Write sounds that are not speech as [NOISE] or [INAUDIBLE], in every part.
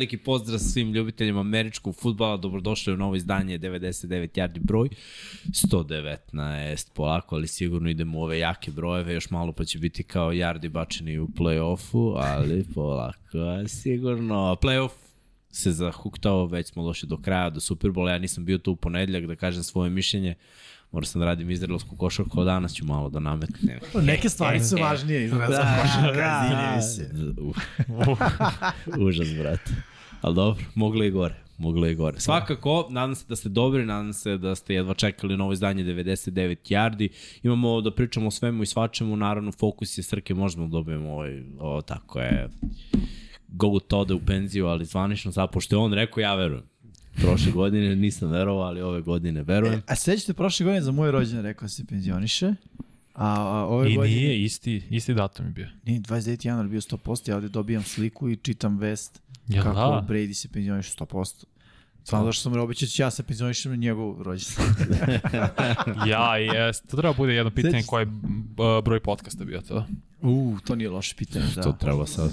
veliki pozdrav svim ljubiteljima američkog futbala, dobrodošli u novo izdanje 99 yardi broj, 119, polako, ali sigurno idemo u ove jake brojeve, još malo pa će biti kao yardi bačeni u play-offu, ali [LAUGHS] polako, sigurno, play-off se zahuktao, već smo došli do kraja, do Superbola, ja nisam bio tu u ponedljak da kažem svoje mišljenje, Moram sam da radim izraelsku košarku, a danas ću malo da nametnem. Neke stvari su [LAUGHS] važnije izraelska da, košarka, da, se. [LAUGHS] Užas, brate. Ali dobro, moglo i gore. Moglo i gore. Svakako, nadam se da ste dobri, nadam se da ste jedva čekali novo izdanje 99 yardi. Imamo da pričamo o svemu i svačemu, naravno fokus je Srke, možemo da dobijemo ovaj, ovo tako je, go to da u penziju, ali zvanično zapošto je on rekao, ja verujem. Prošle godine nisam verovao, ali ove godine verujem. E, a sećate prošle godine za moj rođendan rekao da se penzioniše? A, a ove I godine... nije, isti, isti datum je bio. Nije, 29. januar bio 100%, ja ovde dobijam sliku i čitam vest ja, kako da. Brady se penzioniše 100%. Samo da što sam da ću ja se penzionišem na njegov rođendan. [LAUGHS] ja, jes. To treba bude jedno pitanje koje je broj podcasta bio to. U, to nije loše pitanje, da. To treba sad.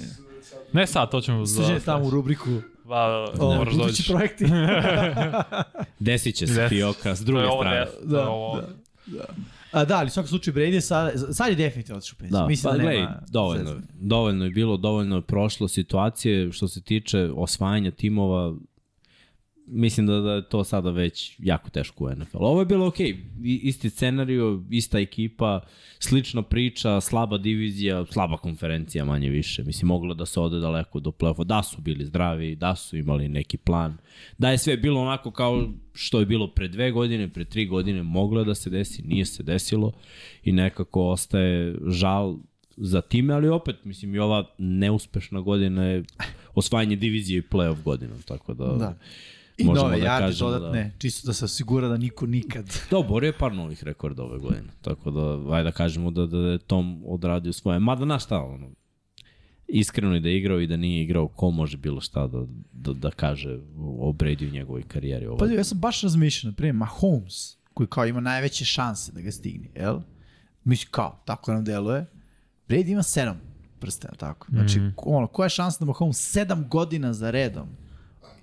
Ne sad, to ćemo za... Sviđe tamo u rubriku Va, o, moraš doći. projekti. [LAUGHS] Desit će se Fioka s druge strane. Da, da, da. A, da, ali u svakom slučaju Brady sad, sad je definitivno otišao penziju. Da, Mislim pa, da nema... Gledaj, dovoljno, dovoljno je bilo, dovoljno je prošlo situacije što se tiče osvajanja timova mislim da, da je to sada već jako teško u NFL. Ovo je bilo okay. isti scenariju, ista ekipa, slična priča, slaba divizija, slaba konferencija manje više. Mislim, moglo da se ode daleko do play-offa. Da su bili zdravi, da su imali neki plan. Da je sve bilo onako kao što je bilo pre dve godine, pre tri godine, moglo da se desi, nije se desilo i nekako ostaje žal za time, ali opet, mislim, i ova neuspešna godina je osvajanje divizije i play-off godina, tako da... da I možemo nove da kažemo dodatne, da... čisto da se osigura da niko nikad... [LAUGHS] Da, oborio je par novih rekorda ove godine, tako da, ajde da kažemo da, da je Tom odradio svoje. Mada, na šta, ono, iskreno i da je igrao i da nije igrao, ko može bilo šta da, da, da kaže o Brady u njegovoj karijeri. Ovo. Pa ja sam baš razmišljao, prije Mahomes, koji kao ima najveće šanse da ga stigne, jel? Mislim, kao, tako nam deluje. Brady ima sedam prstena, tako. Znači, mm -hmm. ono, koja je šansa da Mahomes sedam godina za redom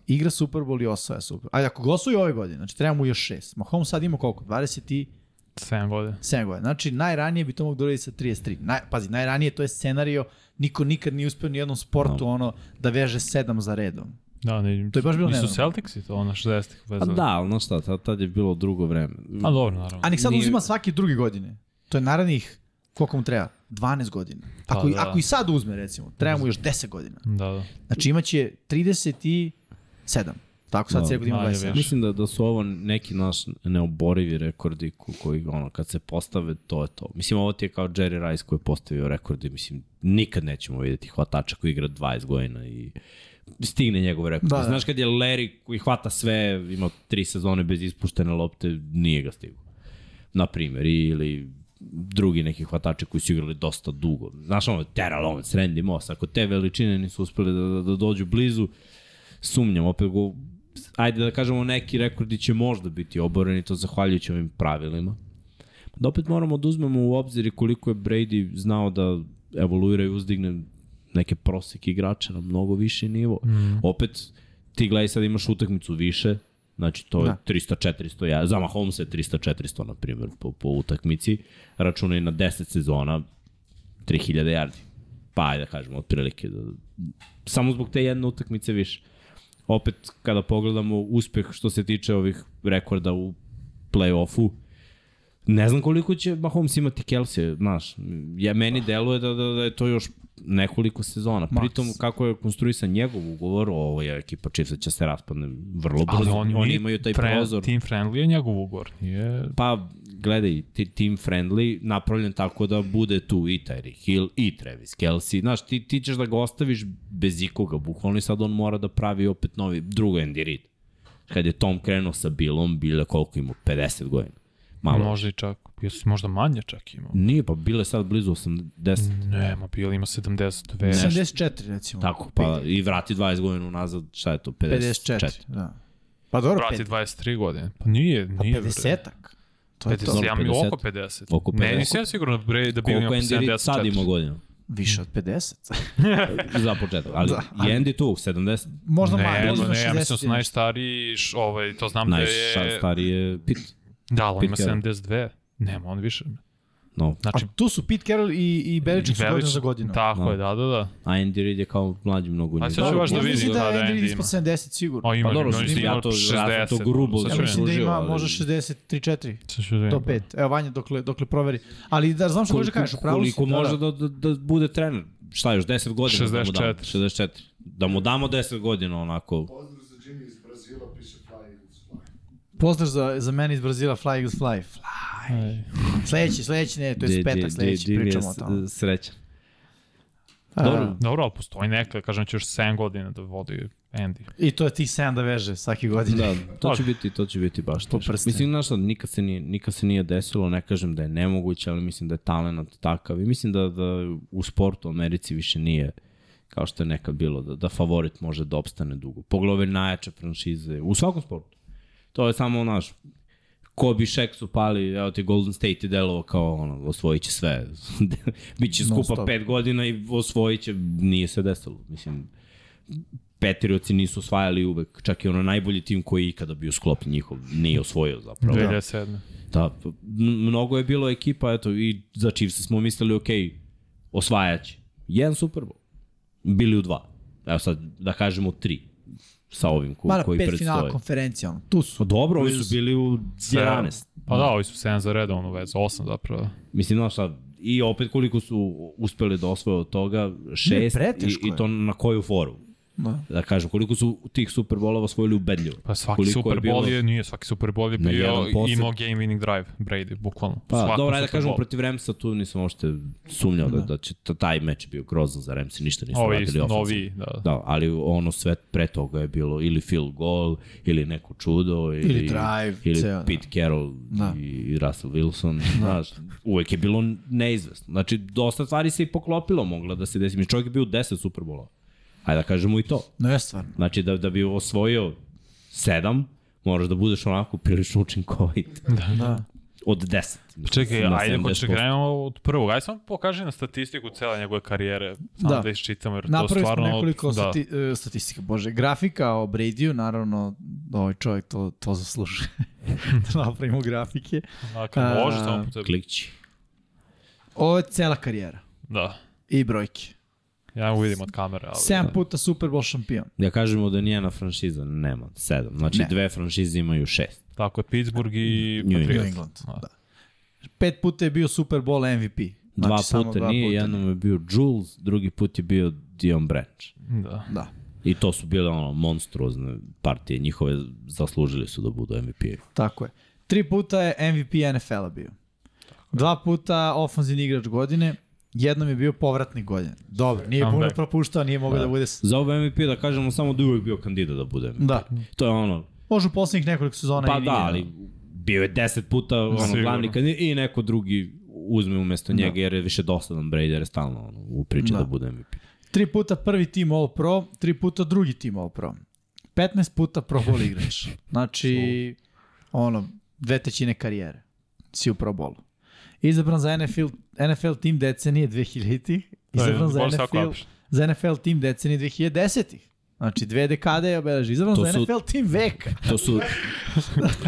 igra Super Bowl i osvaja Super Bowl. Ajde, ako ga osvoji ove godine, znači treba mu još šest. Mahomes sad ima koliko? 20 i... 7 godina. 7 godina. Znači, najranije bi to mogu da sa 33. Naj, pazi, najranije to je scenario, niko nikad nije uspeo ni jednom sportu no. ono da veže 7 za redom. Da, ne, to je baš bilo nisu Celticsi to, ono 60-ih vezano. A da, ono šta, tad, tad je bilo drugo vreme. A dobro, naravno. A nek sad Nije... uzima svake druge godine. To je narednih, koliko mu treba? 12 godina. Pa ako, pa, da. ako i sad uzme, recimo, treba mu još 10 godina. Da, da. Znači imaće 30 i 7. Tako sad no, ima 27. Mislim da, da su ovo neki naš neoborivi rekordi koji ono, kad se postave, to je to. Mislim, ovo ti je kao Jerry Rice koji je postavio rekordi. Mislim, nikad nećemo videti hvatača koji igra 20 godina i stigne njegov rekord. Da, da. Znaš kad je Larry koji hvata sve, ima tri sezone bez ispuštene lopte, nije ga stigo. Na primjer, ili drugi neki hvatači koji su igrali dosta dugo. Znaš ono, Tera Lawrence, Randy Moss, ako te veličine nisu uspeli da, da, da dođu blizu, sumnjam, opet go, ajde da kažemo neki rekordi će možda biti oboreni, to zahvaljujući ovim pravilima. Da opet moramo da uzmemo u obzir koliko je Brady znao da evoluira i uzdigne neke proseke igrača na mnogo više nivo. Mm. Opet, ti gledaj sad imaš utakmicu više, znači to je da. 300-400, ja, za Mahomes je 300-400 na primjer po, po utakmici, računaj na 10 sezona, 3000 yardi. Pa ajde da kažemo, otprilike, da, samo zbog te jedne utakmice više opet kada pogledamo uspeh što se tiče ovih rekorda u play-offu, ne znam koliko će Mahomes imati Kelsey, znaš, ja, meni deluje da, da, da je to još nekoliko sezona. Max. Pritom, kako je konstruisan njegov ugovor, ovo je ekipa Chiefsa će se raspadne vrlo brzo. Ali oni, imaju taj friend, prozor. Team friendly je njegov ugovor. Nije... Pa, gledaj, team friendly napravljen tako da bude tu i Tyreek Hill i Travis Kelsey. Znaš, ti, ti ćeš da ga ostaviš bez ikoga, bukvalno i sad on mora da pravi opet novi, drugo Andy Reid. Kad je Tom krenuo sa Billom, bile koliko ima, 50 godina. Malo. Može i čak. Jesi možda manje čak imao? Nije, pa bile sad blizu 80. Ne, ma bile ima 72. 74 recimo. Tako, pa i vrati 20 godina unazad, šta je to, 50, 54. Da. Pa dobro, vrati 23 godine. Pa nije, nije. Pa 50-ak. To je 50, to. Ja mi oko 50. Oko 50. Ne, nisam ja sigurno da bi, da bi imao 74. Koliko sad ima godina? Više od 50. [LAUGHS] za početak. Ali, Da, ali- i Andy tu, 70. Možda Ne, manje, ne, možda ne, ja mislim da su 60. najstariji, ovaj, to znam da je... Najstariji je Pitt. Da, ali on ima Pete Carroll. 72. Nema, on više. No. Znači, A tu su Pete Carroll i, i Belichick su godinu za godinu. Tako Da. je, da, da, da. A Andy Reid je kao mlađi mnogo. A njih. sad ću baš da ja vidim mislim da je Andy Andy Reid ispod 70 sigurno. O, ima, Pa dobro, ima, mislim, ima ja to- ja sam 60. to grubo Ja mislim da ima ali- možda 63-4 Sad ću da do vidim. 5. Evo Vanja, dokle, dokle proveri. Ali da znam što možeš da kažeš, upravo si. koliko da, može da. da, da, da, bude trener? Šta još, 10 godina? Da mu damo, 64. 64. Da mu damo 10 godina onako. Pozdrav za Jimmy iz Brazila, piše Fly Eagles Fly. Pozdrav za, za mene iz Brazila, Fly Eagles Fly. Fly. Ej. Sledeći, sledeći, ne, to je petak, di- sledeći, di- pričamo o tome. Srećan. Dobro. Dobro, ali postoji neka, kažem će još 7 godina da vodi Andy. I to je tih 7 da veže svake godine. Da, to će biti, to će biti baš teško. Mislim, znaš šta, nikad se, nije, nikad se nije desilo, ne kažem da je nemoguće, ali mislim da je talent takav i mislim da, da u sportu u Americi više nije kao što je nekad bilo, da, da favorit može da opstane dugo. Pogledaj ove najjače franšize, u svakom sportu. To je samo, naš, ko bi Shaq su pali, evo ti Golden State je delovo kao ono, osvojit će sve. [LAUGHS] Biće skupa Non-stop. pet godina i osvojit će, nije se desilo. Mislim, Petrioci nisu osvajali uvek, čak i ono najbolji tim koji je ikada bio sklopljen njihov, nije osvojio zapravo. 2007. Da, m- mnogo je bilo ekipa, eto, i za Chiefs smo mislili, ok, osvajaće. Jedan Super Bowl. Bili u dva. Evo sad, da kažemo tri sa ovim ko, Mada koji pet finala predstoje. konferencija, ono, tu su. Pa dobro, ovi su bili u 11. Pa da, ovi su 7 za redovnu vezu, 8 zapravo. Mislim, znaš šta, i opet koliko su uspeli da osvoje od toga, šest, i, preteško i to na koju foru. Da. Da kažem, koliko su tih Super Bowlova osvojili ubedljivo. Pa svaki Koliko Super bilo- Bowl je, nije svaki Super Bowl je bio, imao game winning drive, Brady, bukvalno. Pa, Svakom dobro, ajde da Super kažemo protiv Ramsa, tu nisam uopšte sumnjao da, da će ta- taj meč je bio grozan za Ramsi, ništa nisu Ovi radili novi, da. Da, ali ono sve pre toga je bilo ili field goal, ili neko čudo, ili, Ili drive, ili ceo, da. Pete Carroll Da. i Russell Wilson, znaš, uvek je bilo neizvesno. Znači, dosta stvari se i poklopilo mogla da se desi. Mi čovjek je bio u 10 Superbola. Ajde da kažemo i to. No je stvarno. Znači, da, da bi osvojio sedam, moraš da budeš onako prilično učinkovit. Da. da. Od 10. Čekaj, Na ajde, 70%. hoće krenemo od prvog. Ajde samo pokaži na statistiku cele njegove karijere. Samo Da. da, da iščitamo, jer to Napravili smo stvarno... nekoliko da. stati, e, statistika, bože, grafika o Bradyu, naravno, ovaj čovjek to, to zaslužuje. [LAUGHS] da napravimo grafike. Dakle, može samo po tebi. Klikći. Ovo je cela karijera Da. i brojke. Ja mu vidim od kamere, ali... 7 puta Super Bowl šampion. Da kažemo da nijena franšiza nema sedam. Znači Ne. dve franšize imaju šest. Tako je, Pittsburgh i New Patriots. New England, Da. da. Pet puta je bio Super Bowl MVP. Dva Znači, puta dva nije, puta jednom je bio Jules, drugi put je bio Dion Branch. Da. Da. I to su bile ono monstruozne partije, njihove zaslužili su da budu MVP. Tako je. Tri puta je MVP NFL-a bio. Dva puta ofenzivni igrač godine, jednom je bio povratnik godine. Dobro, nije puno propuštao, nije mogao da, bude... s- Za ovo MVP da kažemo samo da je uvek bio kandidat da bude MVP. Da. To je ono, Može u poslednjih nekoliko sezona pa i nije. da, ali bio je deset puta ono, Sigurno. glavni kandidat i neko drugi uzme umesto njega jer je više dosadan Brady jer je stalno ono, u priči Da. da. da bude MVP. Tri puta prvi tim All Pro, tri puta drugi tim All Pro. 15 puta Pro Bowl igrač. Znači, ono, dve trećine karijere. Si u Pro Bowlu. Izabran za NFL, NFL tim decenije 2000-ih. Izabran za NFL, za NFL tim decenije 2010-ih. Znači, dve dekade je obeleži. Izabran To za su- NFL tim veka. [LAUGHS] To su,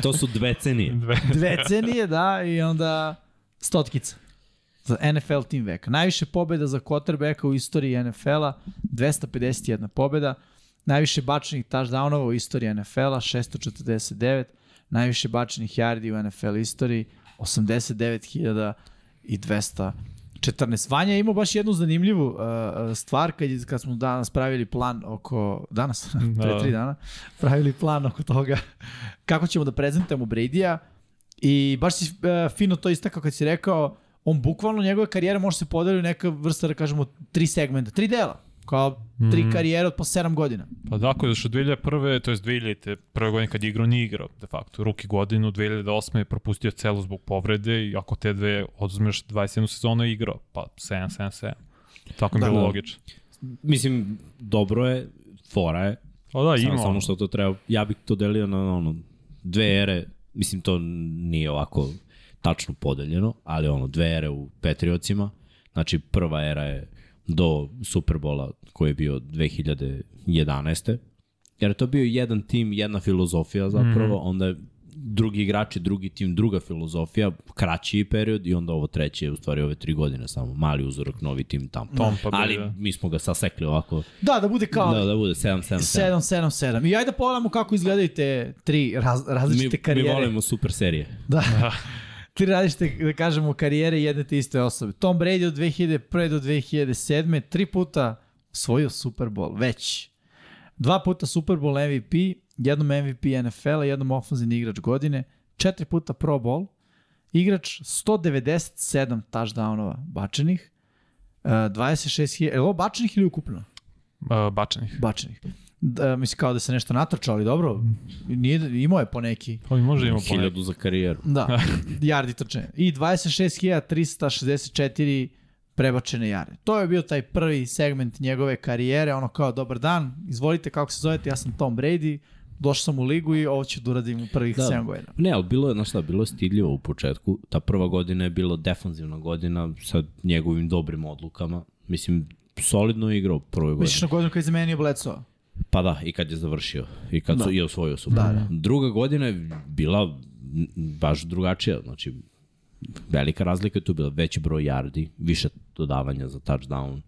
to su dve cenije. Dve. Decenije, da, i onda stotkica. Za NFL tim veka. Najviše pobjeda za quarterbacka u istoriji NFL-a, 251 pobjeda. Najviše bačenih touchdownova u istoriji NFL-a, 649. Najviše bačenih yardi u NFL istoriji, 89.214. Vanja je imao baš jednu zanimljivu uh, uh, stvar kad, je- kad smo danas pravili plan oko, danas, pre Da. tri dana, pravili plan oko toga kako ćemo da prezentujemo Brady-a i baš si uh, fino to istakao kad si rekao, on bukvalno njegove karijere može se podeliti u neka vrsta, da kažemo, tri segmenta, tri dela, kao tri Mhm. karijere od po sedam godina. Pa tako je, zašto 2001. to je 2000. prve godine kad je igrao nije igrao, de facto. Ruki godinu, 2008. je propustio celu zbog povrede i ako te dve oduzmeš 21 sezonu je igrao, pa 7, 7, 7. Tako je Da. bilo Da. logično. Mislim, dobro je, fora je, Pa da, Samo, ima. samo što to treba, ja bih to delio na ono, dve ere, mislim to nije ovako tačno podeljeno, ali ono, dve ere u Patriotsima, znači prva era je do Superbola koji je bio 2011. Jer je to bio jedan tim, jedna filozofija zapravo, mm. onda je drugi igrači, drugi tim, druga filozofija, kraći period i onda ovo treće je u stvari ove tri godine samo, mali uzorak, novi tim tamo. Tom pa bi, Ali da. mi smo ga sasekli ovako, Da, da bude kao da, da bude 7-7-7. 7-7-7. I ajde da pogledamo kako izgledaju te tri raz, različite Mi, mi karijere. volimo super serije. Da. [LAUGHS] Tri različite, da kažemo, karijere jedne te iste osobe. Tom Brady od 2001. do 2007. Tri puta osvojio Super Bowl, već. Dva puta Super Bowl MVP, jednom MVP NFL-a, jednom ofenzivni igrač godine, četiri puta Pro Bowl, igrač 197 touchdownova bačenih, uh, 26 je ovo bačenih ili ukupno? Uh, bačenih. Bačenih. Da, mislim kao da se nešto natrčao, ali dobro, nije, imao je po neki. Ovo može ima po Hiljadu za karijeru. Da, [LAUGHS] jardi trčanja. I 26.364 prebačene jarde. To je bio taj prvi segment njegove karijere, ono kao dobar dan, izvolite kako se zovete, ja sam Tom Brady, došao sam u ligu i ovo ću da uradim u prvih Da. 7 godina. Ne, ali bilo je, znaš šta, bilo je stidljivo u početku. Ta prva godina je bila defanzivna godina sa njegovim dobrim odlukama. Mislim, solidno je igrao u prvoj godini. Misliš na godinu kad je zamenio Bledsoe? Pa da, i kad je završio. I kad Da. su, i osvojio Super Da, da. Druga godina je bila baš drugačija. Znači, velika razlika je tu bila veći broj yardi, više dodavanja za touchdown.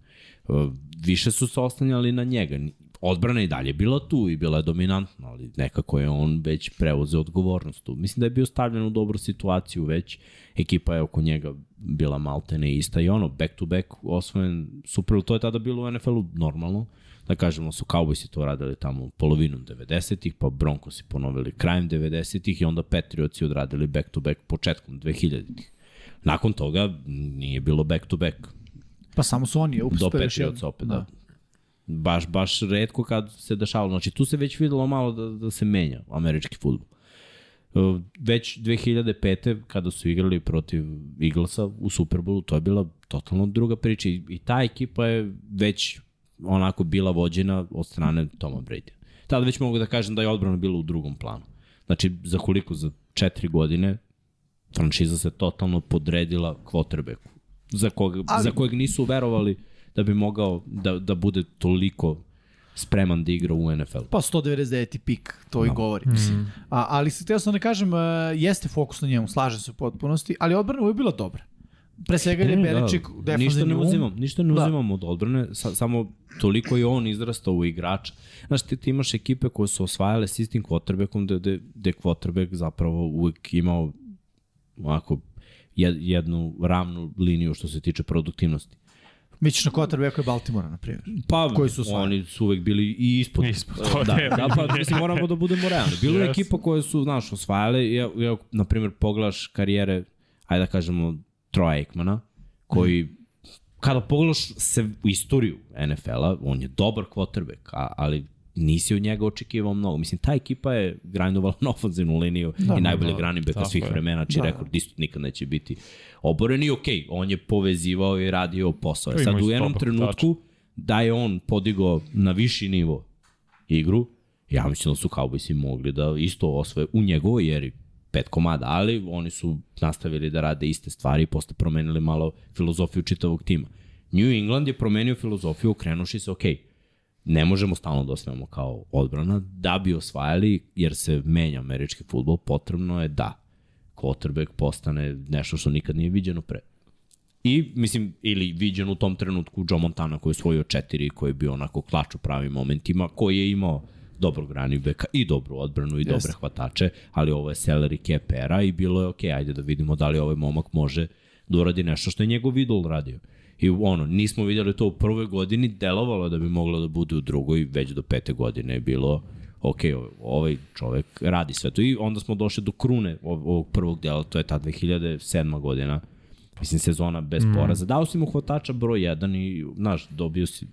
Uh, Više su se oslanjali na njega. Odbrana i dalje bila tu i bila je dominantna, ali nekako je on već preuzeo odgovornost tu. Mislim da je bio stavljen u dobru situaciju već. Ekipa je oko njega bila maltene ista i ono, back to back osvojen Super Bowl. To je tada bilo u NFL-u normalno da kažemo su Cowboysi to radili tamo polovinom 90-ih, pa Broncosi ponovili krajem 90-ih i onda Patriotsi odradili back to back početkom 2000-ih. Nakon toga nije bilo back to back. Pa samo su oni Do uspeli još Patriotsa jednom. opet, da. Baš, baš redko kad se dešavalo. Znači tu se već videlo malo da, da se menja američki futbol. Uh, Već 2005. kada su igrali protiv Eaglesa u Superbowlu, to je bila totalno druga priča i ta ekipa je već onako bila vođena od strane Toma Brady. Tada već mogu da kažem da je odbrana bila u drugom planu. Znači, za koliko? Za četiri godine franšiza se totalno podredila quarterbacku, za, koga, Ali- za kojeg nisu verovali da bi mogao da, da bude toliko spreman da igra u NFL. Pa 199. pik, to i govori. Mislim. A, ali se teo sam da kažem, uh, jeste fokus na njemu, slažem se u potpunosti, ali odbrana je bila dobra. Pre svega je Beličik ništa defanzivni ne um. uzimam, ništa ne Da. uzimam od odbrane, sa, samo toliko je on izrastao u igrača. Znaš, ti, ti imaš ekipe koje su osvajale s istim quarterbackom, gde, gde, gde quarterback zapravo uvek imao ovako jed, jednu ravnu liniju što se tiče produktivnosti. Misliš na quarterbacku je Baltimora, na primjer. Pa, Koji su osvajali. oni su uvek bili i ispod. Ispod, [LAUGHS] to da, je. da, pa mislim, moramo da budemo realni. Bilo je Yes. ekipa koje su, znaš, osvajale, ja, ja, na primjer, pogledaš karijere, ajde da kažemo, Troja Aikmana, koji, kada pogledaš se u istoriju NFL-a, on je dobar quarterback, a, ali nisi od njega očekivao mnogo. Mislim, ta ekipa je grindovala na ofenzivnu liniju da, i najbolje da, running backa tako svih je. vremena, čiji Da, da, da. rekord isto nikad neće biti oboren i okej, on je povezivao i radio posao. Sad u jednom trenutku da je on podigao na viši nivo igru, ja mislim da su Cowboysi mogli da isto osvoje u njegovoj eri pet komada, ali oni su nastavili da rade iste stvari i posle promenili malo filozofiju čitavog tima. New England je promenio filozofiju okrenuši se, ok, ne možemo stalno da osvajamo kao odbrana, da bi osvajali, jer se menja američki futbol, potrebno je da quarterback postane nešto što nikad nije viđeno pre. I, mislim, ili viđen u tom trenutku Joe Montana koji je svojio četiri, koji je bio onako klač u pravim momentima, koji je imao dobrog running backa i dobru odbranu i Jeste. dobre hvatače, ali ovo je salary cap era i bilo je ok, ajde da vidimo da li ovaj momak može da uradi nešto što je njegov idol radio. I ono, nismo vidjeli to u prvoj godini, delovalo da bi moglo da bude u drugoj, već do pete godine je bilo ok, ovaj čovek radi sve to. I onda smo došli do krune ov- ovog prvog dela, to je ta 2007. godina, mislim sezona bez mm. poraza. Dao si mu hvatača broj 1 i, znaš, dobio si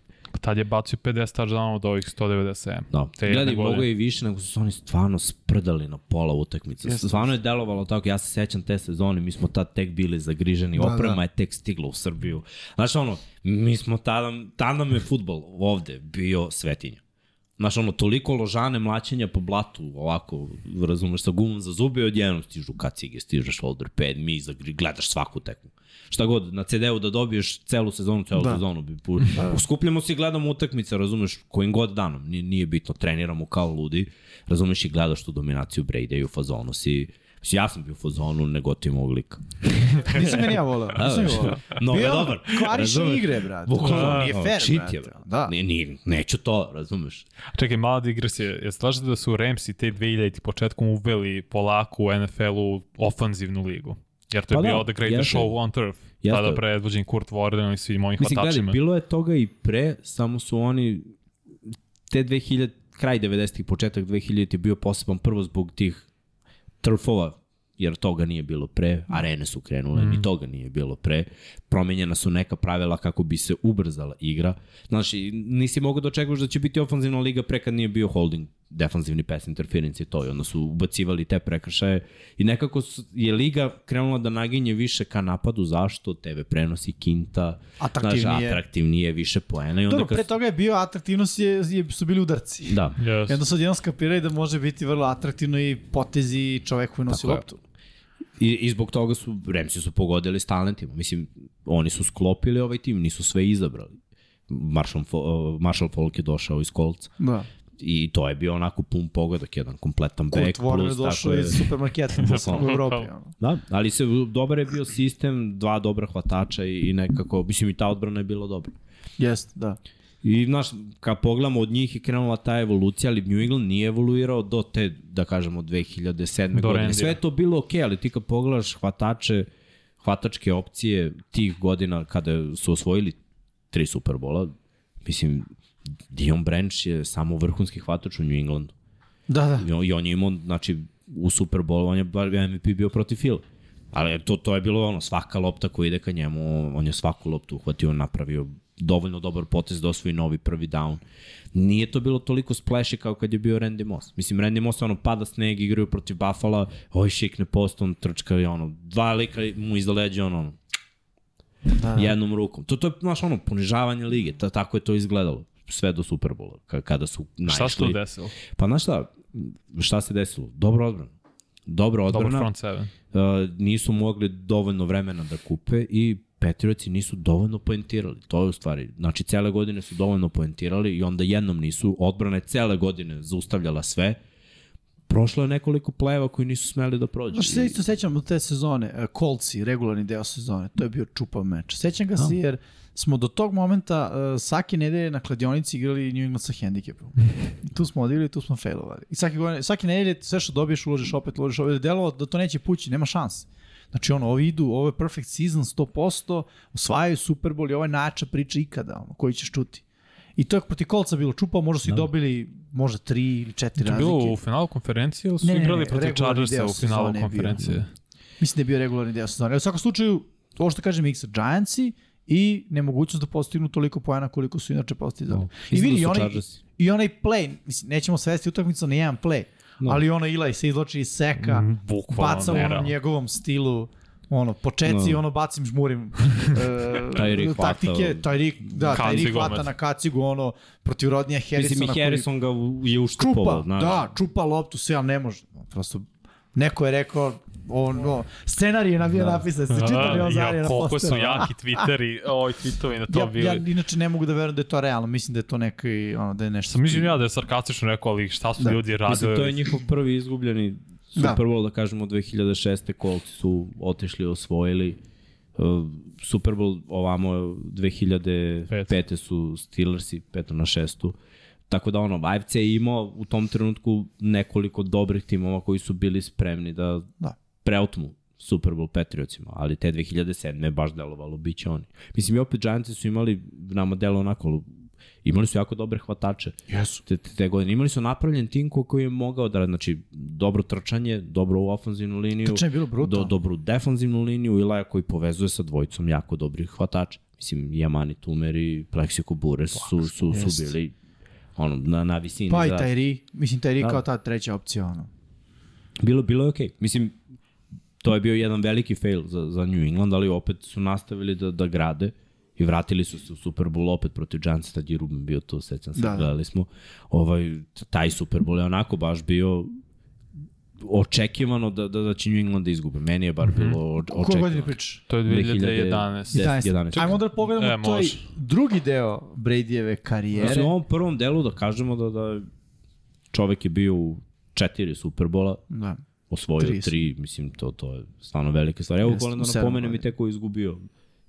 Tad je bacio 50 touchdownova od ovih 197. Da. Te Gledaj, mogo je i više, nego su oni stvarno sprdali na pola utakmice. Jeste. Stvarno je delovalo tako, ja se sećam te sezone, mi smo tad tek bili zagriženi, Da, da, oprema da. da. je tek stigla u Srbiju. Znaš ono, mi smo tada, tada nam je futbol ovde bio svetinja. Znaš, ono, toliko ložane mlaćenja po blatu, ovako, razumeš, sa gumom za zube, odjednom stižu kacige, stiže shoulder pad, mi gledaš svaku tekmu. Šta god, na CD-u da dobiješ celu sezonu, celu da. sezonu. Bi pu... da. Skupljamo se i gledamo utakmice, razumeš, kojim god danom, nije, nije bitno, treniramo kao ludi, razumeš i gledaš tu dominaciju Brady i u fazonu si, Mislim, ja sam bio u fazonu, ne gotivim ovog lika. Nisam meni ja volao. Nisam ga volao. No, Bio dobar. Kvariše igre, brate. Bukvalno, nije fair, cheat je, brate. Da. Da. Nije, nije, neću to, razumeš. Čekaj, mala digresija. Je slažete da su Ramsi te 2000 početkom uveli polako u NFL-u ofanzivnu ligu? Jer to je Pa da, bio The Greatest jeste. Show on Turf. Jeste. Tada predvođen Kurt Warden i svim ovim Mislim, gledaj, hvatačima. bilo je toga i pre, samo su oni te 2000, kraj 90-ih, početak 2000 je bio poseban prvo zbog tih trfova, jer toga nije bilo pre, arene su krenule, mm. ni toga nije bilo pre, promenjena su neka pravila kako bi se ubrzala igra. Znaš, i nisi mogao da očekuješ da će biti ofanzivna liga pre kad nije bio holding, defanzivni pass interference i to, i onda su ubacivali te prekršaje i nekako su, je liga krenula da naginje više ka napadu, zašto? TV prenosi, kinta, Atraktivnije. Znaš, atraktivnije, više poena i onda Dobro, kad... pre toga je bio atraktivnost, je, je, su bili udarci. Da, Yes. I onda su skapirali da može biti vrlo atraktivno i potezi čovek koji nosi Tako loptu. I, I zbog toga su, Remsi su pogodili s talentima. Mislim, oni su sklopili ovaj tim, nisu sve izabrali. Marshall, uh, Marshall Falk je došao iz Kolca Da. I to je bio onako pun pogodak, jedan kompletan Kurt back. Warner je plus, došao tako je, iz supermarketa [LAUGHS] u Evropi. Ono. Da, ali se, dobar je bio sistem, dva dobra hvatača i, i nekako, mislim i ta odbrana je bila dobra. Jeste, da. I, znaš, kad pogledamo od njih je krenula ta evolucija, ali New England nije evoluirao do te, da kažemo, 2007. Do godine. Randija. Sve je to bilo okej, ali ti kad pogledaš hvatače, hvatačke opcije tih godina kada su osvojili tri Superbola, mislim, Dion Branch je samo vrhunski hvatač u New Englandu. Da, da. I on, i on je imao, znači, u Superbolu on je bar MVP bio protiv Phil. Ali to, to je bilo ono, svaka lopta koja ide ka njemu, on je svaku loptu uhvatio, napravio dovoljno dobar potez da osvoji novi prvi down. Nije to bilo toliko splashy kao kad je bio Randy Moss. Mislim, Randy Moss ono pada sneg, igraju protiv Buffalo, ovaj šikne post, on trčka i ono, dva lika mu iza leđa, ono, da. jednom rukom. To, to je, znaš, ono, ponižavanje lige, ta, tako je to izgledalo sve do Superbola, ka- kada su naišli. Šta se tu desilo? Pa znaš šta, šta se desilo? Dobro odbrana. Dobro Dobro odbrana. front seven. Uh, nisu mogli dovoljno vremena da kupe i Patriotsi nisu dovoljno poentirali. To je u stvari. Znači, cele godine su dovoljno poentirali i onda jednom nisu. Odbrana je cele godine zaustavljala sve. Prošlo je nekoliko pleva koji nisu smeli da prođu. Znaš, se isto sećam od te sezone, e, Coltsi, regularni deo sezone, to je bio čupav meč. Sećam ga se jer smo do tog momenta uh, svake nedelje na kladionici igrali New England sa hendikepom. I tu smo odigrali, tu smo failovali. I svake, godine, svake nedelje sve što dobiješ uložiš opet, uložiš opet. Delovo da to neće pući, nema šanse. Znači ono, ovi idu, ovo je perfect season 100%, osvajaju Super Bowl i ovo je najjača priča ikada, ono, koji ćeš čuti. I to je protiv kolca bilo čupao, možda su i dobili možda tri ili četiri To je razlike. bilo u finalu konferencije ili su Ne, ne, ne, igrali protiv Chargersa u finalu sezone je bio. konferencije? Mislim da je bio regularni deo sezone. Evo, U svakom slučaju, ovo što kaže Miksa, Giantsi i nemogućnost da postignu toliko pojena koliko su inače postizali. No. I Mislim vidi, da i onaj, i onaj play, mislim, nećemo svesti utakmicu na jedan play, no. ali ono Eli se izloči iz seka, Mm, bukvalno, baca u onom njegovom stilu, ono, počeci, No. ono, bacim, žmurim. [LAUGHS] e, hvata- taktike, Tyreek, da, Kacigu hvata na kacigu, ono, protiv Rodnija Harrisona. Mislim, i koji- Harrison ga u- je uštupovao. čupa, znaš. da, čupa loptu, sve, ali ne može. Prosto, neko je rekao, ono, scenarij je nabio da. napisan, ste čitali on zarije ja, na koliko su jaki Twitteri, ovaj tweetovi na to Ja, bili. ja inače ne mogu da verujem da je to realno, mislim da je to neki, ono, da je nešto... Sam mislim ja da je sarkastično rekao, ali šta su Da. ljudi radili? Mislim, to je njihov prvi izgubljeni Super Bowl, da. kažemo, 2006. Colts su otišli, osvojili. Uh, Super Bowl ovamo 2005. su Steelersi, peto na šestu. Tako da ono, AFC je imao u tom trenutku nekoliko dobrih timova koji su bili spremni da, Da. Preotmu Super Bowl Patriotsima, ali te 2007. je baš delovalo, bit će oni. Mislim, i opet Giantsi su imali, nama delo onako, imali su jako dobre hvatače. Jesu. Te, te, te godine. Imali su napravljen tim ko- koji je mogao da, znači, dobro trčanje, dobro u ofenzivnu liniju, Trčanje je bilo brutalno. do, dobru defanzivnu liniju, Ilaja koji povezuje sa dvojicom jako dobrih hvatača. Mislim, Yamani Tumer i Plexico Bures su, su, su jest. bili ono, na, na visini. Pa i za- Tyri, mislim Tyri Da. kao ta treća opcija, ono. Bilo, bilo je okej. Okay. Mislim, to je bio jedan veliki fail za, za New England, ali opet su nastavili da, da grade I vratili su se u Super Bowl opet protiv Giantsa, tad je Ruben bio tu, sećam se, Da, da, da. gledali smo. Ovaj, taj Super Bowl je onako baš bio očekivano da, da, da će New England da izgube. Meni je bar bilo o- Koje godine očekivano. pričaš? To je 2011. 10, 11. Ajmo da pogledamo E, taj može. drugi deo Bradyjeve karijere. Znači, u ovom prvom delu da kažemo da, da čovek je bio u četiri Superbola, Da. Osvojio Tri tri, mislim, to, to je stvarno velika stvar. Evo, volim u da napomenem i te ko je izgubio,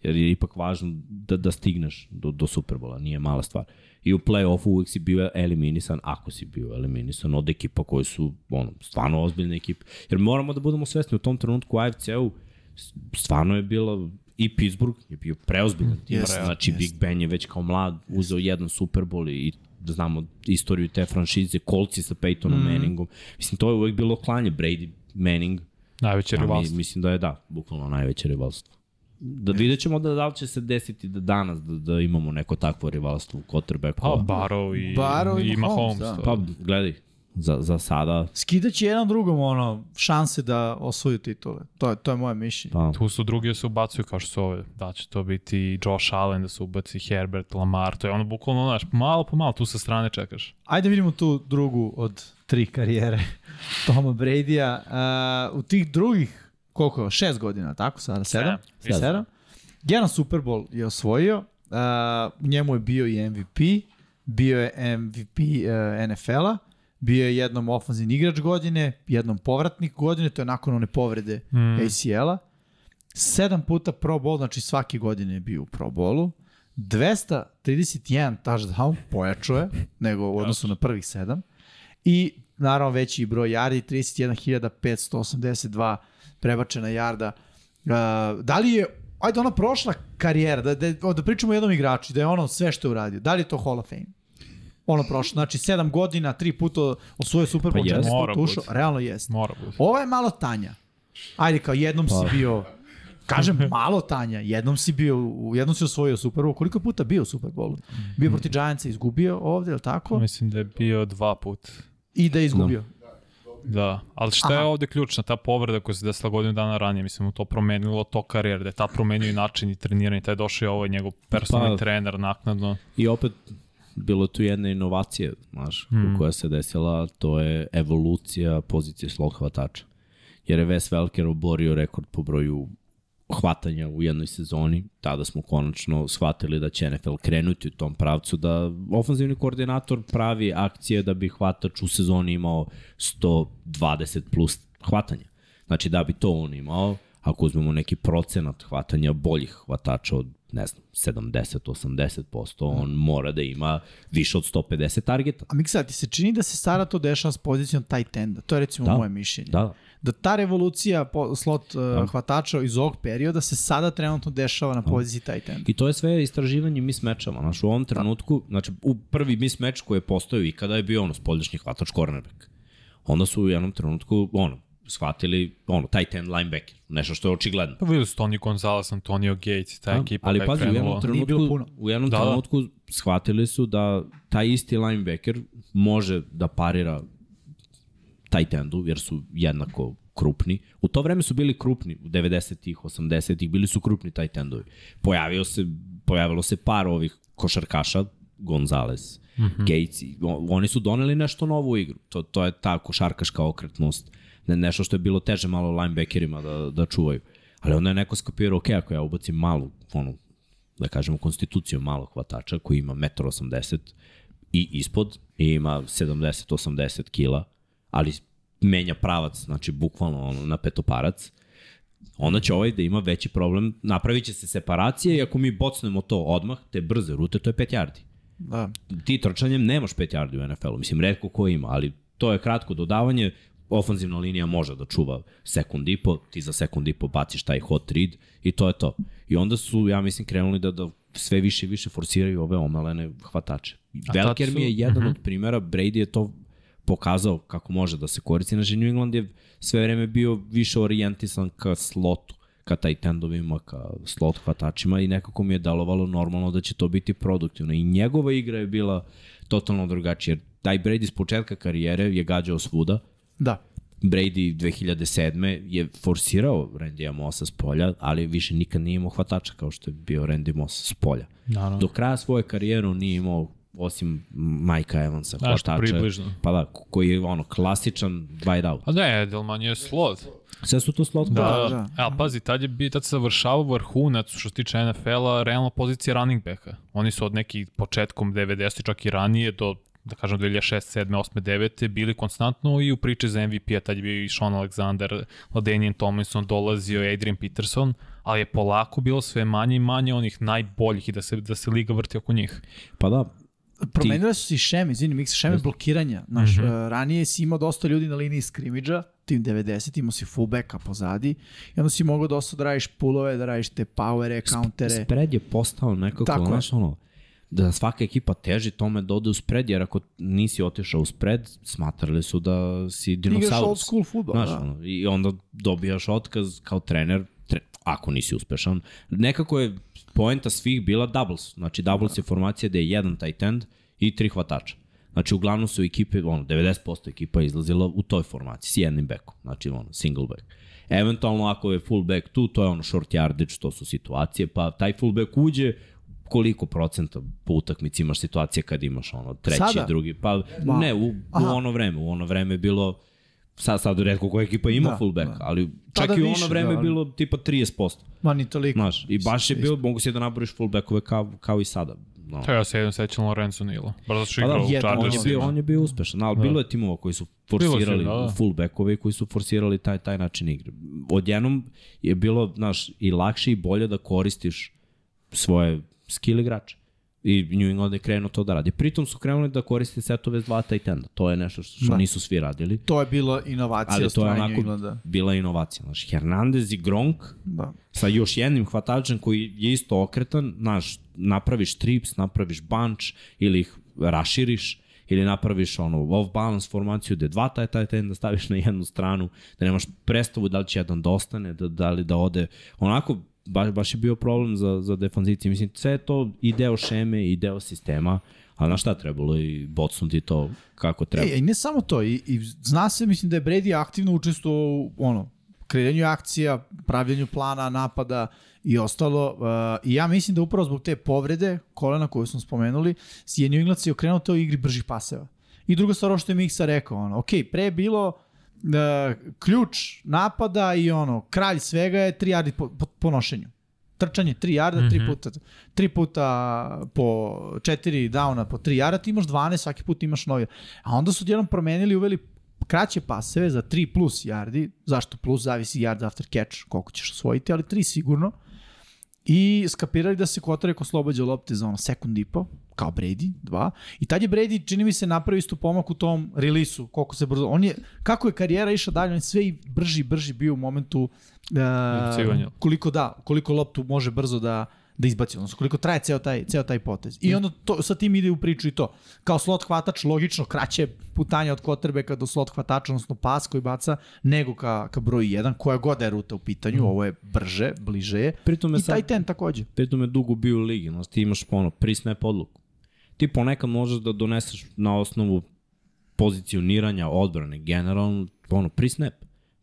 jer je ipak važno da, da stigneš do, do Superbola, nije mala stvar. I u play-offu uvijek si bio eliminisan, ako si bio eliminisan od ekipa koji su ono, stvarno ozbiljne ekipe. Jer moramo da budemo svesni u tom trenutku AFC-u stvarno je bila i Pittsburgh je bio preozbiljan tim. Jeste, znači jeste. Big Ben je već kao mlad uzeo jedan Super Bowl i da znamo istoriju te franšize, kolci sa Peytonom mm. Manningom. Mislim, to je uvek bilo klanje Brady, Manning, Najveće A mi, rivalstvo. mislim da je da, bukvalno najveće rivalstvo. Da vidjet ćemo da, da li će se desiti da danas da, da imamo neko takvo rivalstvo u Pa quarterbacku. Barrow i, Barrow i i Mahomes, da. to. pa gledaj, za, za sada, Skidaće jedan drugom ono, šanse da osvoju titule. To je, to je moje mišljenje. pa, Tu su drugi da se ubacuju kao što su ove. Da će to biti Josh Allen, da se ubaci Herbert, Lamar. To je ono bukvalno, znaš, malo po malo tu sa strane čekaš. Ajde vidimo tu drugu od tri karijere [LAUGHS] Toma Brady-a. Uh, u tih drugih, koliko je, šest godina, tako sada? Sedam? Sedam. Sedam. Jedan Super Bowl je osvojio, uh, u njemu je bio i MVP, bio je MVP uh, NFL-a, bio je jednom ofenzivni igrač godine, jednom povratnik godine, to je nakon one povrede mm. ACL-a. Sedam puta Pro Bowl, znači svake godine je bio u Pro Bowlu. 231 touchdown, pojačao je, nego u odnosu na prvih sedam. I naravno veći broj yardi, 31.582 prebačena jarda. Uh, da li je, ajde ona prošla karijera, da, da, da pričamo o jednom igraču, da je ono sve što je uradio, da li je to Hall of Fame? Ono prošlo, znači 7 godina, 3 puta osvojio Super Bowl, Pa jeste. 14 Mora puta ušao, realno jeste. Mora biti. Ovo je malo Tanja. Ajde, kao jednom Pa. si bio, kažem [LAUGHS] malo Tanja, jednom si bio, u- jednom si osvojio Super Bowl. Koliko je puta bio u Super Bowlu? Bio protiv Giantsa, izgubio ovde, je li tako? Mislim da je bio dva put. I da je izgubio. Da, ali šta je Aha. ovde ključna? Ta povreda koja se desila godinu dana ranije, mislim, to promenilo to karijer, da je ta promenio i način i treniranje, taj je došao i ovaj njegov personalni Pa- trener naknadno. i opet bilo tu jedna inovacija, znaš, mm. koja se desila, to je evolucija pozicije slot hvatača. Jer je Wes Welker oborio rekord po broju hvatanja u jednoj sezoni, tada smo konačno shvatili da će NFL krenuti u tom pravcu, da ofenzivni koordinator pravi akcije da bi hvatač u sezoni imao 120 plus hvatanja. Znači da bi to on imao, ako uzmemo neki procenat hvatanja boljih hvatača od ne znam, 70-80%, on mora da ima više od 150 targeta. A Miksa, ti se čini da se sada to dešava s pozicijom tight enda? To je recimo Da. moje mišljenje. Da, Da ta revolucija po, slot uh, hvatača iz ovog perioda se sada trenutno dešava na poziciji tight enda. I to je sve istraživanje mismečama. Znaš, u ovom trenutku, znači, u prvi mismeč koji je postojao i kada je bio ono, spoljašnji hvatač cornerback. Onda su u jednom trenutku, ono, shvatili, ono, tight end linebacker, nešto što je očigledno. Pa videli su Tony Gonzalez, Antonio Gates i ta Da, ekipa. ali da je pazi, u krenula. jednom trenutku, puno. u jednom Da, da. trenutku shvatili su da taj isti linebacker može da parira tight endu, jer su jednako krupni. U to vreme su bili krupni, u 90-ih, 80-ih, bili su krupni tight endovi. Pojavio se, pojavilo se par ovih košarkaša, Gonzalez, mm -hmm. Gates, oni su doneli nešto novo u igru. To, to je ta košarkaška okretnost, ne, nešto što je bilo teže malo linebackerima da, da čuvaju. Ali onda je neko skapirao, ok, ako ja ubacim malu, ono, da kažemo, konstituciju malog hvatača koji ima 1,80 m i ispod i ima 70-80 kila, ali menja pravac, znači bukvalno ono, na petoparac, onda će ovaj da ima veći problem, napravit će se separacije i ako mi bocnemo to odmah, te brze rute, to je 5 yardi. Da. Ti trčanjem nemaš 5 yardi u NFL-u, mislim, redko ko ima, ali to je kratko dodavanje, ofanzivna linija može da čuva sekund i po, ti za sekund i po baciš taj hot read i to je to. I onda su, ja mislim, krenuli da, da sve više i više forsiraju ove omelene hvatače. su- mi je jedan od primjera, Brady je to pokazao kako može da se koristi. Znači, New England je sve vreme bio više orijentisan ka slotu, ka endovima, ka slot hvatačima i nekako mi je delovalo normalno da će to biti produktivno. I njegova igra je bila totalno drugačija. Taj Brady s početka karijere je gađao svuda, Da. Brady 2007. je forsirao Randy Mossa s polja, ali više nikad nije imao hvatača kao što je bio Randy Moss s polja. Naravno. Do kraja svoje karijere on nije imao osim Majka Evansa, Da, hvatača, približno. pa da, koji je ono klasičan wide out. A ne, Edelman je slot. Sve su to slot Da, hvatači. da. da. E, ali pazi, tad je bi, tad se završavao vrhunac što se tiče NFL-a, realno pozicija running backa. Oni su od nekih početkom 90 čak i ranije do da kažem 2006, 7, 8, 9 bili konstantno i u priči za MVP-a, tad je bio i Sean Alexander, Ladanian Tomlinson, dolazio Adrian Peterson, ali je polako bilo sve manje i manje onih najboljih i da se, da se liga vrti oko njih. Pa da, Promenile su se i šeme, izvini, miks šeme blokiranja. Znaš, mm -hmm. ranije si imao dosta ljudi na liniji skrimidža, tim 90, imao si fullbacka pozadi i onda si mogao dosta da radiš pulove, da radiš te powere, countere. Spread je postao nekako, Tako znaš, ono, da svaka ekipa teži tome da ode u spread, jer ako nisi otišao u spread, smatrali su da si Igraš dinosaurus. old school futbol, Znaš, da. ono, I onda dobijaš otkaz kao trener, tre, ako nisi uspešan. Nekako je poenta svih bila doubles. Znači, doubles je formacija da je jedan tight end i tri hvatača. Znači, uglavnom su ekipe, ono, 90% ekipa izlazila u toj formaciji, s jednim backom. Znači, ono, single back. Eventualno, ako je full back tu, to je ono short yardage, to su situacije, pa taj full back uđe, koliko procenta po utakmici imaš situacije kad imaš ono treći, Sada? drugi, pa Ma. ne, u, u ono vreme, u ono vreme je bilo sad, sad redko koja ekipa ima Da, fullback, da. ali čak Tada i u ono više, vreme da, ali- bilo tipa 30%. Ma ni toliko. Znaš, i baš je bilo, mogu si da naboriš fullbackove kao, kao i sada. No. To ja se jednom sećam Lorenzo Nila. Bar zato što Pa da, igrao u on je, bio, on je bio uspešan, ali Da. bilo je timova koji su forsirali si, da, da. fullbackove i koji su forsirali taj, taj način igre. Odjednom je bilo, znaš, i lakše i bolje da koristiš svoje skill igrače. I New England je krenuo to da radi. Pritom su krenuli da koriste setove s dva tight enda. To je nešto što, što Da. nisu svi radili. To je bila inovacija Ali to je onako Englanda. bila inovacija. Znaš, Hernandez i Gronk Da. sa još jednim hvatačem koji je isto okretan, znaš, napraviš trips, napraviš bunch ili ih raširiš ili napraviš ono off balance formaciju gde dva taj taj da staviš na jednu stranu, da nemaš predstavu da li će jedan da ostane, da, da li da ode. Onako, baš, baš je bio problem za, za defanziciju. Mislim, sve je to i deo šeme i deo sistema, ali na šta trebalo i bocnuti to kako treba. E, i ne samo to, i, i zna se, mislim da je Brady aktivno učestvovao u ono, kreiranju akcija, pravljanju plana, napada i ostalo. Uh, I ja mislim da upravo zbog te povrede kolena koju smo spomenuli, je New England se okrenuo toj igri bržih paseva. I druga stvar, ovo što je Miksa rekao, ono, ok, pre je bilo ključ napada i ono, kralj svega je 3 yardi po, po, po nošenju. Trčanje 3 yarda, 3 Mhm. puta, 3 puta po 4 downa po 3 yarda, ti imaš 12, svaki put imaš novi. A onda su odjednom promenili, uveli kraće paseve za 3 plus yardi. Zašto plus? Zavisi yard after catch, koliko ćeš osvojiti, ali 3 sigurno. I skapirali da se Kotarek oslobađa lopte za ono sekund i po, kao Brady, dva. I tad je Brady, čini mi se, napravio isto pomak u tom releasu, koliko se brzo... On je, kako je karijera išla dalje, on je sve i brži brži bio u momentu uh, koliko da, koliko loptu može brzo da da izbaci, odnosno koliko traje ceo taj, ceo taj potez. I onda to, sa tim ide u priču i to. Kao slot hvatač, logično, kraće putanje od quarterbacka do slot hvatača, odnosno pas koji baca, nego ka, ka broju 1, koja god je ruta u pitanju, ovo je brže, bliže je. Pritom je I taj ten takođe. pritom je dugo bio u ligi, znaš, ti imaš ono, pre-snap odluku. Ti ponekad možeš da doneseš na osnovu pozicioniranja odbrane, generalno, ono, pre-snap.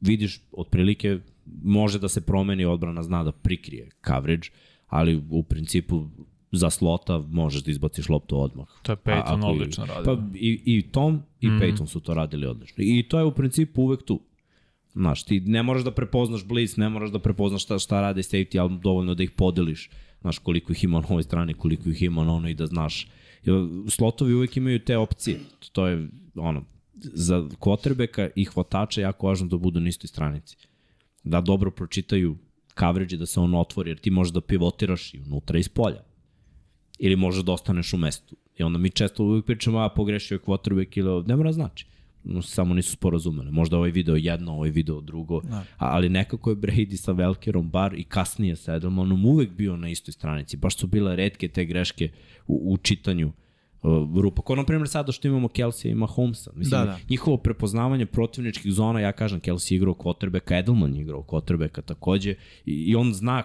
Vidiš, otprilike, može da se promeni odbrana, zna da prikrije coverage, ali u principu za slota možeš da izbaciš loptu odmah. To je A- Peyton ako- odlično radio. Pa i, i Tom i mm. Peyton su to radili odlično. I to je u principu uvek tu. Znaš, ti ne moraš da prepoznaš blitz, ne moraš da prepoznaš šta, šta rade safety, ali dovoljno da ih podeliš. Znaš, koliko ih ima na ovoj strani, koliko ih ima na onoj i da znaš. Slotovi uvek imaju te opcije. To je, ono, za quarterbacka i hvatača jako važno da budu na istoj stranici. Da dobro pročitaju coverage da se on otvori, jer ti možeš da pivotiraš i unutra i iz polja. Ili možeš da ostaneš u mestu. I onda mi često uvijek pričamo, a pogrešio je quarterback ili ne mora da znači. No, samo nisu sporazumeli. Možda ovaj video jedno, ovaj video drugo. Da. Ali nekako je Brady sa Velkerom, bar i kasnije sa Edelmanom, uvek bio na istoj stranici. Baš su bile redke te greške u, u čitanju uh, rupa. Kao na primjer sada što imamo Kelsey i Mahomesa. Mislim, Da, da, njihovo prepoznavanje protivničkih zona, ja kažem, Kelsey je igrao quarterbacka, Edelman je igrao quarterbacka takođe i, i on zna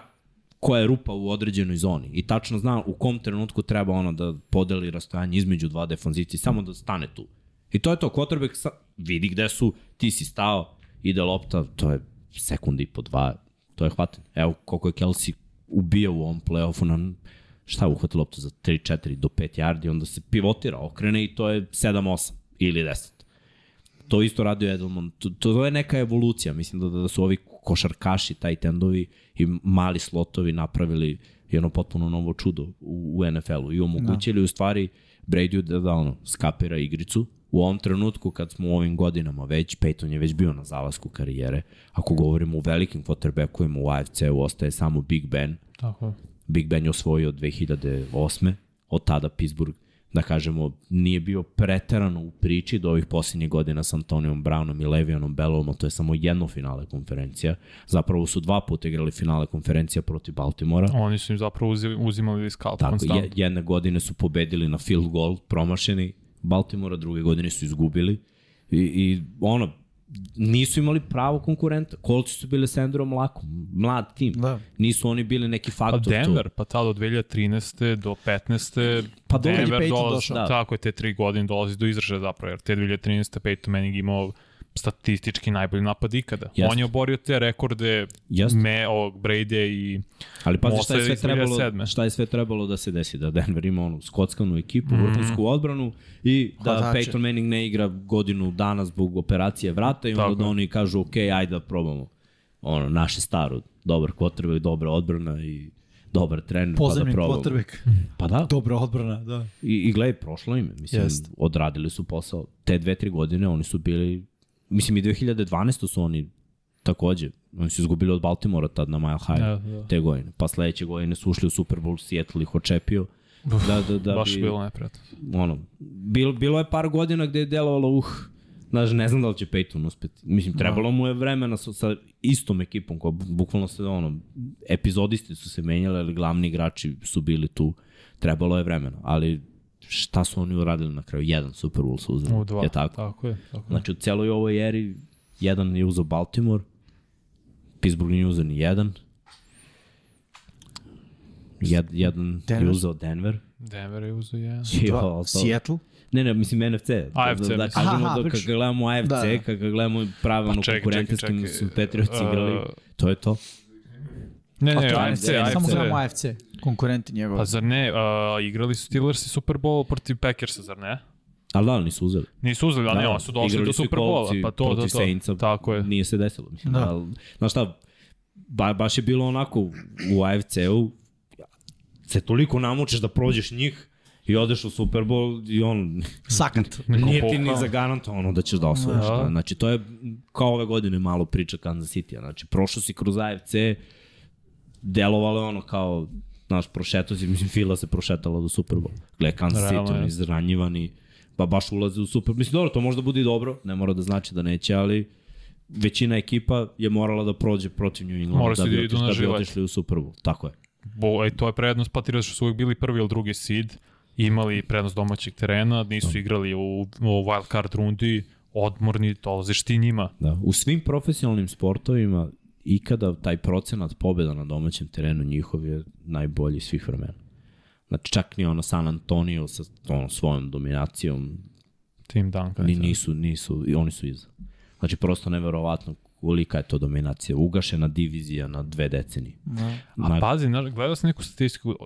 koja je rupa u određenoj zoni i tačno zna u kom trenutku treba ono da podeli rastojanje između dva defanzici, samo da stane tu. I to je to, quarterback sa, vidi gde su, ti si stao ide lopta, to je sekund i po dva, to je hvatanje. Evo koliko je Kelsey ubio u ovom playoffu na šta uhvati loptu za 3, 4 do 5 yardi, onda se pivotira, okrene i to je 7, 8 ili 10. To isto radio Edelman. To, to je neka evolucija. Mislim da, da su ovi košarkaši, taj tendovi i mali slotovi napravili jedno potpuno novo čudo u, u NFL-u i omogućili da. u stvari Brady da, da ono, skapira igricu. U ovom trenutku kad smo u ovim godinama već, Peyton je već bio na zalasku karijere, ako govorimo u velikim quarterbackovima u AFC-u ostaje samo Big Ben. Tako. Big Ben je osvojio 2008. Od tada Pittsburgh da kažemo, nije bio preterano u priči do ovih posljednjih godina sa Antonijom Brownom i Levianom Bellovom, to je samo jedno finale konferencija. Zapravo su dva puta igrali finale konferencija protiv Baltimora. Oni su im zapravo uzimali skalp Tako, je, jedne godine su pobedili na field goal, promašeni Baltimora, druge godine su izgubili. I, i ono, nisu imali pravo konkurenta. Kolci su bili sa Andrew Mlakom, mlad tim. Da. Nisu oni bili neki faktor tu. Pa Denver, tu. pa tada od 2013. do 15. Pa Denver dolazi, da. tako je, te tri godine dolazi do izražaja zapravo, jer te 2013. Peyton Manning imao statistički najbolji napad ikada. Jest. On je oborio te rekorde Jest. me, ovog Brady i Ali pazi šta je sve trebalo, šta je sve trebalo da se desi, da Denver ima onu skockanu ekipu, mm -hmm. vrhunsku odbranu i da Hvatače. Peyton Manning ne igra godinu dana zbog operacije vrata i onda da oni kažu ok, ajde da probamo. Ono, naše staro, dobar quarterback, dobra odbrana i dobar trener, Pozemni pa da probamo. quarterback. Pa da. Dobra odbrana, da. I, i gledaj, prošlo im, mislim, Jest. odradili su posao. Te dve, tri godine oni su bili Mislim i 2012. su oni takođe, oni su izgubili od Baltimora tad na Mile High ja, ja. te godine. Pa sledeće godine su ušli u Super Bowl, Seattle ih očepio. Uf, da, da, da baš bi, bilo neprijatno. Ono, bilo, bilo je par godina gde je delovalo, uh, znaš, ne znam da li će Peyton uspeti. Mislim, da. trebalo mu je vremena sa, sa istom ekipom, koja bukvalno se, ono, epizodisti su se menjali, ali glavni igrači su bili tu. Trebalo je vremena, ali šta su oni uradili na kraju? Jedan Super Bowl su uzeli. U dva, je tako? tako je. Tako znači, u celoj ovoj eri, jedan je uzao Baltimore, Pittsburgh nije uzao ni jedan, Jed, jedan Denver. je uzao Denver. Denver je uzao jedan. [LAUGHS] Dva, Seattle? Ne, ne, mislim NFC. AFC. Da, da kažemo aha, da kada gledamo AFC, da, da. kada gledamo pravilno pa konkurentskim su Patriots uh, igrali, to je to. Ne, ne, AFC, AFC. Samo gledamo AFC, konkurenti njegovi. Pa zar ne, uh, igrali su Steelers i Super Bowl protiv Packersa, zar ne? Ali da, nisu uzeli. Nisu uzeli, ali da, ne, su došli do Super Bowla, pa to, to, to. Saintsa, Tako je. Nije se desilo, mislim. Da. Ali, znaš šta, ba, baš je bilo onako u AFC-u, se toliko namučeš da prođeš njih, i odeš u Super Bowl i on... Sakat. [LAUGHS] Nije ti ni zagarantovano da ćeš da osvojiš. Da. Znači, to je kao ove godine malo priča Kansas City. Znači, prošao si kroz AFC, delovalo ono kao, znaš, prošetao si, [LAUGHS] mislim, Fila se prošetala do Super Bowl. Gle, Kansas City, oni izranjivani, pa baš ulaze u Super Mislim, dobro, to možda bude i dobro, ne mora da znači da neće, ali većina ekipa je morala da prođe protiv New England da, da bi, otišli, da bi otišli u Super Bowl. Tako je. Bo, ej, to je prednost Patriots što su uvijek bili prvi ili drugi seed, imali prednost domaćeg terena, nisu da. igrali u, u wild card rundi, odmorni, dolaziš ti njima. Da. U svim profesionalnim sportovima ikada taj procenat pobjeda na domaćem terenu njihov je najbolji svih vremena. Znači čak ni ono San Antonio sa ono, svojom dominacijom Tim Duncan. Ni, nisu, nisu, i oni su iza. Znači prosto neverovatno kolika je to dominacija. Ugašena divizija na dve decenije. Da. A na... pazi, znaš, gledao sam neku statistiku, uh,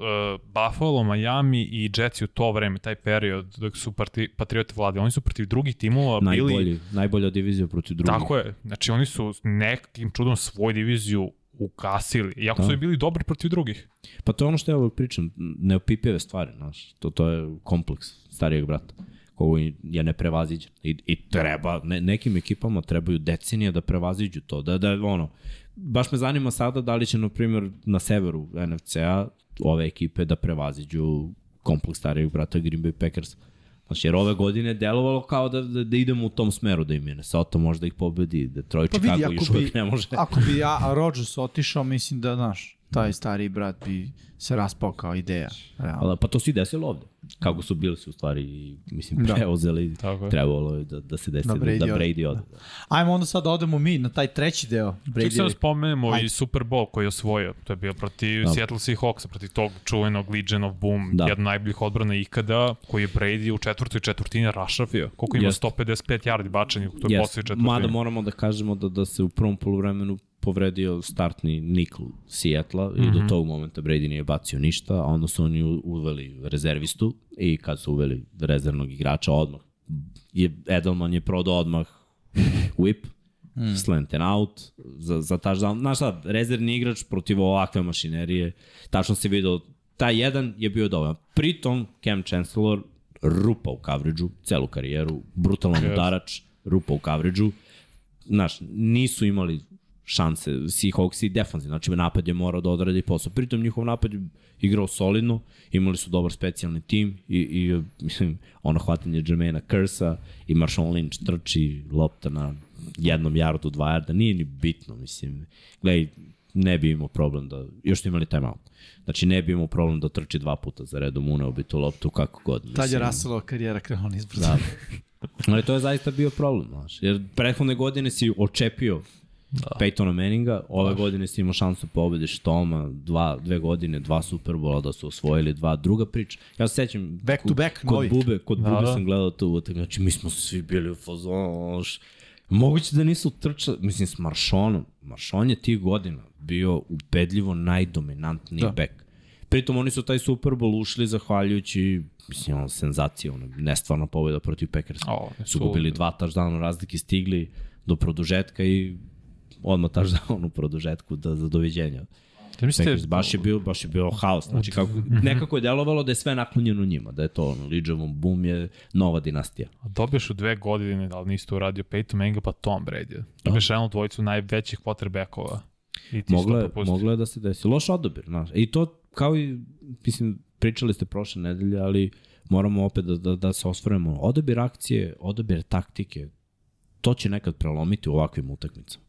Buffalo, Miami i Jets u to vreme, taj period dok su parti, Patrioti vlade, oni su protiv drugih timova Najbolji, bili... Najbolja divizija protiv drugih. Tako je, znači oni su nekim čudom svoju diviziju ukasili, iako da. su i bili dobri protiv drugih. Pa to je ono što ja uvijek pričam, neopipive stvari, znaš, to, to je kompleks starijeg brata koji je neprevaziđen. I, i treba, ne, nekim ekipama trebaju decenije da prevaziđu to, da, da ono, baš me zanima sada da li će, na primjer, na severu NFC-a ove ekipe da prevaziđu kompleks starijeg brata Green Bay Packers. Znači, jer ove godine delovalo kao da, da, da idemo u tom smeru, da im je Nesoto možda ih pobedi, Detroit, pa Chicago još uvijek ne može. ako bi ja, Rodgers otišao, mislim da, znaš, taj stari brat bi se raspao kao ideja. Realno. Ali, pa to se i desilo ovde. Kako su bili su u stvari, mislim, Da. preuzeli, Tako je. trebalo je da, da se desi Da da Brady Brady, da ode. Brady ode. Da. Ajmo onda sad da odemo mi na taj treći deo. Ček se da Brady, spomenemo Ajde. i Super Bowl koji je osvojio. To je bio protiv Da. Seattle Seahawksa, protiv tog čuvenog Legion of Boom, Da. da. jedna najboljih odbrana ikada, koji je Brady u četvrtoj četvrtini rašafio. Koliko ima? Jeste. 155 yardi bačeni u toj Yes. posljednjoj četvrtini. Mada moramo da kažemo da, da se u prvom polovremenu povredio startni nikl Sijetla i Mhm. do tog momenta Brady nije bacio ništa, a onda su oni uveli rezervistu i kad su uveli rezervnog igrača odmah je Edelman je prodao odmah whip, mm. slant and out, za, za touchdown. Znaš šta, rezervni igrač protiv ovakve mašinerije, tačno se vidio, taj jedan je bio dovoljan. Pritom, Cam Chancellor rupa u coverage-u, celu karijeru, brutalan Yes. udarač, rupa u coverage-u. Znaš, nisu imali šanse Seahawks i defanzivno, znači napad je morao da odradi posao. Pritom njihov napad je igrao solidno, imali su dobar specijalni tim i, i mislim, ono hvatanje Jermaina Cursa i Marshawn Lynch trči lopta na jednom jardu, dva jarda, nije ni bitno, mislim. Gledaj, ne bi imao problem da, još su imali timeout. Znači ne bi imao problem da trči dva puta za redom, uneo bi tu loptu kako god. Mislim. tad je Russellova karijera krenula nizbrzo. Da. Ali to je zaista bio problem, znaš. Jer prethodne godine si očepio da. Peytona Manninga, ove Baš. godine si imao šansu pobediš Toma, dva, dve godine, dva Superbola da su osvojili, dva druga priča. Ja se sećam, Back to back, kod novi. Bube, kod Da, Bube da. sam gledao tu utak, znači mi smo svi bili u fazonu. Moguće da nisu trčali, mislim s Marshonom, Marshon je tih godina bio ubedljivo najdominantniji Da. back. Pritom oni su taj Super Bowl ušli zahvaljujući, mislim, ono, senzacija, ono, nestvarna pobjeda protiv Packersa. O, su gubili dva touchdowna razlike, stigli do produžetka i odmah touchdown u produžetku da, za doviđenja. Da mislite, baš je bio, baš je bio haos. Znači, kako, nekako je delovalo da je sve naklonjeno njima, da je to ono, Lidževom boom je nova dinastija. dobiješ u dve godine, da li nisi to uradio Peyton Manninga pa Tom Brady. Dobiješ jednu dvojicu najvećih quarterbackova. I moglo je, moglo je da se desi. Loš odabir, znaš. I to kao i, mislim, pričali ste prošle nedelje, ali moramo opet da, da, da se osvrnemo. Odabir akcije, odabir taktike, to će nekad prelomiti u ovakvim utakmicama.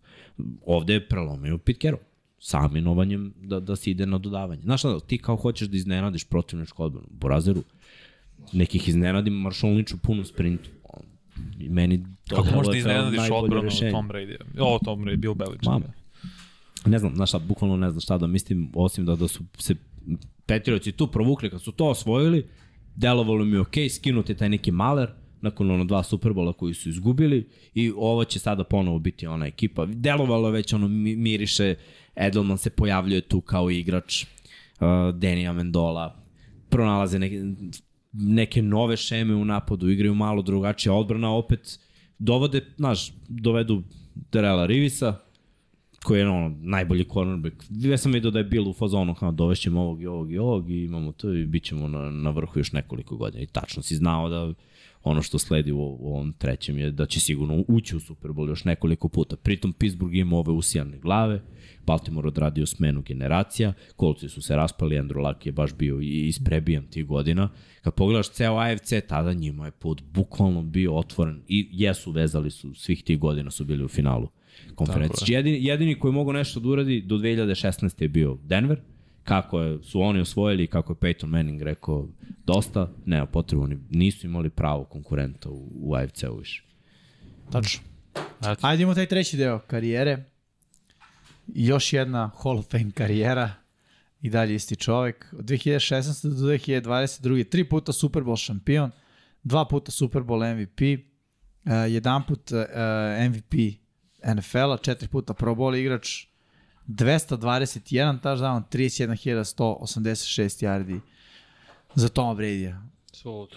Ovde je prelomio Pete Carroll saminovanjem da, da se ide na dodavanje. Znaš šta, ti kao hoćeš da iznenadiš protivničku odbranu, Borazeru, nekih iznenadim Marshall Lynch u punom sprintu. I meni to Kako da iznenadiš odbranu rešenje. Tom Brady? O, Tom Brady, Bill Belichick. Mame. Ne znam, znaš šta, bukvalno ne znam šta da mislim, osim da, da su se Petriovci tu provukli, kad su to osvojili, delovalo mi je okej, skinuti taj neki maler, nakon ono dva Superbola koji su izgubili i ovo će sada ponovo biti ona ekipa. Delovalo već ono mi- miriše, Edelman se pojavljuje tu kao igrač, uh, Danny Amendola, pronalaze neke, neke nove šeme u napadu, igraju malo drugačije, odbrana opet dovode, znaš, dovedu Derela Rivisa, koji je ono, najbolji cornerback. Ja sam vidio da je bilo u fazonu, kao dovešćemo ovog i ovog i ovog i imamo to i bit ćemo na, na vrhu još nekoliko godina. I tačno si znao da ono što sledi u, ovom trećem je da će sigurno ući u Super Bowl još nekoliko puta. Pritom Pittsburgh ima ove usijane glave, Baltimore odradio smenu generacija, kolci su se raspali, Andrew Luck je baš bio i isprebijan tih godina. Kad pogledaš ceo AFC, tada njima je put bukvalno bio otvoren i jesu vezali su, svih tih godina su bili u finalu konferencije. Jedini, jedini koji mogu nešto da uradi do 2016. je bio Denver, kako je, su oni osvojili kako je Peyton Manning rekao dosta, nema potrebu, oni nisu imali pravo konkurenta u, u AFC-u više. Tačno. Eto. Ajde imamo taj treći deo karijere. Još jedna Hall of Fame karijera. I dalje isti čovek. Od 2016. do 2022. Tri puta Super Bowl šampion. Dva puta Super Bowl MVP. Uh, jedan put uh, MVP NFL-a. Četiri puta Pro Bowl igrač. 221 touchdown, 31.186 yardi za Toma Brady-a. Suludo.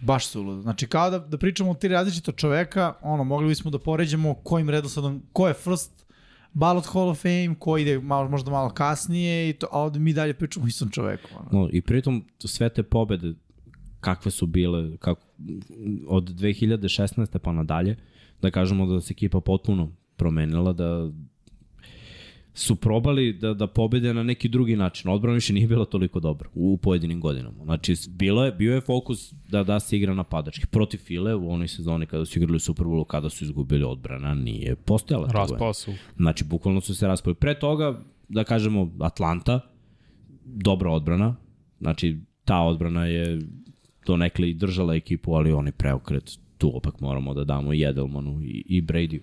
Baš suludo. Znači, kao da, da pričamo o tri različita čoveka, ono, mogli bismo da poređamo kojim redosledom, ko je first ballot Hall of Fame, ko ide malo, možda malo kasnije, i to, a ovde mi dalje pričamo o istom čoveku. Ono. No, I pritom sve te pobede kakve su bile kako, od 2016. pa nadalje, da kažemo da se ekipa potpuno promenila, da su probali da, da pobede na neki drugi način. Odbrana više nije bila toliko dobra u, u pojedinim godinama. Znači, bilo je, bio je fokus da, da se igra napadački. Protiv File u onoj sezoni kada su igrali u Super Bowlu, kada su izgubili odbrana, nije postojala. Raspao su. Znači, bukvalno su se raspali. Pre toga, da kažemo, Atlanta, dobra odbrana, znači ta odbrana je to nekle i držala ekipu, ali oni preokret tu opak moramo da damo i Edelmanu i, i Brady.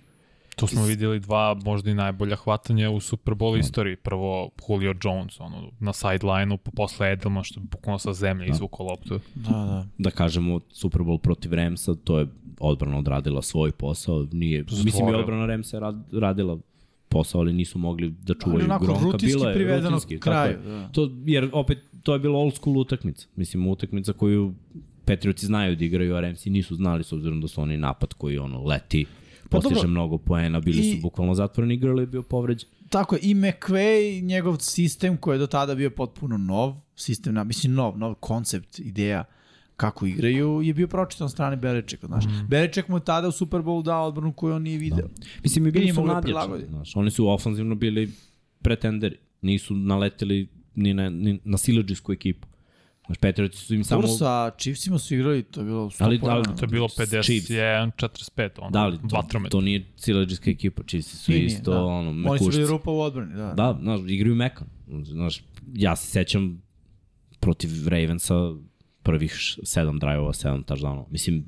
Tu smo videli dva možda i najbolja hvatanja u Super Bowl istoriji. Prvo Julio Jones, ono, na sideline-u, pa posle Edelman, što je bukvalno sa zemlje izvukao loptu. Da, da. Da kažemo, Super Bowl protiv Ramsa, to je odbrana odradila svoj posao. Nije, mislim i odbrana Ramsa je rad, radila posao, ali nisu mogli da čuvaju Ali Gronka. rutinski Bilo je privedeno rutinski, kraju, da. To, jer opet, to je bila old school utakmica. Mislim, utakmica koju Patriotsi znaju da igraju, a Ramsi nisu znali s obzirom da su oni napad koji ono leti, postiže dobro. mnogo poena, bili I- su bukvalno zatvoreni, igrali je bio povređen. Tako je, i McVay, njegov sistem koji je do tada bio potpuno nov, sistem, na, mislim nov, nov koncept, ideja kako igraju, je bio pročitan strane Beličeka, znaš. Mm. Beliček mu je tada u Super Bowl dao odbranu koju on nije video. Da. Mislim, i bili su da nadjačani. Znaš, oni su ofanzivno bili pretenderi. Nisu naleteli ni na, ni na silađisku ekipu. Znaš, Patriotsi su im Samo samo... sa Chiefsima su igrali, to je bilo 100 Ali- poena. ali To je bilo Chiefs. 51-45, ono, Da, ali to, vatromet. to nije silađiska ekipa. Chiefs su Nije, isto, da. ono, Oni su mekušci. bili rupa u odbrani, da. Da, znaš, igraju mekan. Znaš, ja se sećam protiv Ravensa prvih š- sedam drajeva, sedam touchdownova. Mislim,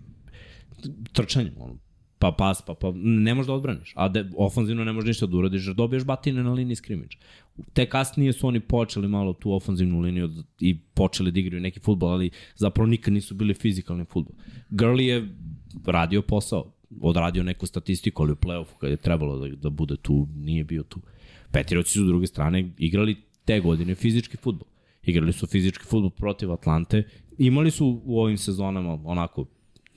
trčanje, ono, pa pas, pa, pa ne možeš da odbraniš. A de, ofanzivno ne možeš ništa da uradiš, jer dobiješ batine na liniji skrimiča. Te kasnije su oni počeli malo tu ofanzivnu liniju i počeli da igraju neki futbol, ali zapravo nikad nisu bili fizikalni futbol. Gurley je radio posao, odradio neku statistiku, ali u play-offu kad je trebalo da, da bude tu, nije bio tu. Petiroci su s druge strane igrali te godine fizički futbol. Igrali su fizički futbol protiv Atlante. Imali su u ovim sezonama onako,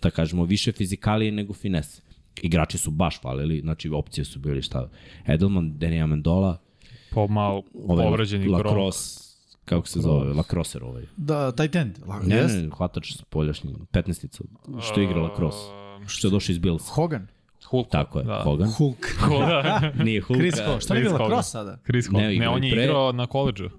da kažemo, više fizikalije nego finese. Igrači su baš falili, znači opcije su bili šta, Edelman, Danny Amendola, Po malo ovaj Gronk. Lacrosse, kako se zove, Lacrosser ovaj. Da, tight end. La, Ne, jest? ne, hvatač poljašnji, 15-nica, što igra Lacrosse, što je došao iz Bills. Hogan. Hulk. Tako je, da. Hogan. Hulk. [LAUGHS] da. [LAUGHS] Nije Hulk. Chris Hogan. Šta je bilo Hogan. cross sada? Chris Hulk. Ne, Ne, on je pre- igrao na koleđu.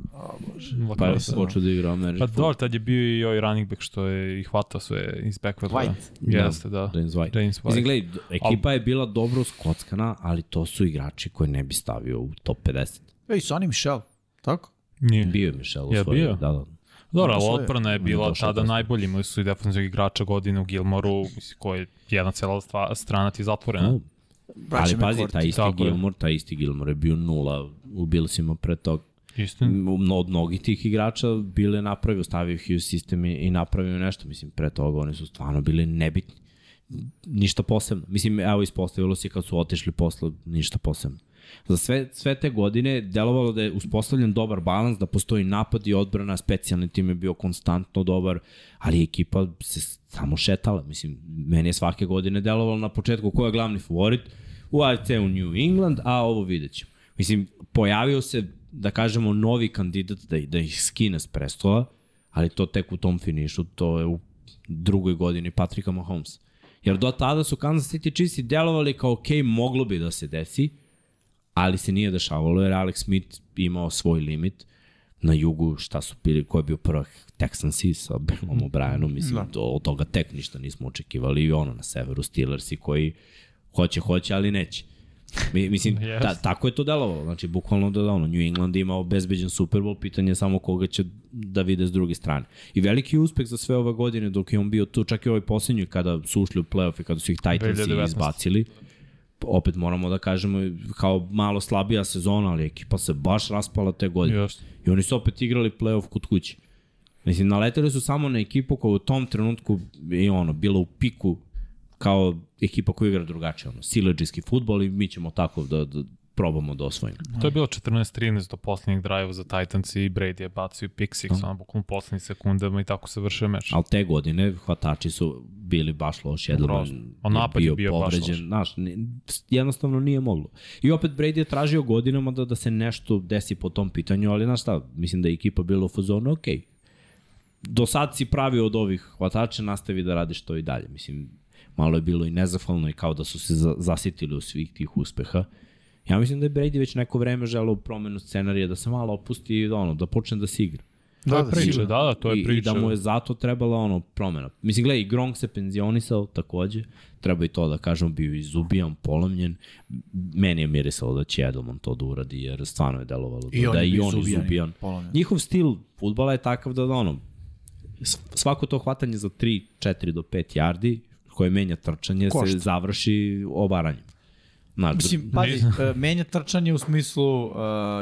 Pa je Lacrosse. počeo da igra Pa American dobro, tad je bio i ovaj running back što je i hvatao sve iz backwarda. White. Jeste, da. James White. James White. Mislim, gledaj, ekipa je bila dobro skockana, ali to su igrači koje ne bi stavio u top 50. Ej, Sonny Michel. Tako? Nije. Bio je Michel u Je svojoj- bio? Da, da. Dobro, ali odbrana je bila došao tada najbolji. Imali su i defensivnog igrača godine u Gilmoru, mislim, koji je jedna cela strana ti zatvorena. No, ali pazi, taj isti. Gilmore, taj isti Gilmore je bio nula u Billsima pre tog. Istina. M- Od mnogih tih igrača bile napravio, stavio ih i u sistem i, i napravio nešto. Mislim, pre toga oni su stvarno bili nebitni. Ništa posebno. Mislim, evo ispostavilo se kad su otišli posle, ništa posebno. Za sve, sve te godine delovalo da je uspostavljen dobar balans, da postoji napad i odbrana, specijalni tim je bio konstantno dobar, ali ekipa se samo šetala. Mislim, meni je svake godine delovalo na početku ko je glavni favorit, u AFC u New England, a ovo vidjet ćemo. Mislim, pojavio se, da kažemo, novi kandidat da, da ih skine s prestola, ali to tek u tom finišu, to je u drugoj godini Patrika Mahomes. Jer do tada su Kansas City Chiefs i delovali kao, ok, moglo bi da se desi, ali se nije dešavalo jer Alex Smith imao svoj limit na jugu, šta su bili, ko je bio prvak Texansi sa Billom O'Brienom, mislim, da. do, od toga tek ništa nismo očekivali i ono na severu Steelersi koji hoće, hoće, ali neće. Mi, mislim, [LAUGHS] Yes. ta, tako je to delovalo. Znači, bukvalno da, da ono, New England ima obezbeđen Super Bowl, pitanje je samo koga će da vide s druge strane. I veliki uspeh za sve ove godine dok je on bio tu, čak i ovoj posljednjoj kada su ušli u playoff i kada su ih Titansi 2019. Opet moramo da kažemo kao malo slabija sezona, ali ekipa se baš raspala te godine. Jeste. I oni su opet igrali playoff kod kuće. Mislim, naleteli su samo na ekipu koja u tom trenutku je ono, bila u piku kao ekipa koja igra drugačije, ono, sileđijski futbol i mi ćemo tako da, da probamo da osvojimo. To je bilo 14-13 do poslednjeg drive za Titans i Brady je bacio pick six, ono bukvalno poslednjim sekundama i tako se vršio meč. Ali te godine hvatači su bili baš loši. Edelman Grozno. A napad je bio baš loš. Znaš, jednostavno nije moglo. I opet Brady je tražio godinama da, da se nešto desi po tom pitanju, ali znaš šta, mislim da je ekipa bila u fazonu, ok, do sad si pravio od ovih hvatača, nastavi da radiš to i dalje. Mislim, malo je bilo i nezafalno i kao da su se za, zasitili u svih tih uspeha. Ja mislim da je Brady već neko vreme želeo promenu scenarija, da se malo opusti i da, ono, da počne da se igra. To je da, priča, da, da, to je I, priča. I da mu je zato trebala ono promena. Mislim, gledaj, i Gronk se penzionisao takođe, treba i to da kažem, bio izubijan, polomljen. Meni je mirisalo da će Edelman to da uradi, jer stvarno je delovalo I on da je i on izubijan. Njihov stil futbala je takav da ono, s- svako to hvatanje za 3, 4 do 5 yardi, koje menja trčanje, Košta. se završi obaranjem. Znaš, Mislim, pazi, e, menja trčanje u smislu uh,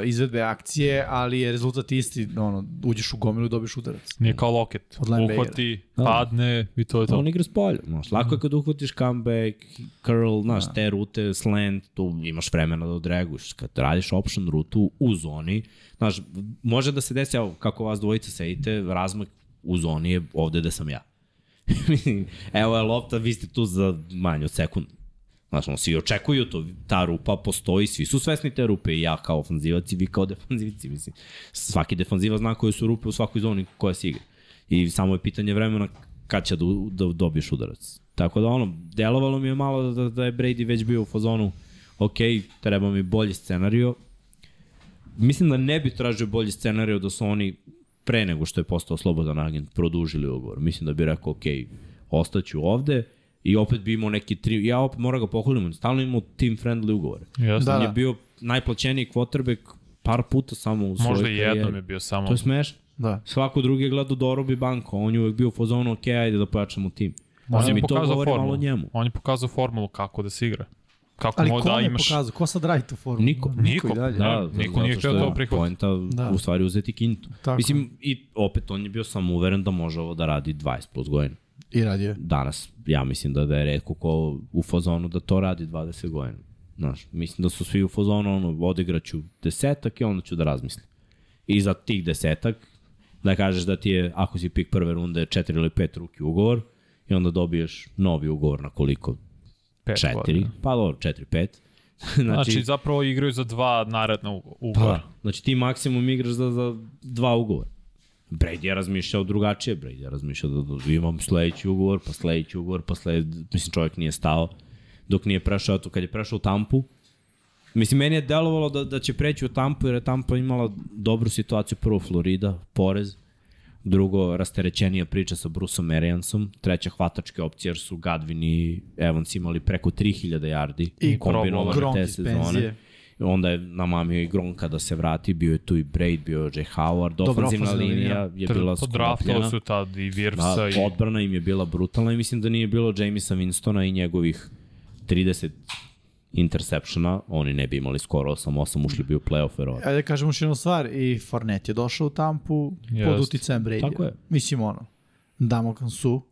izvedbe akcije, ali je rezultat isti, ono, uđeš u gomilu i dobiš udarac. Nije kao loket. Uhvati, padne i to je to. On igra s polja. Znaš, lako je kad uhvatiš comeback, curl, znaš, te rute, slant, tu imaš vremena da odreaguješ. Kad radiš option rutu u zoni, znaš, može da se desi, evo, kako vas dvojica sedite, razmak u zoni je ovde gde sam ja. [LAUGHS] Evo je lopta, vi ste tu za manje od sekundu. Znaš, ono, svi očekuju to, ta rupa postoji, svi su svesni te rupe i ja kao ofanzivac i vi kao [LAUGHS] defanzivci, mislim. Svaki defanziva zna koje su rupe u svakoj zoni koja se igra. I samo je pitanje vremena kad će da, da dobiješ udarac. Tako da ono, delovalo mi je malo da, da je Brady već bio u fazonu ok, treba mi bolji scenario. Mislim da ne bi tražio bolji scenario da su oni pre nego što je postao slobodan agent produžili ugovor. Mislim da bi rekao ok, ostaću ovde i opet bi imao neki tri, ja opet moram ga pohvalim, on stalno imao team friendly ugovor. Jeste. Da, on da. je bio najplaćeniji quarterback par puta samo u svojoj Možda i jednom je bio samo. To je smešno. Da. Svako drugi je gledao dorobi banko, on je uvek bio u fazonu, ok, ajde da pojačamo tim. On Mislim, je i to pokazao govori malo formulu. njemu. On je pokazao formulu kako da se igra. Kako Ali mo ko da ne imaš... pokazao? Ko sad radi tu formu? Niko. Niko. dalje. Da. niko nije je to prihvatiti. Poenta Da. da. u stvari uzeti kintu. Tako. Mislim, i opet on je bio samo uveren da može ovo da radi 20 plus godina. I radi je. Danas, ja mislim da, da je redko ko u fazonu da to radi 20 godina. Znaš, mislim da su svi u fazonu, ono, odigraću desetak i onda ću da razmislim. I za tih desetak, da kažeš da ti je, ako si pik prve runde, 4 ili 5 ruki ugovor, i onda dobiješ novi ugovor na koliko? Pet 4, godina. pa dobro, 4, 5. [LAUGHS] Znači, znači, zapravo igraju za dva naredna pa, ugovora. da. znači ti maksimum igraš za, za dva ugovora. Brady je razmišljao drugačije, Brady je razmišljao da, da imam sledeći ugovor, pa sledeći ugovor, pa sledeći, mislim čovjek nije stao dok nije prešao to kad je prešao u Tampu. Mislim, meni je delovalo da, da će preći u Tampu jer je Tampa imala dobru situaciju, prvo Florida, porez, drugo rasterećenija priča sa Bruceom Ariansom, treća hvatačke opcije jer su Gadvin i Evans imali preko 3000 yardi I kombinovane te sezone. penzije. Onda je namamio i Gronka da se vrati, bio je tu i Braid, bio je Jay Howard, ofanzivna ofanzivna linija je bila sklopljena. su tad i Virsa Da, i... odbrana im je bila brutalna i mislim da nije bilo Jamisa Winstona i njegovih 30 interceptiona, oni ne bi imali skoro 8-8, ušli bi u playoff verovatno. Ajde da kažemo još jednu stvar, i Fournette je došao u Tampu Jest. pod uticajem Brady. Tako je. Mislim ono, Damokon Su,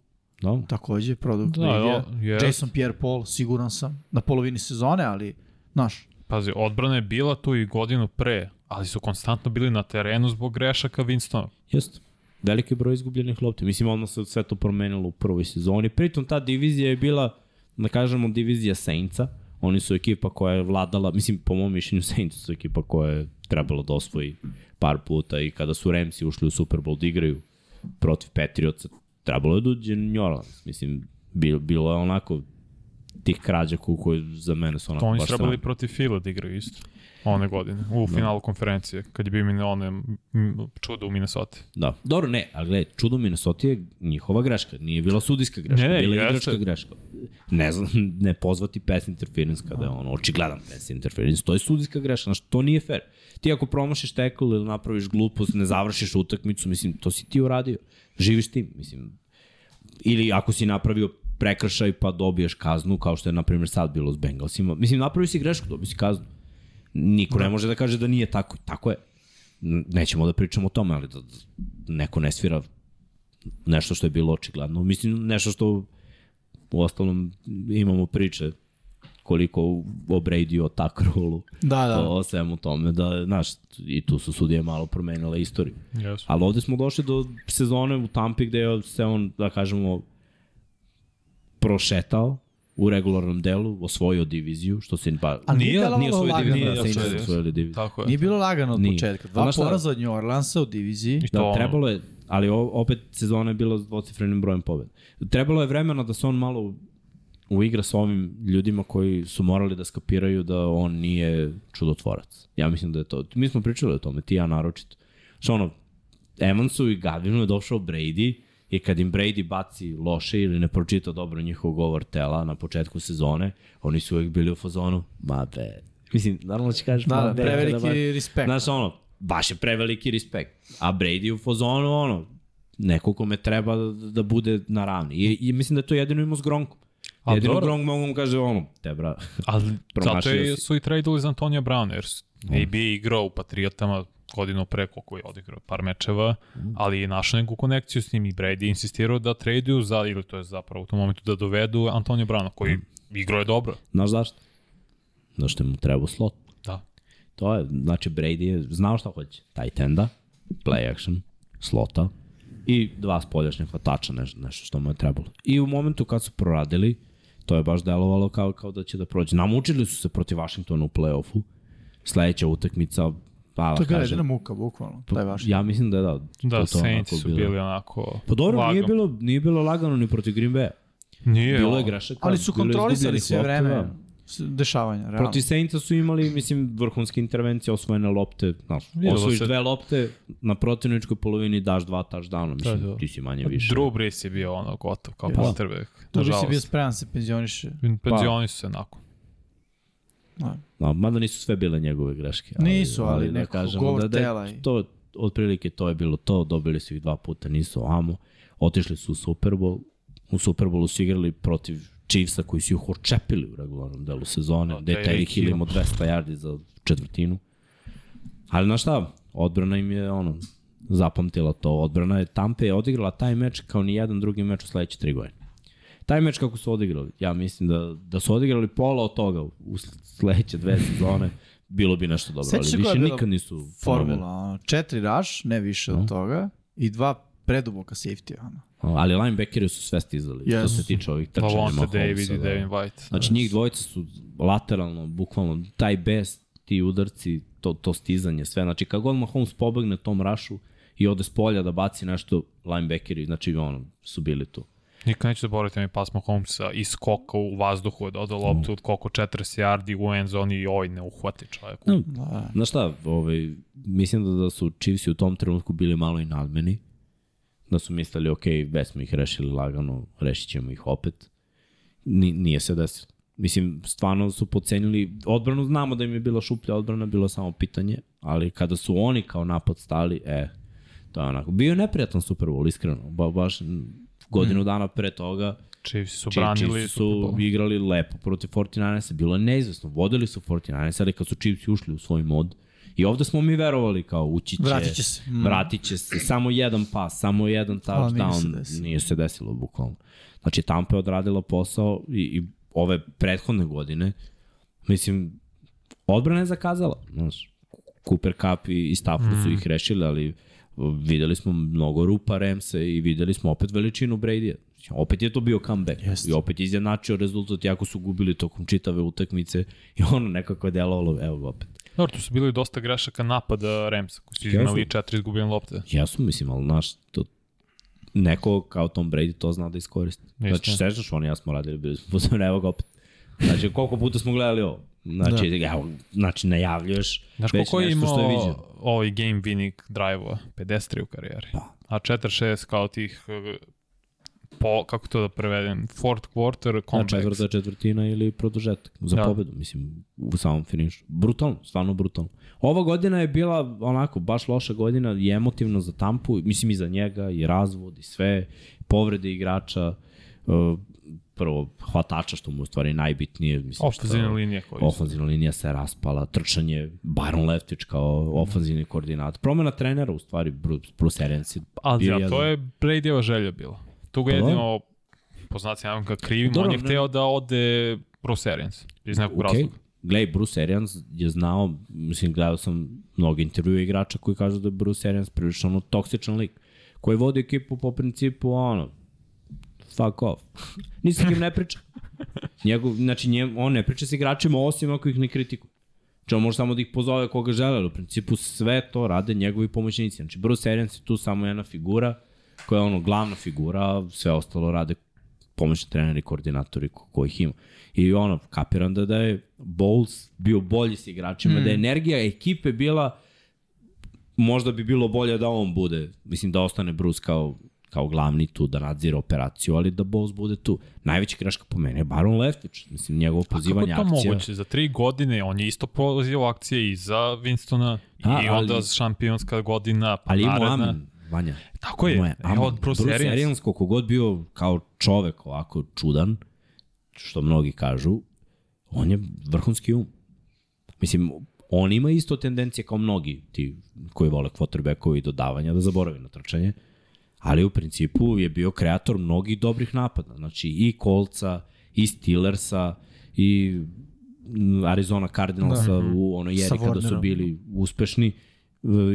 Da? takođe, produkt Da, Brady-a. jo, jest. Jason Pierre-Paul, siguran sam, na polovini sezone, ali, znaš, Pazi, odbrana je bila tu i godinu pre, ali su konstantno bili na terenu zbog grešaka Winstona. Jeste. Veliki broj izgubljenih lopti. Mislim, odmah se sve to promenilo u prvoj sezoni. Pritom ta divizija je bila, da kažemo, divizija Saintsa. Oni su ekipa koja je vladala, mislim, po mom mišljenju Saints su ekipa koja je trebalo da osvoji par puta i kada su Ramsi ušli u Super Bowl da igraju protiv Patriotsa, trebalo je da uđe New Orleans. Mislim, bilo je onako tih krađa ko- koje za mene su onako To oni baš su trebali protiv Fila da igraju isto. One godine, u finalu konferencije, kad je bio mine one čudo u Minnesota. Da. Dobro, ne, ali gledaj, čudo Minnesota je njihova greška, nije bila sudijska greška, Ne, ne, bila je igračka greška. Ne znam, [LAUGHS] ne pozvati pass interference kada je ono očigledan pass interference, to je sudijska greška, znači to nije fair. Ti ako promašiš tackle ili napraviš glupost, ne završiš utakmicu, mislim, to si ti uradio. Živiš tim, mislim. Ili ako si napravio prekršaj pa dobiješ kaznu, kao što je, na primjer, sad bilo s Bengalsima. Mislim, napravio si grešku, dobio si kaznu. Niko ne može da kaže da nije tako. Tako je. Nećemo da pričamo o tome, ali da da neko ne svira nešto što je bilo očigledno. Mislim, nešto što u ostalom imamo priče koliko o Brady, o Takrolu, da, da. o svemu tome, da, znaš, i tu su sudije malo promenile istoriju. Yes. Ali ovde smo došli do sezone u Tampi gde je se on, da kažemo, prošetao u regularnom delu, osvojio diviziju, što se pa, A nije nije, nije osvojio lagano, diviziju, nije da, Saints osvojio. osvojili diviziju. Tako je. Nije bilo lagano od Nije. početka. Dva šta? poraza od New Orleansa u diviziji. Da, ono, trebalo je, ali o- opet sezona je bila s dvocifrenim brojem pobjeda. Trebalo je vremena da se on malo uigra sa ovim ljudima koji su morali da skapiraju da on nije čudotvorac. Ja mislim da je to. Mi smo pričali o tome, ti ja naročito. Što ono, Evansu i Gadvinu je došao Brady i kad im Brady baci loše ili ne pročita dobro njihov govor tela na početku sezone, oni su uvek bili u fazonu, ma be, mislim, naravno će kažeš, Da, ma da, be, preveliki kada ba- respekt. Znaš, ono, baš je preveliki respekt. A Brady u fazonu, ono, neko kome treba da, da bude na ravni. I, I mislim da je to jedino imao s Gronkom. A Jedino dobro. Gronk mogu mu kaže ono, te bra, Ali zato Promašio je, si. su i tradili za Antonija Browna, jer AB je igrao u Patriotama godinu pre koliko je odigrao par mečeva, ali je našao neku konekciju s njim i Brady je insistirao da traduju za, ili to je zapravo u tom momentu da dovedu Antonija Browna, koji igrao je dobro. znaš zašto? Zašto mu treba slot. Da. To je, znači Brady je znao šta hoće. Tight enda, play action, slota i dva spoljašnja hvatača, nešto, nešto što mu je trebalo. I u momentu kad su proradili, to je baš delovalo kao, kao da će da prođe. Namučili su se protiv Washingtona u play-offu. Sledeća utakmica, pa To je bila jedina muka, bukvalno. Taj vaš. ja mislim da je da. Da, to Saints su bilo. bili onako Pa dobro, nije lagano. bilo, nije bilo lagano ni protiv Green Bay. Nije, Bilo je ono, grešaka. Ali su je kontrolisali sve vreme da. dešavanja, realno. Protiv Saintsa su imali, mislim, vrhunske intervencije, osvojene lopte, znaš, Videlo osvojiš se. dve lopte, na protivničkoj polovini daš dva touchdowna, mislim, Da, da. ti si manje više. Drew Brees je bio ono gotov kao Pa. quarterback. To bi si bio spreman da se penzioniše. Penzioni su se nakon. Da. No, mada nisu sve bile njegove greške. Nisu, ali neko govor tela i- to, otprilike to je bilo to, dobili su ih dva puta, nisu amo, otišli su u Super Bowl, u Super Bowlu su igrali protiv Chiefsa koji su ih očepili u regularnom delu sezone, Da, gde je Tyreek Hill imao 200 yardi za četvrtinu. Ali znaš šta, odbrana im je ono, zapamtila to. Odbrana je Tampa je odigrala taj meč kao ni jedan drugi meč u sledeće tri godine. Taj meč kako su odigrali, ja mislim da, da su odigrali pola od toga u sledeće dve sezone, bilo bi nešto dobro, se ali više nikad nisu Formula, ono, četiri rush, ne više od toga, i dva preduboka safety, ono. Ali linebackeri su sve stizali, yes. što se tiče ovih trčanja Lavonte Mahomesa. David i da. Devin White. Znači njih dvojica su lateralno, bukvalno, taj bes, ti udarci, to, to stizanje, sve. Znači kad god Mahomes pobegne tom rašu i ode s polja da baci nešto, linebackeri, znači ono, su bili tu. Nikad neću zaboraviti mi pas Mahomesa iz skoka u vazduhu, da odo loptu od koliko 40 yardi u end zoni i oj ne uhvati čovjek. No, Da. Znaš šta, ovaj, mislim da, da su Chiefs u tom trenutku bili malo i nadmeni. Da su mislili, ok, već smo ih rešili lagano, rešit ćemo ih opet. Ni, nije se desilo. Mislim, stvarno su pocenili, odbranu znamo da im je bila šuplja odbrana, bilo je samo pitanje, ali kada su oni kao napad stali, e, to je onako. Bio je neprijatan Super Bowl, iskreno. Ba, baš godinu dana pre toga Chiefs su Chiefs branili su igrali lepo protiv 49ersa, bilo je neizvesno, vodili su 49ersa, ali kad su Chiefs ušli u svoj mod, i ovde smo mi verovali kao ući će, Vratit će se. Mm. vratit će se, samo jedan pas, samo jedan Ali nije se touchdown, desilo. nije se desilo bukvalno. Znači Tampa je odradila posao i, i ove prethodne godine, mislim, odbrana je zakazala, znaš, Cooper Cup i, i Stafford Mm. su ih rešili, ali videli smo mnogo rupa Remsa i videli smo opet veličinu Brady-a. Opet je to bio comeback Jeste. i opet je izjednačio rezultat jako su gubili tokom čitave utakmice i ono nekako je delovalo, evo opet. Dobro, tu su bili dosta grešaka napada Ramsa, koji su imali četiri izgubljene lopte. Jesu, mislim, ali znaš, to, neko kao Tom Brady to zna da iskoristi. Znači, Istina. sećaš, on i ja smo radili, bili smo [LAUGHS] evo ga opet. Znači, koliko puta smo gledali ovo? Znači, da. evo, znači najavljuješ Znaš koliko je nešto što je imao ovaj game winning drive-ova? 53 u karijeri. Pa. A 4-6 kao tih eh, po, kako to da prevedem, fourth quarter Na comebacks. četvrta četvrtina ili produžetak za Da. da. pobedu, mislim, u samom finišu. Brutalno, stvarno brutalno. Ova godina je bila onako baš loša godina i emotivno za Tampu, mislim i za njega, i razvod i sve, povrede igrača, uh, prvo hvatača što mu u stvari najbitnije. Mislim, Ofenzivna što- linija koja je Ofanzivna linija se raspala, trčanje, Baron Leftić kao ofanzivni koordinat. Promena trenera u stvari, Bruce, Bruce Arians je Ali ja, to je Bradyjeva želja bila. Tu ga jedino, po znacima ga krivim, Dobro, on je ne- hteo da ode Bruce Arians iz nekog Ok, razloga. Gledaj, Bruce Arians je znao, mislim, gledao sam mnogo intervjua igrača koji kažu da je Bruce Arians prilično ono, toksičan lik, koji vodi ekipu po principu, ono, fuck off. [LAUGHS] Ni sa kim ne priča. Njegov, znači, nje, on ne priča s igračima osim ako ih ne kritikuje. Znači, on može samo da ih pozove koga žele, ali u principu sve to rade njegovi pomoćnici. Znači, Bruce Arians je tu samo jedna figura, koja je ono glavna figura, a sve ostalo rade pomoćni treneri, koordinatori ko, kojih ima. I ono, kapiram da, da je Bowles bio bolji s igračima, mm. da je energija ekipe bila možda bi bilo bolje da on bude, mislim da ostane Bruce kao kao glavni tu da nadzira operaciju, ali da Bose bude tu. Najveća greška po meni je Baron Leftwich. Mislim, njegovo pozivanje Kako to akcija. moguće? Za tri godine on je isto pozivao akcije i za Winstona A, i ali- onda šampionska godina, pa Ali naredna. amen, Vanja. Tako je. Moje, Evo od Bruce, Bruce Arians. Arians, koliko god bio kao čovek ovako čudan, što mnogi kažu, on je vrhunski um. Mislim, on ima isto tendencije kao mnogi ti koji vole quarterbackovi i dodavanja da zaborave na trčanje, ali u principu je bio kreator mnogih dobrih napada. Znači i Kolca, i Steelersa, i Arizona Cardinalsa da. u onoj Sa jeri kada su bili uspešni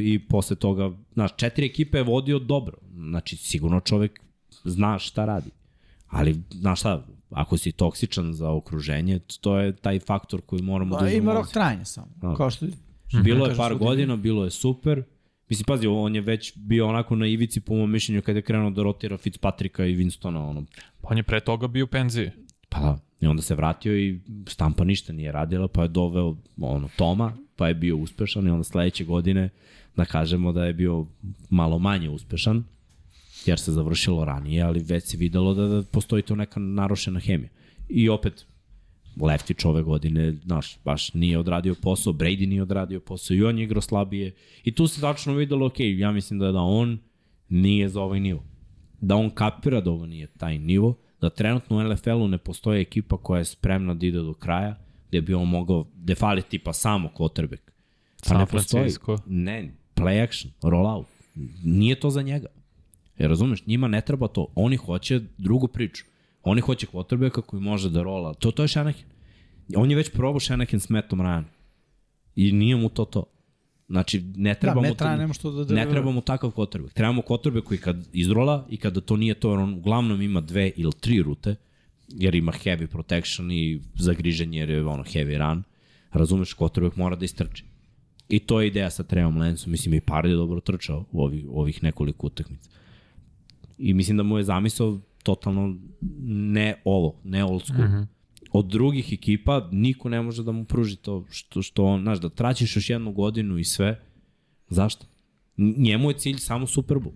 i posle toga, znaš, četiri ekipe je vodio dobro. Znači, sigurno čovek zna šta radi. Ali, znaš šta, ako si toksičan za okruženje, to je taj faktor koji moramo da Pa, uzmemo. ima rok trajanja samo. Da. Kao što Bilo je kažeš, par godina, bilo je super. Mislim, pazi, on je već bio onako na ivici, po mom mišljenju, kada je krenuo da rotira Fitzpatricka i Winstona, ono, Pa on je pre toga bio u penziji. Pa da, i onda se vratio i Stampa ništa nije radila, pa je doveo ono, Toma, pa je bio uspešan i onda sledeće godine da kažemo da je bio malo manje uspešan, jer se završilo ranije, ali već se videlo da, da postoji to neka narušena hemija. I opet, Leftić ove godine, znaš, baš nije odradio posao, Brady nije odradio posao i on je igrao slabije. I tu se tačno videlo, ok, ja mislim da, da on nije za ovaj nivo. Da on kapira da ovo nije taj nivo, da trenutno u NFL-u ne postoji ekipa koja je spremna da ide do kraja, gde bi on mogao, gde fali tipa samo quarterback. Pa San ne postoji. Ne, play action, roll out. Nije to za njega. Jer razumeš, njima ne treba to. Oni hoće drugu priču. Oni hoće quarterbacka koji može da rola. To, to je Shanahan. On je već probao Shanahan s Mattom Ryan. I nije mu to to. Znači, ne treba Da, mu... nema što da... Ne treba mu takav quarterback. Trebamo quarterback koji kad izrola i kada to nije to, jer on uglavnom ima dve ili tri rute, jer ima heavy protection i zagriženje jer je ono heavy run. Razumeš, quarterback mora da istrči. I to je ideja sa Trevom Lensom. Mislim, i Pard je dobro trčao u ovih, ovih nekoliko utakmica. I mislim da mu je zamisao totalno ne ovo, ne old school. Mm -hmm. Od drugih ekipa niko ne može da mu pruži to što, što on, znaš, da traćiš još jednu godinu i sve. Zašto? Njemu je cilj samo Super Bowl.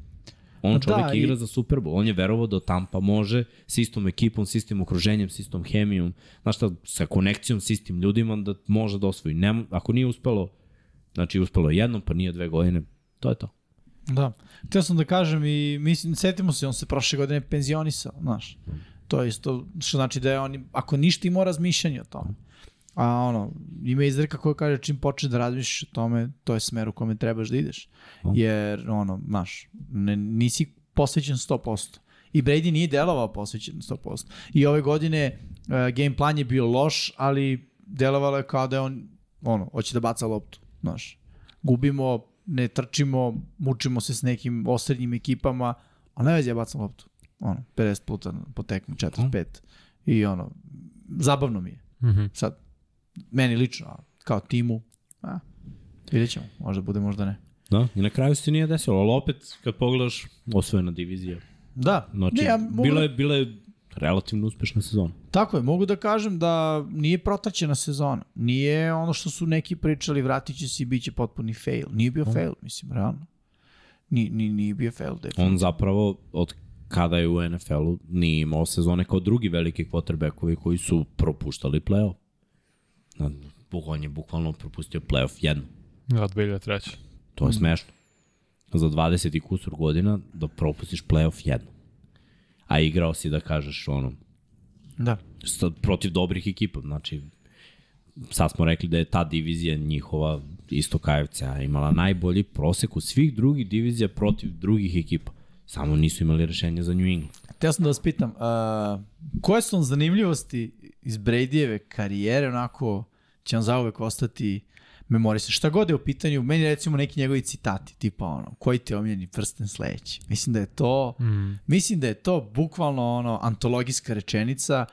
On Pa čovek da, igra i- za Super Bowl. On je verovao da Tampa može s istom ekipom, s istim okruženjem, s istom hemijom, znaš šta, sa konekcijom, s istim ljudima da može da osvoji. Nem, ako nije uspelo, znači uspelo je jednom, pa nije dve godine, to je to. Da. Htio sam da kažem i mislim, setimo se, on se prošle godine penzionisao, znaš. To je isto, što znači da je on, ako ništa imao razmišljanje o tome. A ono, ima izreka koja kaže čim počneš da razmišljaš o tome, to je smer u kome trebaš da ideš. Jer, ono, znaš, ne, nisi posvećen 100%. I Brady nije delovao posvećen 100%. I ove godine uh, game plan je bio loš, ali delovalo je kao da je on, ono, hoće da baca loptu, znaš. Gubimo, ne trčimo, mučimo se s nekim osrednjim ekipama, a vezi ja bacam loptu. Ono, 50 puta po tekmu, 45. I ono, zabavno mi je. Mm -hmm. Sad, meni lično, kao timu, a, vidjet ćemo, možda bude, možda ne. Da, i na kraju se nije desilo, ali opet kad pogledaš osvojena divizija. Da, Znači, ne, ja mogu bila, da, je, bila je relativno uspešna sezona. tako je, mogu da kažem da nije protraćena sezona. Nije ono što su neki pričali, vratit će se i bit će potpuni fail. Nije bio fail, mislim, realno. Ni, ni, nije bio fail, definitivno. On zapravo, od kada je u NFL-u, nije imao sezone kao drugi veliki quarterbackovi koji su propuštali playoff. Na, on je bukvalno propustio playoff jednu. Da, 2003. To je smešno. Za 20 i kusur godina da propustiš playoff jednu. A igrao si da kažeš ono, Da. protiv dobrih ekipa. Znači, sad smo rekli da je ta divizija njihova isto KFC-a imala najbolji prosek u svih drugih divizija protiv drugih ekipa. Samo nisu imali rešenje za New England. Teo sam da vas pitam, uh, koje su vam zanimljivosti iz Bradyjeve karijere, onako će vam zauvek ostati memorisa. Šta god je u pitanju, meni recimo neki njegovi citati, tipa ono, koji ti je omiljeni prsten sledeći. Mislim da je to, Mm. mislim da je to bukvalno ono antologijska rečenica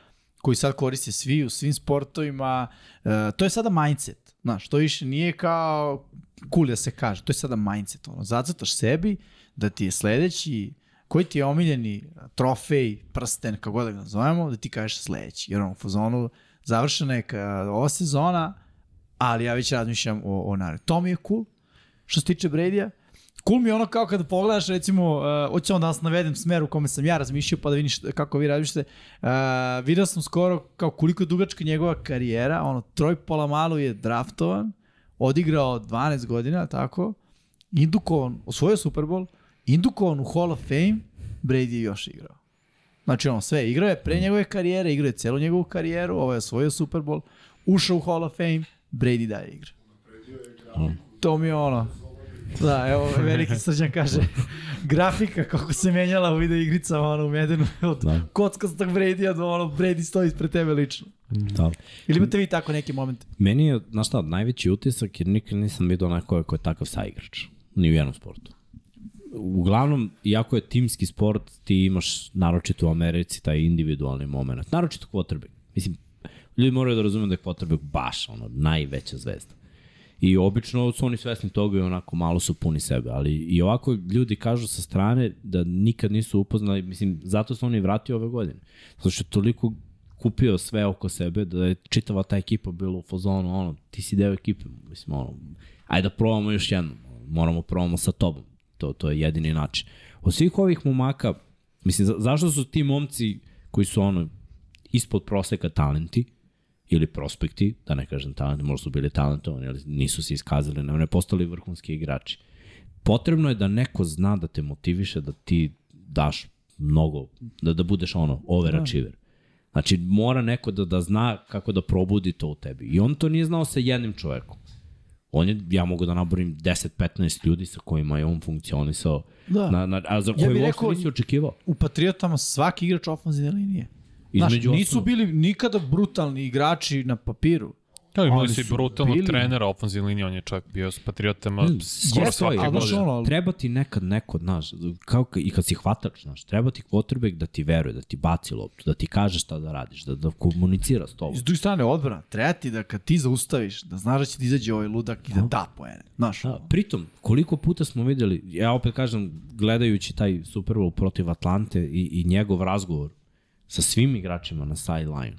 koju sad koriste svi u svim sportovima. Uh, to je sada mindset. Znaš, to više nije kao cool da se kaže, to je sada mindset. Ono, zacrtaš sebi da ti je sledeći koji ti je omiljeni trofej, prsten, kako god da ga nazovemo, da ti kažeš sledeći. Jer ono, u fazonu završena je ova sezona, ali ja već razmišljam o, o narednom. To mi je cool, što se tiče Bradya. Cool mi je ono kao kada pogledaš, recimo, uh, hoću da vas navedem smer u kome sam ja razmišljao, pa da vidiš kako vi razmišljate. Uh, video sam skoro kao koliko je dugačka njegova karijera, ono, Troj Polamalu je draftovan, odigrao 12 godina, tako, indukovan, osvojio Super Bowl, indukovan u Hall of Fame, Brady je još igrao. Znači ono sve, igrao je pre njegove karijere, igrao je celu njegovu karijeru, ovo je osvojio Super Bowl, ušao u Hall of Fame, Brady dalje igra. To mi je ono, Da, evo, veliki srđan kaže, [LAUGHS] grafika kako se menjala u video igricama ono, u Medenu, od da. kockastog Brady-a do ono, Brady stoji ispred tebe lično. Da. Ili imate vi tako neki moment? Meni je, znaš šta, najveći utisak jer nikad nisam vidio nekoga ko je takav saigrač. Ni u jednom sportu. Uglavnom, iako je timski sport, ti imaš naročito u Americi taj individualni moment. Naročito quarterback. Mislim, ljudi moraju da razumeju da je quarterback baš ono, najveća zvezda. I obično su oni svesni toga i onako malo su puni sebe, ali i ovako ljudi kažu sa strane da nikad nisu upoznali, mislim, zato su oni vratio ove godine. Zato što toliko kupio sve oko sebe da je čitava ta ekipa bila u fazonu, ono, ti si deo ekipe, mislim, ono, ajde da probamo još jednom, moramo probamo sa tobom, to, to je jedini način. Od svih ovih momaka, mislim, za, zašto su ti momci koji su ono, ispod proseka talenti, ili prospekti, da ne kažem talent, možda su bili talentovani, ali nisu se iskazali, ne, ne postali vrhunski igrači. Potrebno je da neko zna da te motiviše, da ti daš mnogo, da, da budeš ono, overachiever. Znači, mora neko da, da zna kako da probudi to u tebi. I on to nije znao sa jednim čovekom. On je, ja mogu da naborim 10-15 ljudi sa kojima je on funkcionisao, da. na, na, a za koje ja uopšte nisi očekivao. U Patriotama svaki igrač ofenzivne linije. Između Znaš, nisu bili nikada brutalni igrači na papiru. Da, imali su i brutalnog bili... trenera ofenzivne linije, on je čak bio s Patriotama mm, skoro svake godine. Ono, treba ti nekad neko, znaš, kao i kad si hvatač, znaš, treba ti quarterback da ti veruje, da ti baci loptu, da ti kaže šta da radiš, da, da komunicira s tobom. S druge strane, odbrana, treba ti da kad ti zaustaviš, da znaš da će ti izađe ovaj ludak i da da poene. Znaš, da, pritom, koliko puta smo videli, ja opet kažem, gledajući taj Super Bowl protiv Atlante i, i njegov razgovor, sa svim igračima na sideline.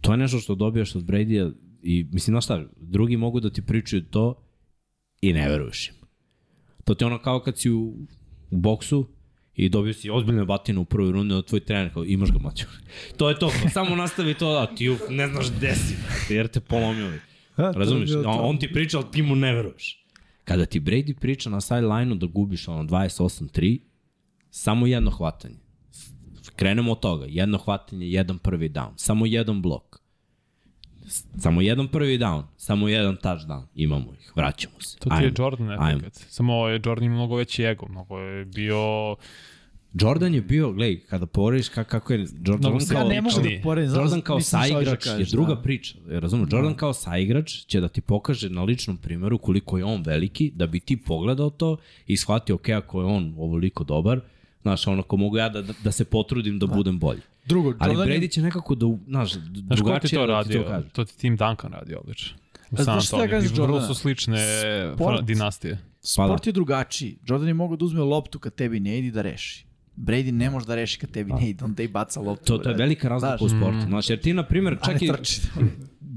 To je nešto što dobijaš od Brady-a i mislim, znaš šta, drugi mogu da ti pričaju to i ne veruješ im. To ti ono kao kad si u, u boksu i dobio si ozbiljne batine u prvoj rundi od tvoj trener, kao imaš ga maću. [LAUGHS] to je to, samo nastavi to, da ti uf, ne znaš gde si, [LAUGHS] jer te polomio. Razumiješ? On, on ti priča, ali ti mu ne veruješ. Kada ti Brady priča na sideline-u da gubiš ono 28-3, samo jedno hvatanje Krenemo od toga. Jedno hvatanje, jedan prvi down. Samo jedan blok. Samo jedan prvi down, samo jedan touchdown. Imamo ih, vraćamo se. To ti je Jordan efekt. Samo je Jordan ima mnogo veći ego. Mnogo je bio... Jordan je bio, gledaj, kada porediš kako, kako je Jordan no, kao, ja ne mogu da poredim, Jordan kao saigrač je druga da. priča. Razumem, Jordan kao saigrač će da ti pokaže na ličnom primjeru koliko je on veliki, da bi ti pogledao to i shvatio, ok, ako je on ovoliko dobar, Znaš, ono, ko mogu ja da, da se potrudim da, da. budem bolji. Drugo, Ali Brady će nekako da, znaš, drugačije to radi, to kaže. To ti Tim Duncan radi odlično. Sam to, vrlo su slične Sport, dinastije. Sport je drugačiji. Jordan je mogao da uzme loptu kad tebi ne ide da reši. Brady ne može da reši kad tebi ne ide, on te i baca loptu. To, to je velika razlika u sportu. Mm. Znaš, jer ti, na primjer, čak i...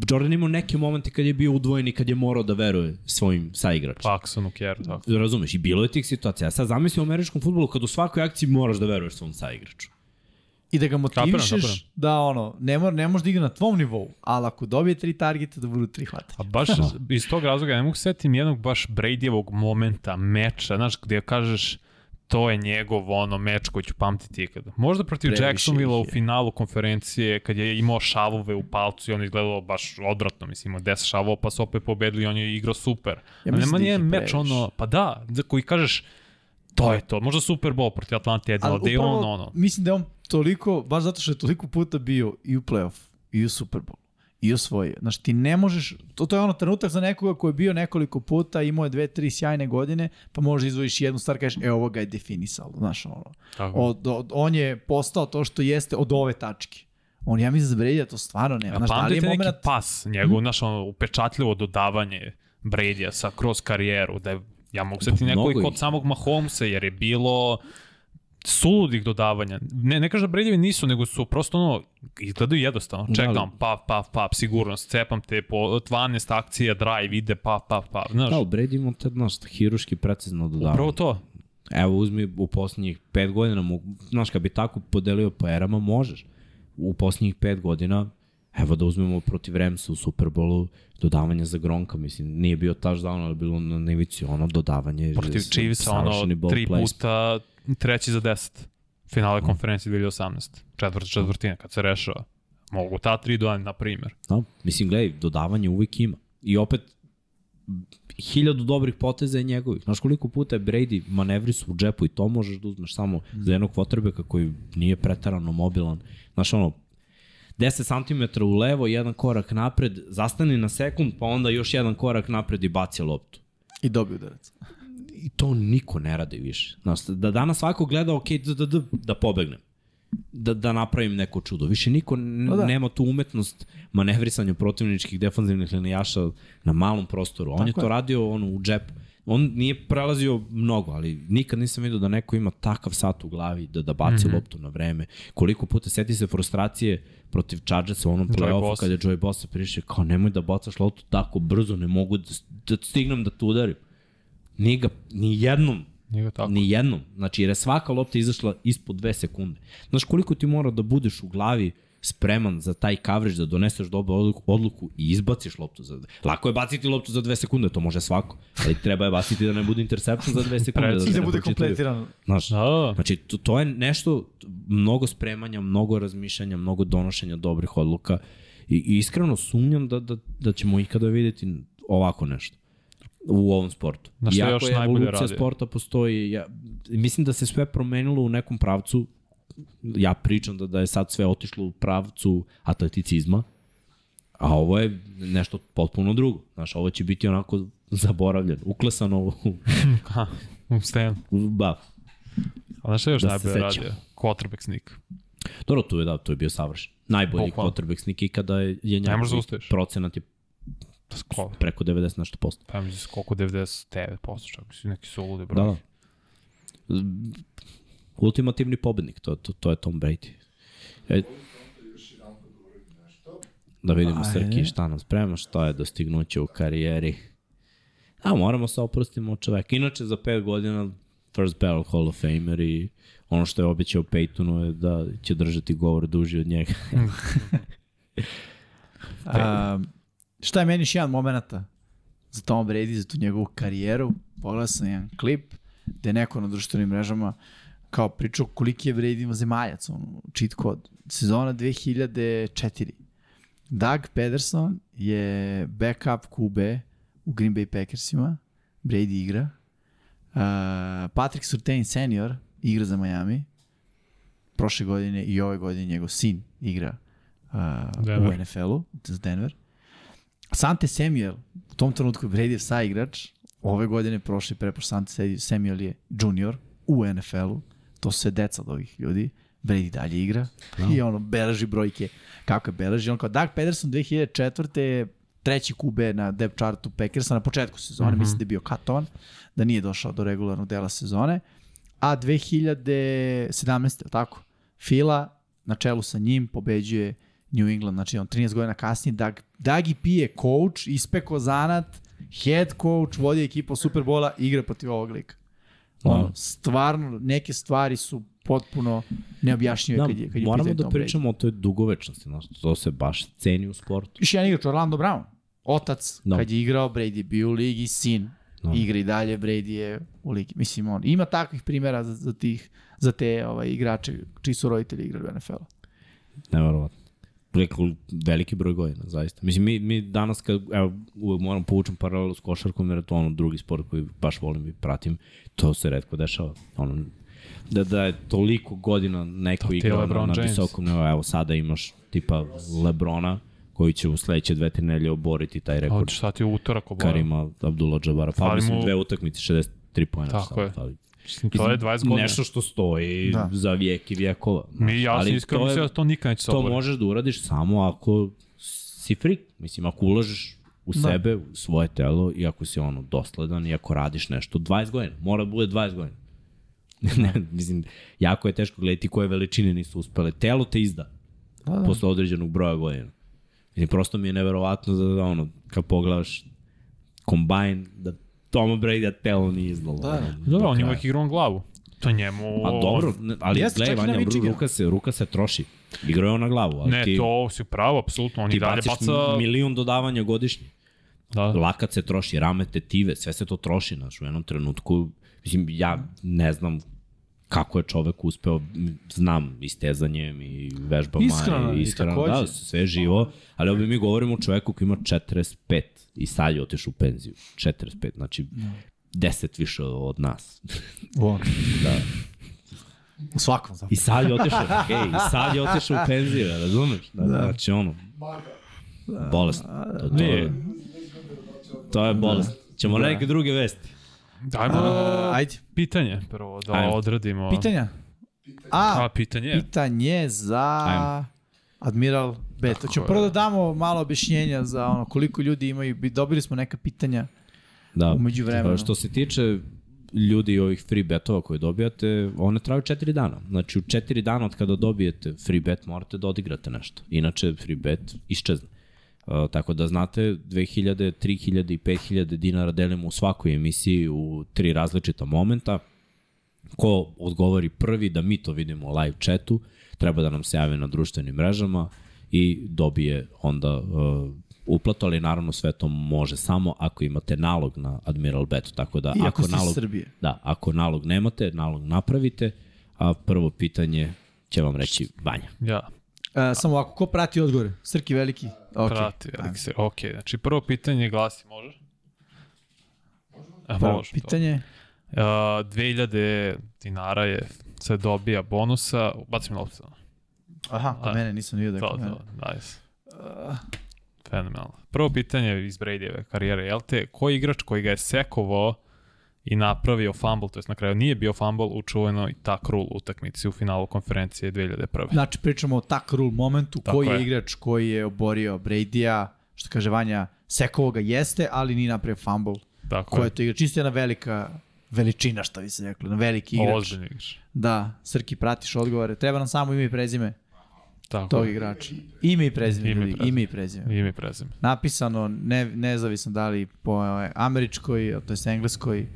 Jordan imao neke momente kad je bio udvojen i kad je morao da veruje svojim saigračima. Paxsonu, Kjer, tako. Razumeš, i bilo je tih situacija. sad zamisli u američkom futbolu kad u svakoj akciji moraš da veruješ svom saigraču. I da ga motivišeš kapiram, kapiram. da ono, ne, mora, ne može da igra na tvom nivou, ali ako dobije tri targeta da budu tri hvata. A baš iz tog razloga ne mogu setim jednog baš Bradyjevog momenta, meča, znaš, gde kažeš to je njegov ono meč koji ću pamtiti ikada. Možda protiv Jacksonville u finalu konferencije kad je imao šavove u palcu i on izgledalo baš odvratno, mislim, imao 10 šavova pa su opet pobedili, on je igrao super. Ja nema da nije meč previše. ono, pa da, koji kažeš to je to, možda Super Bowl protiv Atlante ali da je on ono. Mislim da je on toliko, baš zato što je toliko puta bio i u playoff i u Super Bowl i osvojio. Znaš, ti ne možeš, to, to je ono trenutak za nekoga koji je bio nekoliko puta, imao je dve, tri sjajne godine, pa možeš izvojiš jednu stvar, kažeš, e, ovo ga je definisalo, znaš, ono. Od, od, on je postao to što jeste od ove tačke. On, ja mislim da Brady to stvarno nema. Znaš, da li je moment... neki pas njegov, hmm? znaš, ono, upečatljivo dodavanje Brady-a sa kroz karijeru, da je, ja mogu seti neko i kod samog Mahomesa, jer je bilo suludih dodavanja. Ne, ne kažem da Bradyvi nisu, nego su prosto ono, izgledaju jednostavno. Da, Čekam, ali- pap, pap, pap, sigurnost, cepam te po 12 akcija, drive, ide, pap, pap, pap. Znaš, Da, ali Brady ima te, znaš, hiruški precizno dodavanje. upravo to. Evo, uzmi u poslednjih pet godina, mogu, znaš, kad bi tako podelio po erama, možeš. U poslednjih pet godina, evo da uzmemo protiv Ramsa u Superbolu, dodavanje za Gronka, mislim, nije bio touchdown, ali bilo na nevici ono dodavanje. Protiv s- Chiefsa, ono, tri puta treći za 10. Finale konferencije 2018. Četvrt četvrtina, kad se rešava. Mogu ta tri dodati, na primjer. Da, mislim, gledaj, dodavanje uvijek ima. I opet, hiljadu dobrih poteza je njegovih. Znaš koliko puta je Brady manevris u džepu i to možeš da uzmeš samo za jednog quarterbacka koji nije pretarano mobilan. Znaš ono, 10 cm u levo, jedan korak napred, zastani na sekund, pa onda još jedan korak napred i baci loptu. I dobio udarac. I to niko ne radi više. Znaš, da danas svako gleda, ok, da, da, da, da pobegnem. Da, da napravim neko čudo. Više niko n- Pa da. nema tu umetnost manevrisanja protivničkih defanzivnih linijaša na malom prostoru. On Tako je to je. radio ono, u džepu. On nije prelazio mnogo, ali nikad nisam vidio da neko ima takav sat u glavi da, da baci mm -hmm. loptu na vreme. Koliko puta seti se frustracije protiv Chargersa u onom play-offu Bosa. kada je Joey Bosa prišao kao nemoj da bacaš loptu tako brzo, ne mogu da, da stignem da te udarim. Nije ga ni jednom Nije ga tako. Ni jednom. Znači, jer je svaka lopta izašla ispod dve sekunde. Znaš koliko ti mora da budeš u glavi spreman za taj coverage, da doneseš dobru odluku, odluku i izbaciš loptu za... Lako je baciti loptu za dve sekunde, to može svako. Ali treba je baciti da ne bude interception za dve sekunde. I da ne bude pročitaju. kompletirano. Znaš, Da, da, da. Znači, to, to je nešto, mnogo spremanja, mnogo razmišljanja, mnogo donošenja dobrih odluka i, i iskreno sumnjam da, da, da ćemo ikada videti ovako nešto u ovom sportu. Na što Iako još je najbolje radi. sporta postoji, ja, mislim da se sve promenilo u nekom pravcu, ja pričam da, da je sad sve otišlo u pravcu atleticizma, a ovo je nešto potpuno drugo. Znaš, ovo će biti onako zaboravljen, uklesano u, [LAUGHS] Ha, u stenu. u bav. A znaš šta je još Da da najbolje radio? Quarterback sneak. Dobro, tu je da, tu je bio savršen. Najbolji Bukvalno. quarterback sneak ikada je, je njegov zaustaviš. procenat je Da sklo. preko 90 nešto posto. Pa mislim koliko 99% čak su neki suludi Da, broj. da. Ultimativni pobednik, to, to, to je Tom Brady. E, da vidimo Ajde. Srki šta nam sprema, šta je dostignuće u karijeri. A moramo se oprostimo od čoveka. Inače za 5 godina first ballot Hall of Famer i ono što je obećao Peytonu je da će držati govor duži od njega. [LAUGHS] [LAUGHS] Um, šta je meni još jedan moment za Tom Brady, za tu njegovu karijeru? Pogledao sam jedan klip gde je neko na društvenim mrežama kao pričao koliki je Brady ima zemaljac, ono, cheat kod. Sezona 2004. Doug Pederson je backup QB u Green Bay Packersima. Brady igra. Uh, Patrick Surtain senior igra za Miami. Prošle godine i ove godine njegov sin igra uh, u. NFL-u za Denver. Sante Samuel, u tom trenutku je Bradyjev saigrač, ove godine, prošli prepoš Sante Samuel je junior u NFL-u, to sve deca od ovih ljudi, Brady dalje igra no. i ono, beleži brojke kako je beleži. On kao Doug Pederson 2004. je treći QB na depth chartu Packersa na početku sezone, mm -hmm. mislim da je bio katovan, da nije došao do regularnog dela sezone, a 2017. je li tako? Fila na čelu sa njim pobeđuje New England, znači on 13 godina kasnije, Dag, Dagi P je coach, ispeko zanat, head coach, vodi ekipu Superbola, igra protiv ovog lika. Ono, stvarno, neke stvari su potpuno neobjašnjive Da, kad je, kad je moramo da pričamo o toj dugovečnosti, znaš, to se baš ceni u sportu. Još jedan igrač, Orlando Brown. Otac, Da. kad je igrao, Brady je bio u ligi, sin Da. igra i dalje, Brady je u ligi. Mislim, on ima takvih primjera za, za, tih, za te ovaj, igrače čiji su roditelji igrali u NFL-u. Neverovatno. Rekao, veliki broj godina, zaista. Mislim, mi, mi danas, kad, evo, uvek moram povučem paralelu s košarkom, jer je to ono drugi sport koji baš volim i pratim, to se redko dešava. Ono, da, da je toliko godina neko igrao na, na visokom nivou, evo sada imaš tipa Lebrona, koji će u sledeće dve, tri nelje oboriti taj A rekord od šta ti utorak oborio? Karima Abdullah Jabara. Pa mislim dve utakmice, 63 pojena. Tako je. Fali. Mislim, to je 20 godina. Nešto što stoji Da. za vijek i vijekova. Mi, ja sam iskreno mislio da to nikad neće se To možeš da uradiš samo ako si freak. Mislim, ako ulažeš u Da. sebe, u svoje telo i ako si ono dosledan i ako radiš nešto 20 godina. Mora da bude 20 godina. [LAUGHS] ne, mislim, jako je teško gledati koje veličine nisu uspele. Telo te izda Da, da. da. posle određenog broja godina. Mislim, prosto mi je neverovatno da, da ono, kad pogledaš kombajn, da Toma Brady telo nije izdalo. Da. Dobro, do on ima ih igrao glavu. To njemu... Pa dobro, ne, ali Jeste, gledaj, i Vanja, ruka se, ruka se troši. Igrao je on na glavu, ali Ne, ti, to si pravo, apsolutno. On i ti dalje baciš baca... milion dodavanja godišnje. Da. Lakat se troši, rame, tetive, sve se to troši, znaš, u jednom trenutku, mislim, ja ne znam kako je čovek uspeo, znam i stezanjem i vežbama Ishrana i i ishrana, takođe. da, sve je živo, ali ovdje mi govorimo o čoveku koji ima 45 i sad je otišao u penziju, 45, znači 10 više od nas. On. [LAUGHS] Da. U svakom zapravo. I sad je otišao, hej, i sad je otišao u penziju, razumeš? Da, da. Znači ono, bolest. To, to, Nije. to je bolest. Ćemo na neke druge vesti. Dajmo A, ajde, pitanje prvo, da Ajmo. odradimo. pitanja. A, A, pitanje? pitanje za Ajmo. Admiral Bet. Tako prvo da damo malo objašnjenja za ono koliko ljudi imaju, bi- dobili smo neka pitanja Da. umeđu vremenu. Što se tiče ljudi ovih free betova koje dobijate, one traju 4 dana. Znači u 4 dana od kada dobijete free bet morate da odigrate nešto. Inače free bet iščezne. Uh, tako da znate, 2000, 3000 i 5000 dinara delimo u svakoj emisiji u tri različita momenta. Ko odgovori prvi da mi to vidimo u live chatu, treba da nam se jave na društvenim mrežama i dobije onda uh, uplatu, ali naravno sve to može samo ako imate nalog na Admiral Betu, tako da I ako ako ste iz nalog, Srbije. da, ako nalog nemate, nalog napravite, a prvo pitanje će vam reći Vanja. Ja, E, samo ako, ko prati odgovore? Srki veliki? Okay. prati veliki se. Ok, znači prvo pitanje glasi, može? Prvo može. pitanje. Uh, 2000 dinara je se dobija bonusa, bacim loptu. Aha, kod A, mene nisam vidio da je To, kod mene. to, nice. Fenomenalno. Prvo pitanje iz Bradyjeve karijere, jel te, koji igrač koji ga je sekovao i napravio fumble, to jest na kraju nije bio fumble u čuvenoj tak rule utakmici u finalu konferencije 2001. Znači, pričamo o tak rule momentu, Tako koji je je. igrač koji je oborio Brady-a, što kaže Vanja, sekovo ga jeste, ali nije napravio fumble. Tako Ko je. je to igrač? Čisto jedna velika veličina, što bi se rekli, na veliki igrač. Ozbiljni igrač. Da, Srki, pratiš odgovore. Treba nam samo ime i prezime Tako tog je. igrača. Ime i prezime, Ime i ljudi, prezime. ime i prezime. Ime i prezime. Napisano, ne, nezavisno da li po ovaj, američkoj, to jest engleskoj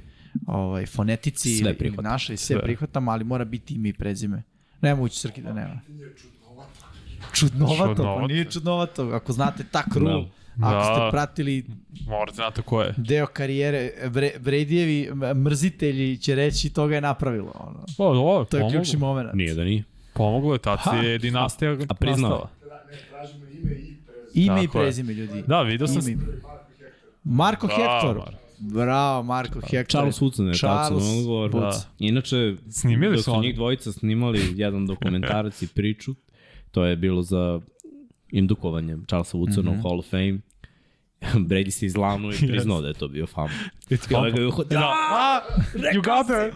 ovaj, fonetici Sve ili prihvatam. našoj, sve, Sve. prihvatamo, ali mora biti ime i prezime. Nemoguće Srki da nema. Čudnovato, pa Čudnovato. nije čudnovato. Ako znate tak rule, Da. ako ste Da. pratili Morate znate ko je. deo karijere, Bre- Bradyjevi mrzitelji će reći to ga je napravilo. Ono. Pa, ovo, To je pomoglo. ključni moment. Nije da nije. Pomoglo je, tad je dinastija A priznao ne, tražimo ime i prezime. Ime i Tako prezime, ljudi. Da, vidio sam... Ime. Marko. Marko. Bravo, Marko Hector. Charles Woodson je Charles tačno odgovor. Da. Inače, Snimili dok su oni. njih dvojica snimali jedan dokumentarac i priču, to je bilo za indukovanje Charlesa Woodsona mm -hmm. u Hall of Fame. [LAUGHS] Brady se izlanuo i priznao da je to bio fumble. It's ga je uhodio. Da. Ah, you got her!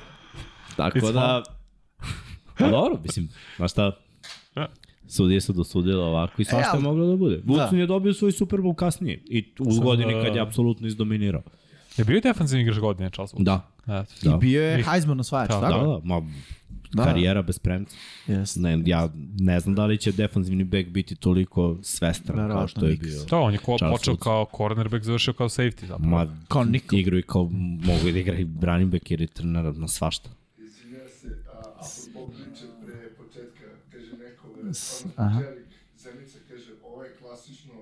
Tako It's da... Pa dobro, mislim, znaš šta, sudije su dosudile ovako i svašta E, je ali- moglo da bude. Woodson Da. je dobio svoj Super Bowl kasnije i u Sad, godini da, kad je da. apsolutno izdominirao. Je bio defensivni igrač godine, Charles Wood? Da, Eto. I Da. bio je Heisman osvajač, Da, da, tako? da, ma, Da. karijera bez premca. Jeste. Ne, ja ne znam da li će defanzivni back biti toliko svestran kao Verovatno što je bio. Da, on je ko, počeo Woods. kao cornerback, završio kao safety zapravo. Ma, Kao nikl. igraju i kao, mogu da igra i running back jer je trener na svašta. Izvinjam se, a, apropo priče pre početka, kaže neko, ono, aha. Čelik Zenica kaže, ovo je klasično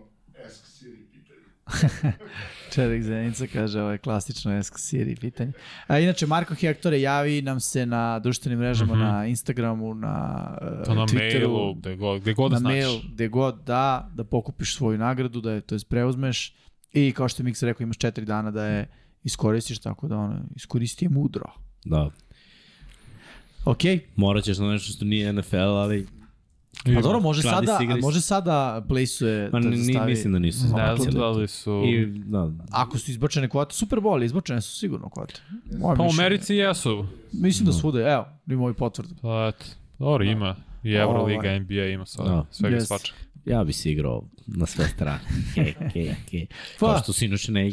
Ask Siri pitanje. [LAUGHS] Čerik Zenica kaže, ovo je klasično Esk Siri pitanje. A inače, Marko Hektore javi nam se na društvenim mrežama, Mhm. na Instagramu, na uh, To na Twitteru, mailu, gde god, gde god da na znaš. mail, gde god da, da pokupiš svoju nagradu, da je to preuzmeš i kao što je Mix rekao, imaš četiri dana da je iskoristiš, tako da ono, iskoristi je mudro. Da, Ok, morat ćeš na nešto što nije NFL, ali pa dobro, može Kladi sada, se igri. može sada plejsuje ma, da stavi... mislim da nisu. Znam da to. li su... I, da, Ako su izbačene kvote, Super Bowl, izbačene su sigurno kvote. Moje Pa u. Americi jesu. Mislim da svude, evo, ima ovaj potvrdu. Pa eto, dobro ima. I Euroliga, Ovaj. NBA ima sve, Da. svega Yes. svača. ja bi se igrao na sve strane. [LAUGHS] Ke, ke, ke. Pa. Kao što sinoć ne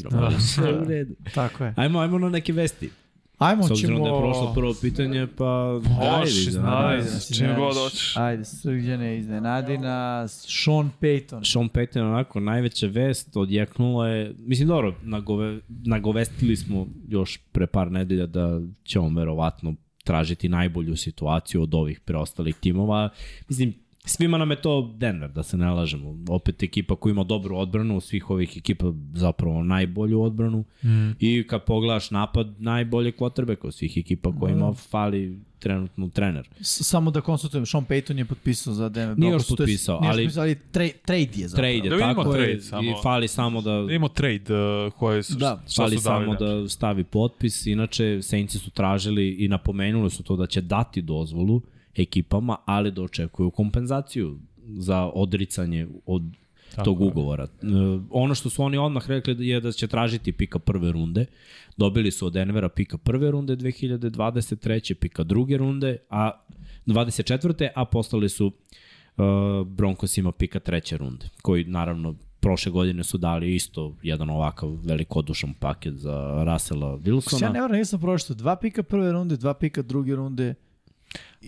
sve u redu. Tako je. Ajmo, ajmo na neke vesti. Ajmo, S obzirom ćemo... da je prošlo prvo pitanje, pa... Možeš, ajde, znaj. Ajde, da se Čim god hoćeš. Ajde, srđane, iznenadi nas. Sean Payton. Sean Payton onako najveća vest odjeknula je, mislim dobro, nagove, nagovestili smo još pre par nedelja da će on verovatno tražiti najbolju situaciju od ovih preostalih timova. Mislim, svima nam je to Denver, da se ne lažemo. Opet ekipa koja ima dobru odbranu, svih ovih ekipa zapravo najbolju odbranu. Mm. I kad pogledaš napad, najbolje kvotrbeka od svih ekipa kojima fali trenutno trener. S- Samo da konsultujem, Sean Payton je potpisao za Denver Nije još to jest- potpisao, nije još ali- potpisao, ali tra, trade je zapravo. Trade je, Da tako je, trade i samo. fali samo da Da imamo trade uh, koje su, Da, šta fali su samo da stavi potpis. Inače, Saintsi su tražili i napomenuli su to da će dati dozvolu ekipama, ali da očekuju kompenzaciju za odricanje od Tako tog je. ugovora. E, ono što su oni odmah rekli je da će tražiti pika prve runde. Dobili su od Denvera pika prve runde 2023. pika druge runde, a 24. a postali su uh, Broncosima pika treće runde, koji naravno prošle godine su dali isto jedan ovakav velikodušan paket za Russella Wilsona. Ja ne varam, nisam pročito. Dva pika prve runde, dva pika druge runde.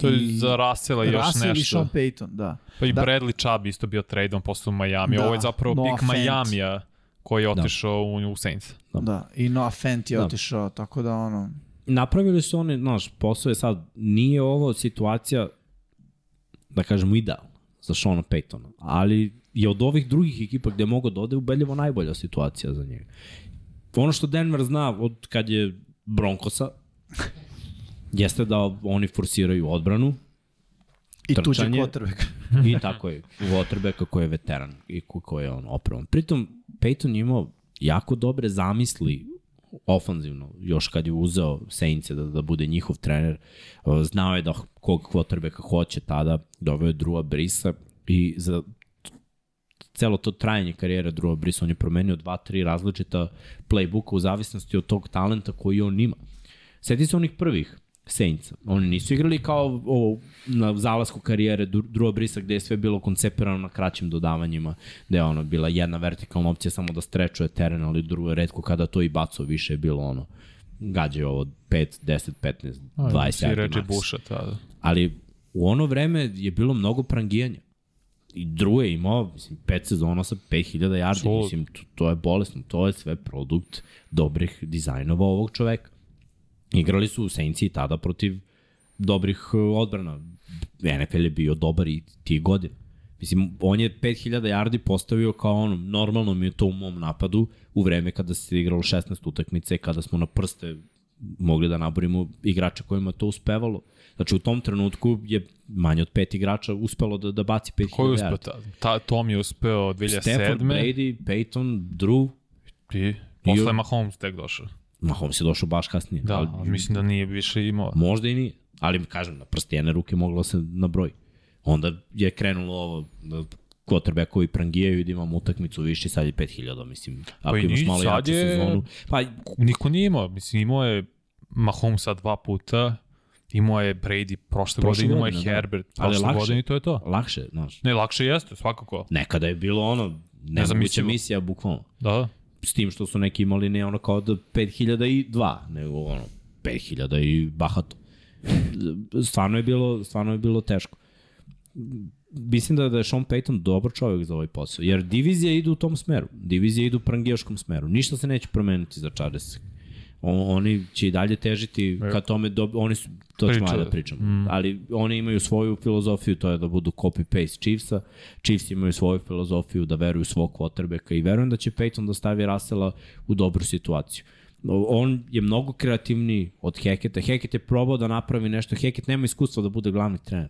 To je i- za Russella još Russell i nešto. Sean Payton, da. Pa i Da. Bradley Chubb isto bio tradeom posle u Miami. Da, Ovo je zapravo Noah pik Fant. Majamija koji je otišao u, u Saints. Da. Da, i Noah Fent je Da. otišao, tako da ono... Napravili su oni, znaš, posao je sad, nije ovo situacija, da kažemo, ideal za Seana Paytona, ali je od ovih drugih ekipa gde mogu da ode ubedljivo najbolja situacija za njega. Ono što Denver zna od kad je Broncosa, jeste da oni forsiraju odbranu I Trčanje. quarterback. i tako je, Waterbeka koji je veteran i ko- koji je on opravan. Pritom, Peyton je imao jako dobre zamisli ofanzivno, još kad je uzeo Saints da, da bude njihov trener, znao je da kog quarterbacka hoće tada, doveo je Drua Brisa i za celo to trajanje karijere Drua Brisa, on je promenio dva, tri različita playbooka u zavisnosti od tog talenta koji on ima. Sjeti se onih prvih Saintsa. Oni nisu igrali kao ovo, na zalasku karijere Dru- Drua Brisa gde je sve bilo koncepirano na kraćim dodavanjima, gde je ono bila jedna vertikalna opcija samo da strečuje teren, ali drugo je redko kada to i baco više je bilo ono gađe ovo 5, 10, 15, 20 Svi yardi reči. Busha tada. Ali u ono vreme je bilo mnogo prangijanja. I Drew je imao, mislim, pet sezona sa 5000 yardi. Mislim, to, to je bolesno. To je sve produkt dobrih dizajnova ovog čoveka. Igrali su u Saintsi i tada protiv dobrih uh, odbrana. NFL je bio dobar i tih godina. Mislim, on je 5000 yardi postavio kao ono, normalno mi je to u mom napadu u vreme kada se igralo 16 utakmice, kada smo na prste mogli da naborimo igrača kojima to uspevalo. Znači u tom trenutku je manje od pet igrača uspelo da, da baci 5000 Ko je uspeo? yardi. Ta, ta, Tom je uspeo 2007. Stafford, Brady, Peyton, Drew, I posle I- Mahomes tek došao. Mahomes je došao baš kasnije. Da, ali, ali mislim da nije više imao. Možda i nije. Ali kažem, na prste jedne ruke moglo se nabroji. Onda je krenulo ovo, da quarterbackovi prangijaju i da imamo utakmicu više, sad je 5000, mislim. Ako i imaš malo jaču je- sezonu. Pa, Niko nije imao. Mislim, imao je Mahomesa dva puta, imao je Brady prošle, Prošle godine, imao je da. Herbert prošle lakše. godine i to je to. lakše, znaš. Ne, lakše jeste, svakako. Nekada je bilo ono, nemoguća misija, bukvalno. Da, da. S tim što su neki imali ne ono kao da 5002, nego ono 5000 i bahato. Stvarno je bilo, stvarno je bilo teško. Mislim da, da je Sean Payton dobar čovjek za ovaj posao, jer divizija ide u tom smeru. Divizija ide u prangijaškom smeru. Ništa se neće promeniti za Chargers. Oni će i dalje težiti ka tome, do, oni su, to ćemo da pričamo, mm. ali oni imaju svoju filozofiju, to je da budu copy-paste Chiefsa, Chiefs imaju svoju filozofiju da veruju svog quarterbacka i verujem da će Peyton da stavi Russella u dobru situaciju. On je mnogo kreativniji od Hacketa. Hackett je probao da napravi nešto. Hackett nema iskustva da bude glavni trener.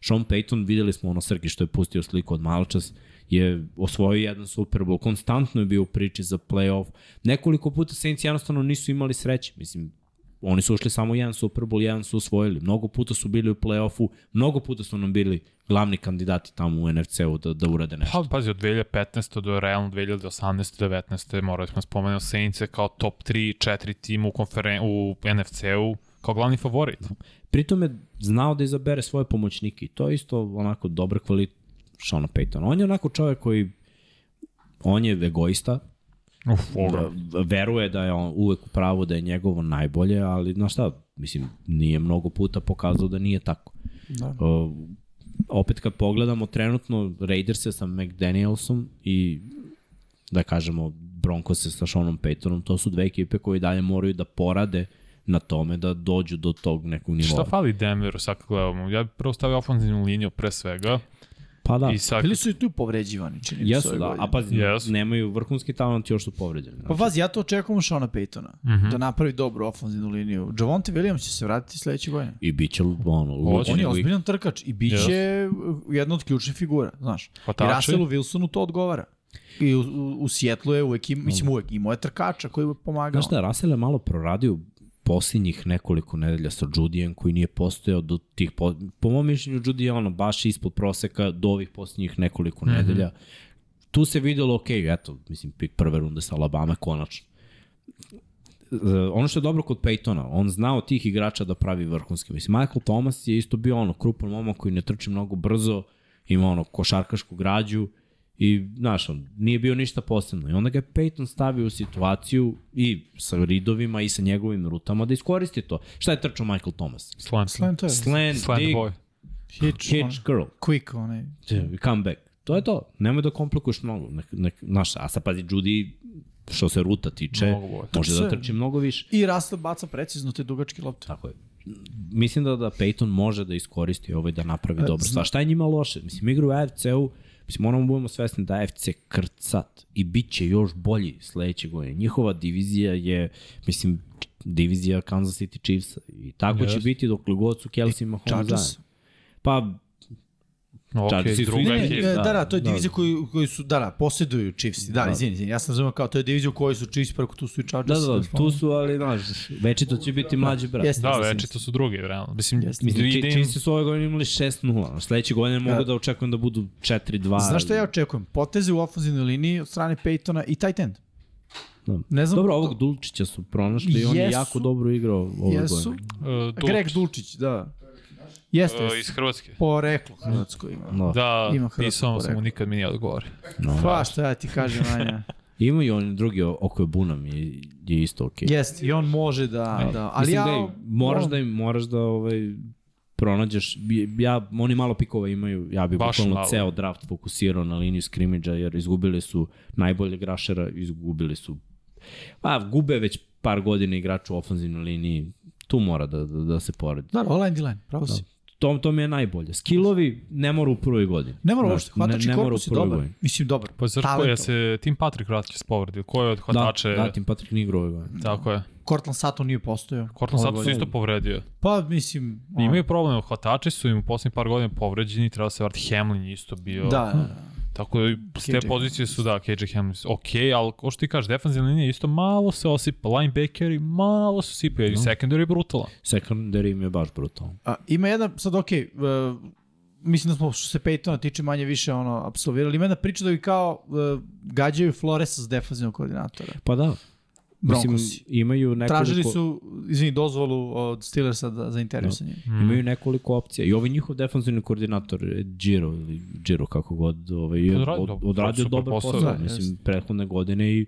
Sean Payton, videli smo ono Srki što je pustio sliku od maločas, je osvojio jedan Super Bowl, konstantno je bio u priči za playoff. Nekoliko puta Saints jednostavno nisu imali sreće. Mislim, oni su ušli samo jedan Super Bowl, jedan su osvojili. Mnogo puta su bili u play-offu, mnogo puta su nam bili glavni kandidati tamo u NFC-u da, da urade nešto. Pa, pazi, od 2015. do realno 2018. 19. morali smo spomenuti Saints kao top 3, 4 tim u, konferen u NFC-u kao glavni favorit. Pritom je znao da izabere svoje pomoćnike i to je isto onako dobar kvalitet Seana Paytona. On je onako čovjek koji on je egoista, Uf. V- veruje da je on uvek u pravu da je njegovo najbolje, ali znaš šta, mislim, nije mnogo puta pokazao da nije tako. Da. Uh, opet kad pogledamo trenutno Raiderse sa McDanielsom i da kažemo Broncos sa Seanom Paytonom, to su dve ekipe koje dalje moraju da porade na tome da dođu do tog nekog nivoa. Šta fali Denveru sad kad gledamo? Ja bih prvo stavio ofenzivnu liniju pre svega. Pa da, I sad, Bili su i tu povređivani, čini mi se jesu da, godine. a pazi, Jesu. nemaju vrhunski talent još su povređeni. Pa vazi, ja to očekujem od Shona Paytona, mm. -hmm. da napravi dobru ofenzivnu liniju. Javonte Williams će se vratiti sledeće godine. I bit će ono, Hoće. On je i- ozbiljan trkač i bit će uh, jedna od ključnih figura, znaš. I Hvatači. Russellu Wilsonu to odgovara. I u, u, u Sjetlu je uvek, im, mislim uvek, imao je trkača koji je pomagao. Znaš šta, Russell je malo proradio posljednjih nekoliko nedelja sa Judijem koji nije postojao do tih, po, po mom mišljenju Judy je ono baš ispod proseka do ovih posljednjih nekoliko mm -hmm. nedelja. Tu se videlo, ok, eto, mislim, pik prve runde sa Alabama, konačno. E, ono što je dobro kod Peytona, on zna od tih igrača da pravi vrhunske. Mislim, Michael Thomas je isto bio ono krupan momak koji ne trči mnogo brzo, ima ono košarkašku građu i, znaš, on nije bio ništa posebno. I onda ga je Peyton stavio u situaciju i sa ridovima i sa njegovim rutama da iskoristi to. Šta je trčao Michael Thomas? slant, Slant to je. Slant, slant dig, boy. Hitch, hitch, curl, quick, onaj. come back. To je to. Nemoj da komplikuješ mnogo. Nek, nek, znaš, a sad pazi, Judy, što se ruta tiče, može da trči mnogo više. I Russell baca precizno te dugačke lopte. Tako je. Mislim da da Peyton može da iskoristi ovaj da napravi dobro zna- stvar. Šta je njima loše? Mislim, igra u AFC-u, mislim, moramo budemo svesni da AFC krcat i bit će još bolji sledeće godine. Njihova divizija je, mislim, divizija Kansas City Chiefsa i tako će Yes. biti dok god su Kelsey i Mahomes Chargers. zajedno. Pa, Ok, Chargersi su druga Ne, Ne, ekipa. ne, da, da, da, to je da. divizija koju, koju su, da, da, posjeduju Chiefs. Da, da. izvini, izvini, ja sam razumio kao to je divizija u kojoj su Chiefs, preko tu su i da, Chargers. da, da, tu su, ali, znaš, večito će biti mlađi brat. Jeste, Da, jeste, već jeste. to su drugi, realno. Mislim, Jeste. Mislim, Chiefs su ove godine imali 6-0. Sledeće godine mogu Da. da očekujem da budu 4-2. Znaš šta ja očekujem? Poteze u ofenzivnoj liniji od strane Peytona i tight end. Da. Ne znam Dobro, ovog Dulčića su pronašli i on je jako dobro igrao ove Jesu. godine. Uh. Greg Dulčić, da. Jeste, Uh, jeste. iz Hrvatske. Poreklo Hrvatsko ima. No. Da, Ima hrvatsko pisao sam mu, poreklo. nikad mi nije odgovori. No. Pa šta ja ti kažem, Anja. [LAUGHS] Ima i on drugi oko je Bunam je, je isto okej. Okay. Jeste, i on može da... da ali Mislim ja... da je, moraš on- da im, moraš da ovaj, pronađeš, ja, oni malo pikova imaju, ja bih bukvalno ceo draft fokusirao na liniju skrimidža, jer izgubili su najbolje grašera, izgubili su, pa gube već par godina igrača u ofenzivnoj liniji, tu mora da, da, da se poredi. Da, da, line line, pravo si. To, to mi je najbolje. Skillovi ne mora u prvoj godini. Ne mora uopšte, hvatač i ne u korpus je dobar. godini. Mislim, dobar. Pa zar ko je se Tim Patrick vraća s povredi? Ko je od Da, hvatače? da, Tim Patrick nije igrao ove godine. Tako je. Cortland Sutton nije postojao. Cortland Sutton se isto povredio. Pa, mislim... Imaju problem, hvatači su im u poslednjih par godina povređeni, treba se vrati Hamlin isto bio. Da, da, da. Tako da s te KJ pozicije su da, KJ Hamlin, ok, ali ko što ti kažeš, defensivna linija isto malo se osipa, linebackeri malo se sipaju, i secondary je brutalan. Secondary im je baš brutalno. A, ima jedan, sad okay, uh, mislim da smo što se Peytona tiče manje više ono apsolvirali. Ima jedna priča da bi kao uh, gađaju Floresa s defensivnog koordinatora. Pa da. Mislim, Broncosi. imaju nekoliko, Tražili su, izvini, dozvolu od Steelersa da, za intervju sa njim. imaju nekoliko opcija. I ovaj njihov defensivni koordinator, Giro, ili Giro kako god, ovaj, je Odradio od, odradio dobar posao, posao. da, mislim, prethodne godine i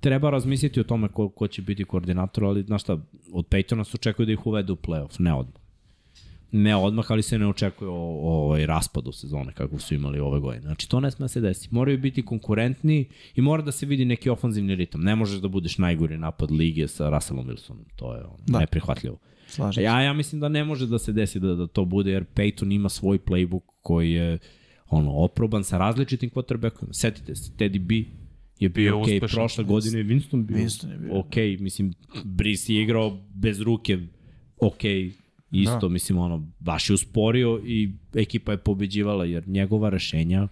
treba razmisliti o tome ko, ko će biti koordinator, ali znaš šta, od Peytona se očekuje da ih uvede u playoff, ne odmah. Ne odmah, ali se ne očekuje o, o ovaj raspadu sezone kako su imali ove godine. Znači, to ne sme da se desi. Moraju biti konkurentni i mora da se vidi neki ofanzivni ritam. Ne možeš da budeš najgori napad lige sa Russellom Wilsonom. To je ono, Da. neprihvatljivo. Slažem se. Ja, ja mislim da ne može da se desi da, da to bude, jer Peyton ima svoj playbook koji je ono, oproban sa različitim quarterbackovima. Setite se, Teddy B je bio Bio ok, uspešan. prošle godine Winston bio Winston je bio. ok, mislim, Brice je igrao bez ruke ok, isto, da. mislim, ono, baš je usporio i ekipa je pobeđivala, jer njegova rešenja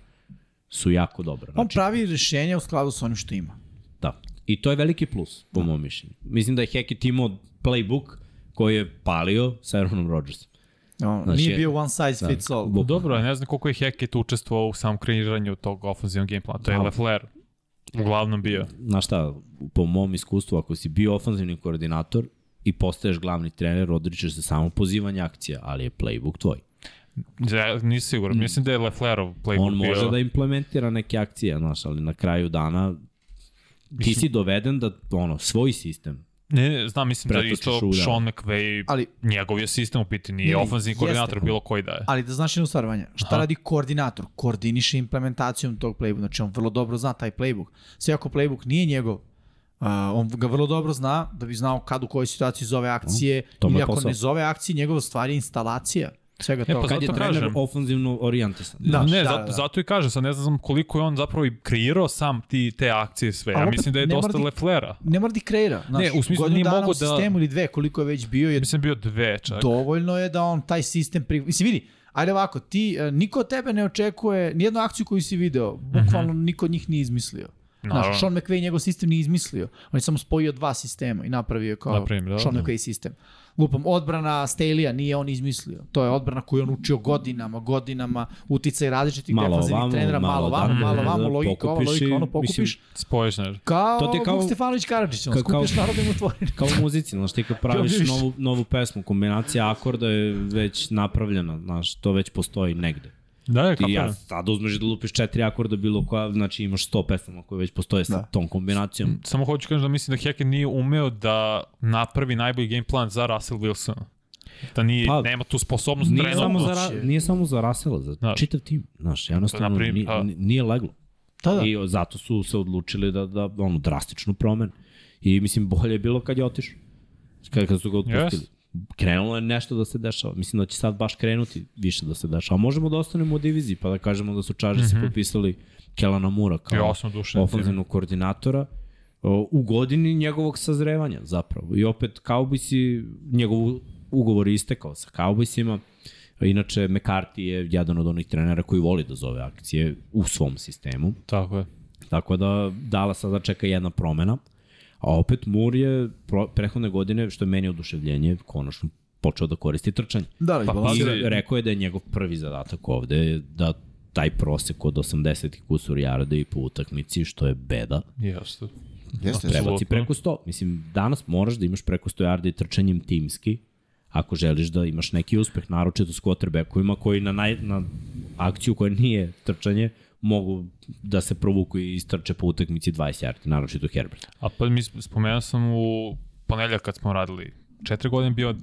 su jako dobra. On Znači, pravi rešenja u skladu sa onim što ima. da. I to je veliki plus, po mom mišljenju. Mislim da je Hackett imao playbook koji je palio sa Aaronom Rodgersom. No, Znači, nije bio one size fits all. bukvalno. Dobro, ne znam koliko je Hackett učestvovao u samom kreiranju tog ofenzivnog gameplana. To je Da. Lefler uglavnom bio. znaš šta, po mom iskustvu, ako si bio ofanzivni koordinator i postaješ glavni trener, odričeš se samo pozivanja akcija, ali je playbook tvoj. Ja nisam siguran. Mislim da je Leflerov playbook On bio. može da implementira neke akcije, znaš, ali na kraju dana ti si doveden da, ono, svoj sistem, Ne, ne, znam, mislim da Pretočiš isto u, da. Sean McVay, Ali- njegov je sistem u pitanju, nije ofenzivni jeste. koordinator bilo koji da je. Ali da znaš jednu stvar, Vanja, šta Aha. radi koordinator? Koordiniše implementacijom tog playbooka, znači on vrlo dobro zna taj playbook. Sve ako playbook nije njegov, Uh, on ga vrlo dobro zna da bi znao kad u kojoj situaciji zove akcije mu ili ako posao. ne zove akcije, njegova stvar je instalacija svega E, toga. pa kad je trener kažem. ofanzivno orijentisan. Da, ne, da, zato, da. zato i kažem, sad ne znam koliko je on zapravo i kreirao sam ti, te akcije sve. Ja mislim da je dosta da- Leflera. Ne mora da ih kreira. Znaš, Ne, u smislu nije u da- sistemu ili dve, koliko je već bio, je Mislim bio dve čak. dovoljno je da on taj sistem pri... Mislim, vidi, ajde ovako, ti, e, niko od tebe ne očekuje, nijednu akciju koju si video, bukvalno niko od njih nije izmislio. Naravno. Znaš, Sean McVay njegov sistem nije izmislio. On je samo spojio dva sistema i napravio kao Napravim, da, Sean da. McVay sistem. Lupam, odbrana Staley-a nije on izmislio. To je odbrana koju je on učio godinama, godinama, uticaj različitih Malo defanzivnih ovamo, trenera, malo malo vamo, malo da, vamo, da, logika, ova, pokupiš i, logika, ono, pokupiš. mislim, Spojiš, ne. kao, to ti je kao... kao- Stefanović Karadžić, ono, kao- kao- skupiš narodim otvoren. [LAUGHS] Kao u muzici, znaš, ti kad praviš Kao novu, novu pesmu, kombinacija akorda je već napravljena, znaš, to već postoji negde. Da, je, Ti ja sad uzmeš da lupiš četiri akorda bilo koja, znači imaš 100 pesama koje već postoje sa Da. tom kombinacijom. Samo hoću kažem da mislim da Hackett nije umeo da napravi najbolji game plan za Russell Wilsona. Da nije, Pa, nema tu sposobnost Nije trenutno. samo, za, nije samo za Rasela, za Da. čitav tim. Znaš, jednostavno Naprim- nije, pa- nije leglo. Da, da. I zato su se odlučili da, da ono, drastičnu promen. I mislim, bolje je bilo kad je otišao. Kad, kad su ga otpustili. Yes. Krenulo je nešto da se dešava. Mislim da će sad baš krenuti više da se dešava. Možemo da ostanemo u diviziji, pa da kažemo da su Chargersi mm -hmm. potpisali Kelana Mura kao Ja ofenzivnog koordinatora u godini njegovog sazrevanja zapravo. I opet Cowboysi, njegov ugovor je istekao sa Cowboysima. Inače, McCarthy je jedan od onih trenera koji voli da zove akcije u svom sistemu. Tako je. Tako da Dala sada čeka jedna promena. A opet Moore je prethodne godine, što je meni oduševljenje, konačno počeo da koristi trčanje. Da, Pa, izbalansira. I rekao je da je njegov prvi zadatak ovde da taj prosek od 80 i kusur jarde i po utakmici, što je beda, Jeste. Jeste, prebaci Apsolutno. preko 100. Mislim, danas moraš da imaš preko 100 jarde i trčanjem timski, ako želiš da imaš neki uspeh, naročito s quarterbackovima koji na, naj, na akciju koja nije trčanje, mogu da se provuku i istrče po utakmici 20 yardi, naročito Herbert. A pa mi sp- spomenuo sam u ponedeljak kad smo radili, četiri godine bio uh,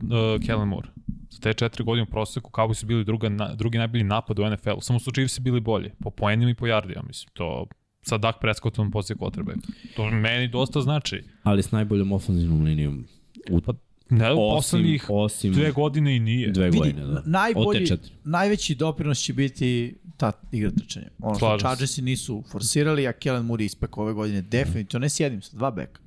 Kellen Moore. Za te četiri godine u proseku Cowboys su bili druga, na, drugi najbolji napad u NFL-u. Samo su Chiefs bili bolji. Po poenima i po jardima, mislim. To sa Dak Prescottom poslije quarterback. To meni dosta znači. Ali s najboljom ofenzivnom linijom u Pa, Ne, u osim, poslednjih osim dve godine i nije. dve Vidi, godine. Da. na- najbolji, najveći doprinos će biti ta igra trčanja. Ono što Slažem. Chargersi nisu forsirali, a Kellen Moore ispek ove godine definitivno, ne s jednim, sa dva beka.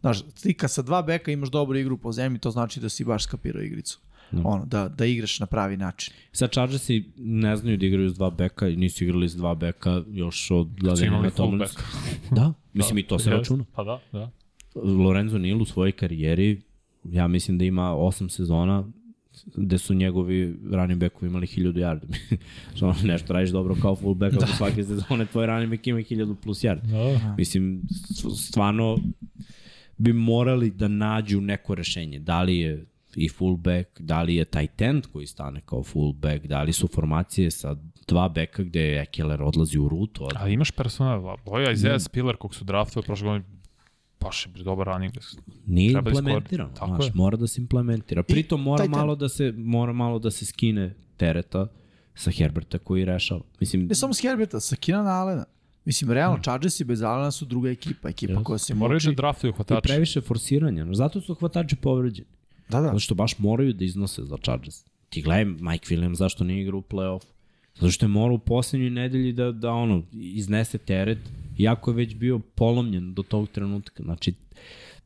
Znaš, ti kad sa dva beka imaš dobru igru po zemlji, to znači da si baš skapirao igricu. Da. Ono, da, da igraš na pravi način. Sad Chargersi ne znaju da igraju s dva beka i nisu igrali s dva beka još od Ladena Tomlinsa. fullback. Da, mislim i to se računa. Pa da, da. Lorenzo Neal u svojoj karijeri, ja mislim da ima 8 sezona gde su njegovi running backovi imali 1000 yardi. [LAUGHS] Što ono, nešto radiš dobro kao fullback, ako svake sezone tvoj running back ima 1000 plus yardi. da. Mislim, s- stvarno bi morali da nađu neko rešenje. Da li je i fullback, da li je tight end koji stane kao fullback, da li su formacije sa dva beka gde je Ekeler odlazi u rutu. Od... Ali imaš personal, Boja Isaiah Spiller kog su draftovali prošle godine, baš je dobar running back. Nije Treba implementiran, iskoristiti. Tako znaš, je. mora da se implementira. Pritom mora malo da se mora malo da se skine tereta sa Herberta koji rešava. Mislim, Ne samo s Herberta, sa Keenan Allena. Mislim, realno, Chargersi bez Allena su druga ekipa, ekipa Yes. koja se Moraju muči. da draftuju i hvatače. previše forsiranja. Zato su hvatači povređeni. Da, da. Zato što baš moraju da iznose za Chargers. Ti gledaj Mike Williams zašto nije igrao u playoff. Zato što je morao u poslednjoj nedelji da, da ono, iznese teret, iako je već bio polomljen do tog trenutka. Znači,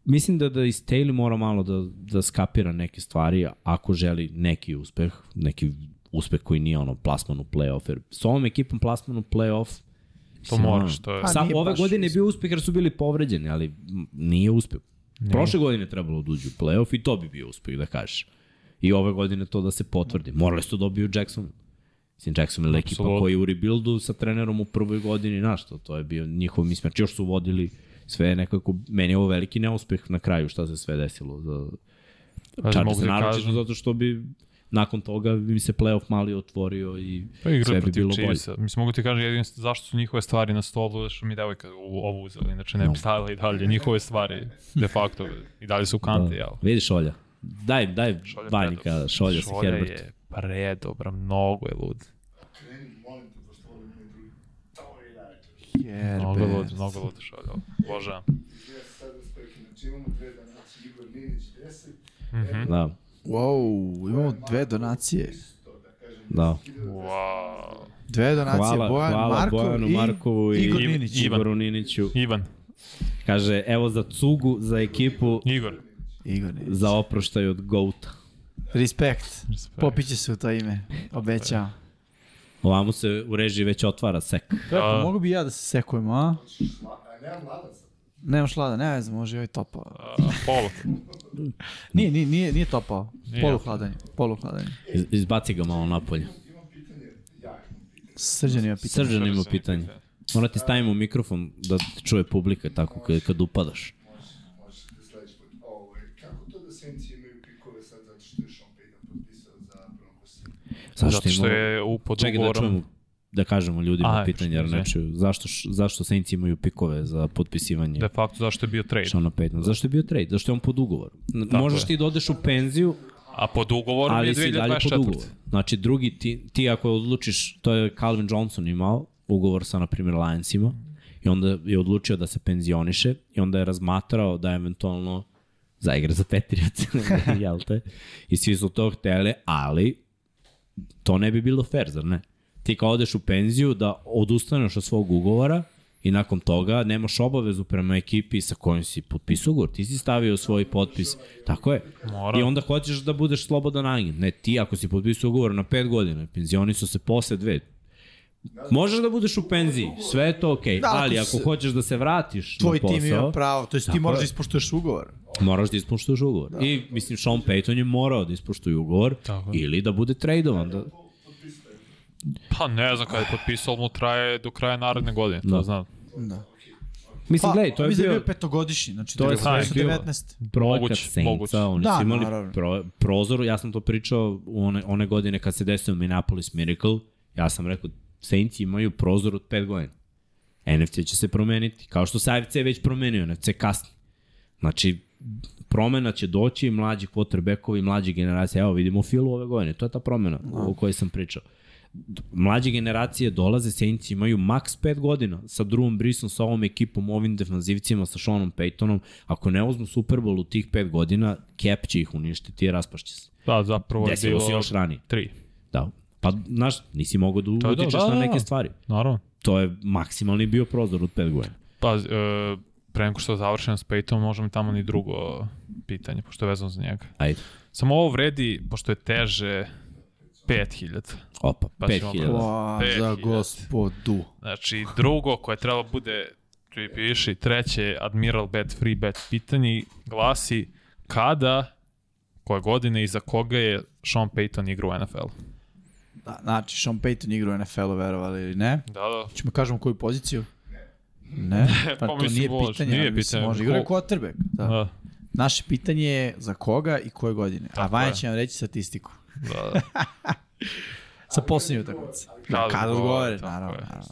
mislim da da i Staley mora malo da, da skapira neke stvari ako želi neki uspeh, neki uspeh koji nije ono plasman u playoff, jer s ovom ekipom plasman u playoff To moraš, to je... Pa Sa, nije ove godine je bio uspeh jer su bili povređeni, ali nije uspeh. Prošle godine je trebalo da uđu u playoff i to bi bio uspeh, da kažeš. I ove godine to da se potvrdi. Morali su da dobiju Jackson. Mislim, Jackson je ekipa koji je u rebuildu sa trenerom u prvoj godini, znaš to, to je bio njihov mismač. Još su vodili sve nekako, meni je ovo veliki neuspeh na kraju šta se sve desilo za Chargers, da naročito zato što bi nakon toga bi mi se playoff mali otvorio i Pa sve bi bilo bolje. Chiefsa. Mislim, mogu ti kažem jedino zašto su njihove stvari na stolu, što mi devojka u ovu uzeli, inače ne bi stavila i dalje njihove stvari, de facto, i dalje su kante, jel? Vidi šolja. Daj, daj Šolja šolja Šolja Herbert. je predobra, mnogo je lud. Kreni, molim te, pošto volim mi drugi. To je najče. Mnogo lud, mnogo lud šolja. Božavam. Dve sad da. Znači imamo dve danacije, Igor Linić 10, Mhm. Da, Wow, imamo dve donacije. da da. Wow. Dve donacije, Hvala, Bojan hvala Markov Bojanu i Markovu i Igor Ninić. Ivan. Igoru Niniću. Ivan, Kaže, evo za cugu, za ekipu, Igor. Igor Ninić. za oproštaj od Gouta. Respekt. Respekt. Popiće se u to ime. Obećao. Ovamo se u režiji već otvara sek. Kako, A- mogu bi ja da se sekujem, a? Nemam mladaca. Nemaš lada, ne veze, može i ovaj topao. A, Polo. Nije, nije, nije, nije topao. Nije. Poluhladanje, poluhladanje. Iz, izbaci ga malo napolje. Imam pitanje, ja imam pitanje. Srđan ima pitanje. Srđan ima pitanje. pitanje. Mora ti stavimo mikrofon da te čuje publika tako kad, kad upadaš. Možete sledeći put. Ovo, kako to da Saints imaju pikove sad zato što je Sean Payton potpisao za Broncos? Zašto Zato što je u pod Čekaj da čujemo, da kažemo ljudima A, pitanje, jer čuju. Zašto, zašto Saints imaju pikove za potpisivanje De facto zašto je bio trade. Seana Paytona? Zašto je bio trade? Zašto je on pod ugovorom? Tako Možeš je. ti da odeš u penziju, A pod ugovorom ali je si dalje pod 2024. ugovorom. Znači, drugi, ti, ti ako odlučiš, to je Calvin Johnson imao, ugovor sa, na primjer, Lionsima, i onda je odlučio da se penzioniše, i onda je razmatrao da eventualno zaigra za Patriots, [LAUGHS] jel te? I svi su to hteli, ali to ne bi bilo fair, zar ne? Ti kao odeš u penziju da odustaneš od svog ugovora i nakon toga nemaš obavezu prema ekipi sa kojom si potpisao ugovor. Ti si stavio svoj potpis. Tako je. Mora. I onda hoćeš da budeš slobodan agent. Ne, ti ako si potpisao ugovor na 5 godina, penzioni su se posle dve. Možeš da budeš u penziji, sve je to okej, Da, okay, ako ali se- ako hoćeš da se vratiš Tvoj na posao, tim ima pravo, to jest ti moraš je. da ispoštuješ ugovor. moraš da ispoštuješ ugovor. Da. I, mislim, Sean Payton je morao da ispoštuje ugovor Tako je. ili da bude tradovan. Da, Pa ne znam kada je potpisao, mu traje do kraja naredne godine, to Da. znam. Da. mislim, gledaj, to je mislim da bio bio petogodišnji, znači To je to sad su bilo. 19. projekat Saintsa, oni Da, su imali naravno. pro, prozor, ja sam to pričao u one, one godine kad se desio Minneapolis Miracle, ja sam rekao, Saints imaju prozor od 5 godina. NFC će se promeniti, kao što se AFC već promenio, NFC kasni. Znači, promena će doći, mlađi quarterbackovi, mlađi generacije, evo vidimo Filu ove godine, to je ta promena o kojoj sam pričao. Mlađe generacije dolaze, Saints imaju maks 5 godina sa drugom Brisom, sa ovom ekipom, ovim defanzivcima, sa Seanom Paytonom. Ako ne uzmu Super Bowl u tih 5 godina, cap će ih uništiti i raspašće se. Da, zapravo je Desilo se bilo još ranije. tri. Da. Pa, znaš, nisi mogao da utičeš da, na da, neke da. stvari. Naravno. To je maksimalni bio prozor od 5 godina. Pa, e, pre nego što završim s Peytonom, možemo tamo ni drugo pitanje, pošto je vezano za njega. Ajde. Samo ovo vredi, pošto je teže 5000. Opa, Pa ćemo 5000. probati. Wow, Pet za gospodu. Znači, drugo koje treba bude, tu i piše, treće, Admiral Bet, Free Bet pitanje glasi kada, koje godine i za koga je Sean Payton igra u NFL? Da, znači, Sean Payton igra u NFL-u, verovali ili ne? Da, da. Ćemo kažemo koju poziciju? Ne, pa [LAUGHS] Pa to mislim, nije može. pitanje. Nije ali pitanje. Može, igra je Ko- quarterback. Da. Da, Naše pitanje je za koga i koje godine. A Tako Vanja je. će nam reći statistiku. da, da. [LAUGHS] Sa posljednje utakmice. Da, Kada kada odgovore, naravno. je. naravno.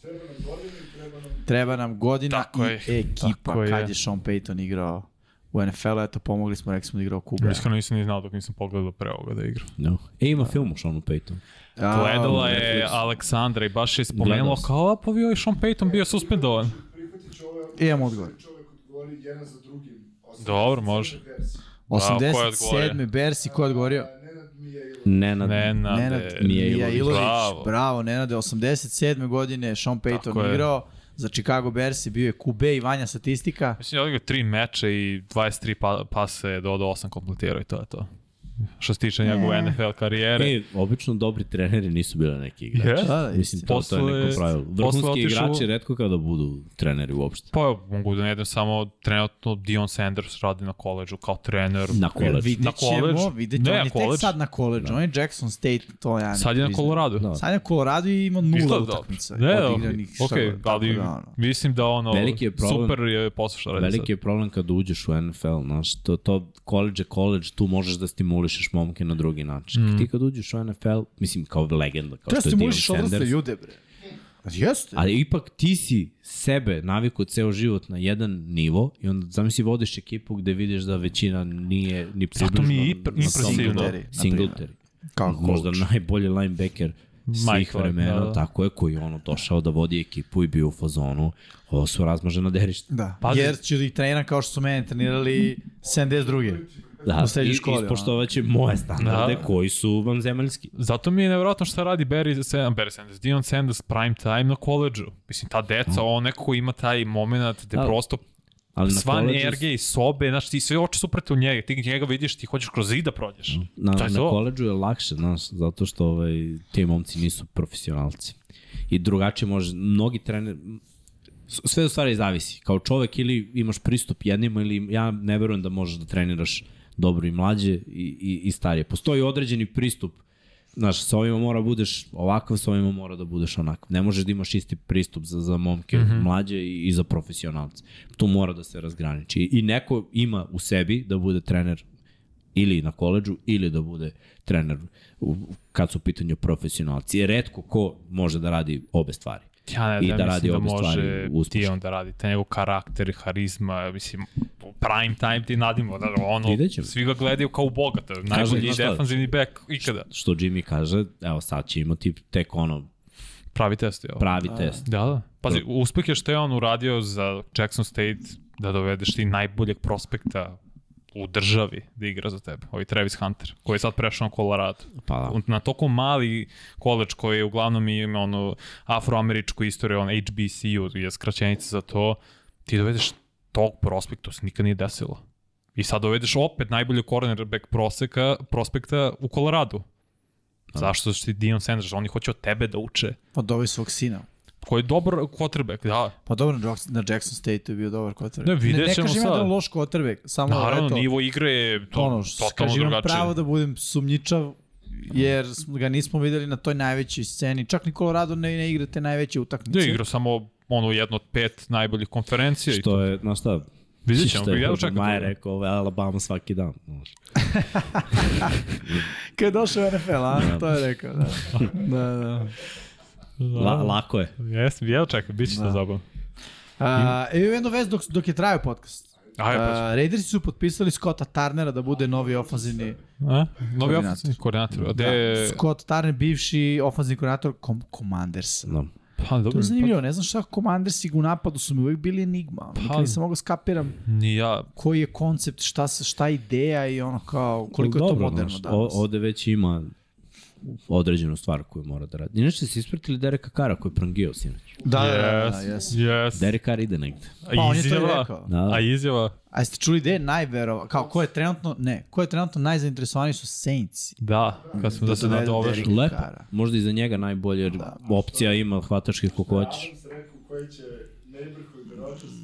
Treba nam godina Tako i je, ekipa tako je. kad je Sean Payton igrao u NFL-u. Eto, pomogli smo, rekli smo da je igrao Kuba. Iskreno nisam ni znao dok nisam pogledao pre ovoga da igra. No. E, ima film o Seanu Paytonu. Gledala je Aleksandra i baš je spomenula kao, a pa bio je Sean Payton bio suspendovan. Imam odgovor. Čovek odgovori jedan za drugim. Dobro, može. Versi. ko je 87. odgovorio? Bersi, ko je odgovorio? Nenad Mijailović. Nenad. Nenad Mijailović. Bravo. Bravo, Nenade. 87. godine Sean Tako Payton je. igrao. Za Chicago Bears bio je QB i Vanja statistika. Mislim, ja odigrao tri meča i 23 pa, pase je dodao 8 kompletirao i to je to. Što se tiče njegove NFL karijere. E, obično dobri treneri nisu bile neki igrači. Je? Da, da, Mislim, to, to je Posle- neko pravilo. posle Vrhunski otišao- igrači redko kada budu treneri uopšte. Pa mogu da ne idem samo trenutno Dion Sanders radi na koleđu kao trener. Na koleđu. Vidjet Na ćemo, vidjet ćemo. Ne, on je tek sad na koleđu. On je Jackson State, to ja ne Sad je na. Colorado. Da. Sad je na Colorado i ima nula Izgleda utakmica. Ne, šta ok, tako ali da, ono. mislim da ono, Veliki je problem- super je posao što radi Veliki je problem kad uđeš u NFL, znaš, to, to college je college, tu možeš da stimuliš stimulišeš momke na drugi način. Mm. Ti kad uđeš u NFL, mislim kao legenda, kao Treba što je odrasle Sanders, ljude, bre. Jeste. ali ipak ti si sebe navikao ceo život na jedan nivo i onda zamisli vodiš ekipu gde vidiš da većina nije ni Zato približno mi je impresivno. Singletary. Kao Možda coach. najbolji linebacker svih Michael, vremena, da, da. tako je, koji je ono došao da vodi ekipu i bio u fazonu. Ovo su razmažena derišta. Da, Pazi. jer ću da ih treniram kao što su mene trenirali 72. Da, U srednjoj i- školi, ono. ispoštovaće moje standarde Da. koji su vanzemaljski. Zato mi je nevjerojatno šta radi Barry, Sanders, Barry Sanders, Dion Sanders prime time na koleđu. Mislim, ta deca, on nekako ima taj moment gde Da. prosto Ali na sva koleđu- energija i sobe, znaš, ti sve oči su prete u njega, ti njega vidiš, ti hoćeš kroz zid da prođeš. Na, to je na to. koleđu je lakše, znaš, zato što ovaj, ti momci nisu profesionalci. I drugačije može, mnogi trener, sve u stvari zavisi. Kao čovek ili imaš pristup jednima ili ja ne verujem da možeš da treniraš dobro i mlađe i, i, i starije. Postoji određeni pristup Znaš, sa ovima mora budeš ovakav, sa ovima mora da budeš onakav. Ne možeš da imaš isti pristup za, za momke mm -hmm. mlađe i, i za profesionalce. Tu mora da se razgraniči. I neko ima u sebi da bude trener ili na koleđu ili da bude trener u, kad su u pitanju profesionalci. Redko ko može da radi obe stvari. Ja ne I znam, da da radi mislim da obe stvari može uspešno. Dion da radi, taj njegov karakter, harizma, mislim, prime time ti nadimo, da ono, Vidjet ćemo. svi ga gledaju kao u Boga, to je najbolji šta? defanzivni back ikada. Što Jimmy kaže, evo sad će imati tek ono Pravi test je ovo. pravi test. Da, da. Pazi, uspeh je što je on uradio za Jackson State da dovedeš ti najboljeg prospekta u državi da igra za tebe. Ovi Travis Hunter, koji je sad prešao na Colorado. Pa da. Na toliko mali koleđ koji je uglavnom ima ono afroameričku istoriju, on HBCU je skraćenica za to, ti dovedeš tog prospekta, to se nikad nije desilo. I sad dovedeš opet najbolji cornerback proseka, prospekta u Colorado. Zašto što ti Dion Sanders, oni hoće od tebe da uče. Od ovih svog sina. Koji je dobar quarterback, da. Pa dobro, na Jackson- na Jackson State je bio dobar quarterback. Ne, vidjet ne, ne ćemo kažem ja da je sad. loš quarterback, samo Naravno, eto, nivo igre je to, ono, totalno kažem, imam drugačije. pravo da budem sumnjičav, jer smo ga nismo videli na toj najvećoj sceni. Čak ni Colorado ne, ne igra te najveće utakmice. Da, igra samo ono jedno od pet najboljih konferencija. Što je, znaš šta, Vidjet ćemo, je ja čekam Majer to. rekao, ovo je Alabama svaki dan. [LAUGHS] Kad je došao NFL, a? To je rekao, da. [LAUGHS] da, da. La, lako je. Jesam, ja čekam, bit će to zabavno. A, evo jednu vez dok, dok je trajao podcast. Ajde, pa A, Raidersi su potpisali Scotta Turnera da bude novi ofanzivni A? Novi Koordinator. ofensivni koordinator. A Da, De... Scott Turner, bivši ofanzivni koordinator kom Commanders. No. Pa, To dobro. je zanimljivo, ne znam šta Commandersi u napadu su mi uvijek bili enigma. Nikad Pa- nisam mogao skapiram Pa, ni ja. koji je koncept, šta, se, šta je ideja i ono kao, koliko je to Dobro, moderno danas. o- ovde već ima određenu stvar koju mora da radi. Inače si ispratili Dereka Kara koji je prangio sinoć. Da, da, da, da, Yes, yes. yes. Derek Carr ide negde. A Pa on je to i rekao. Da. A izjava? A jeste čuli gde je najverova, kao ko je trenutno, ne, ko je trenutno najzainteresovaniji su Saints. Da, kad smo da se dovedu nadovežu. Dereka Lepo. Možda i za njega najbolje, jer opcija ima hvatačkih koliko hoćeš. Adams rekao koji će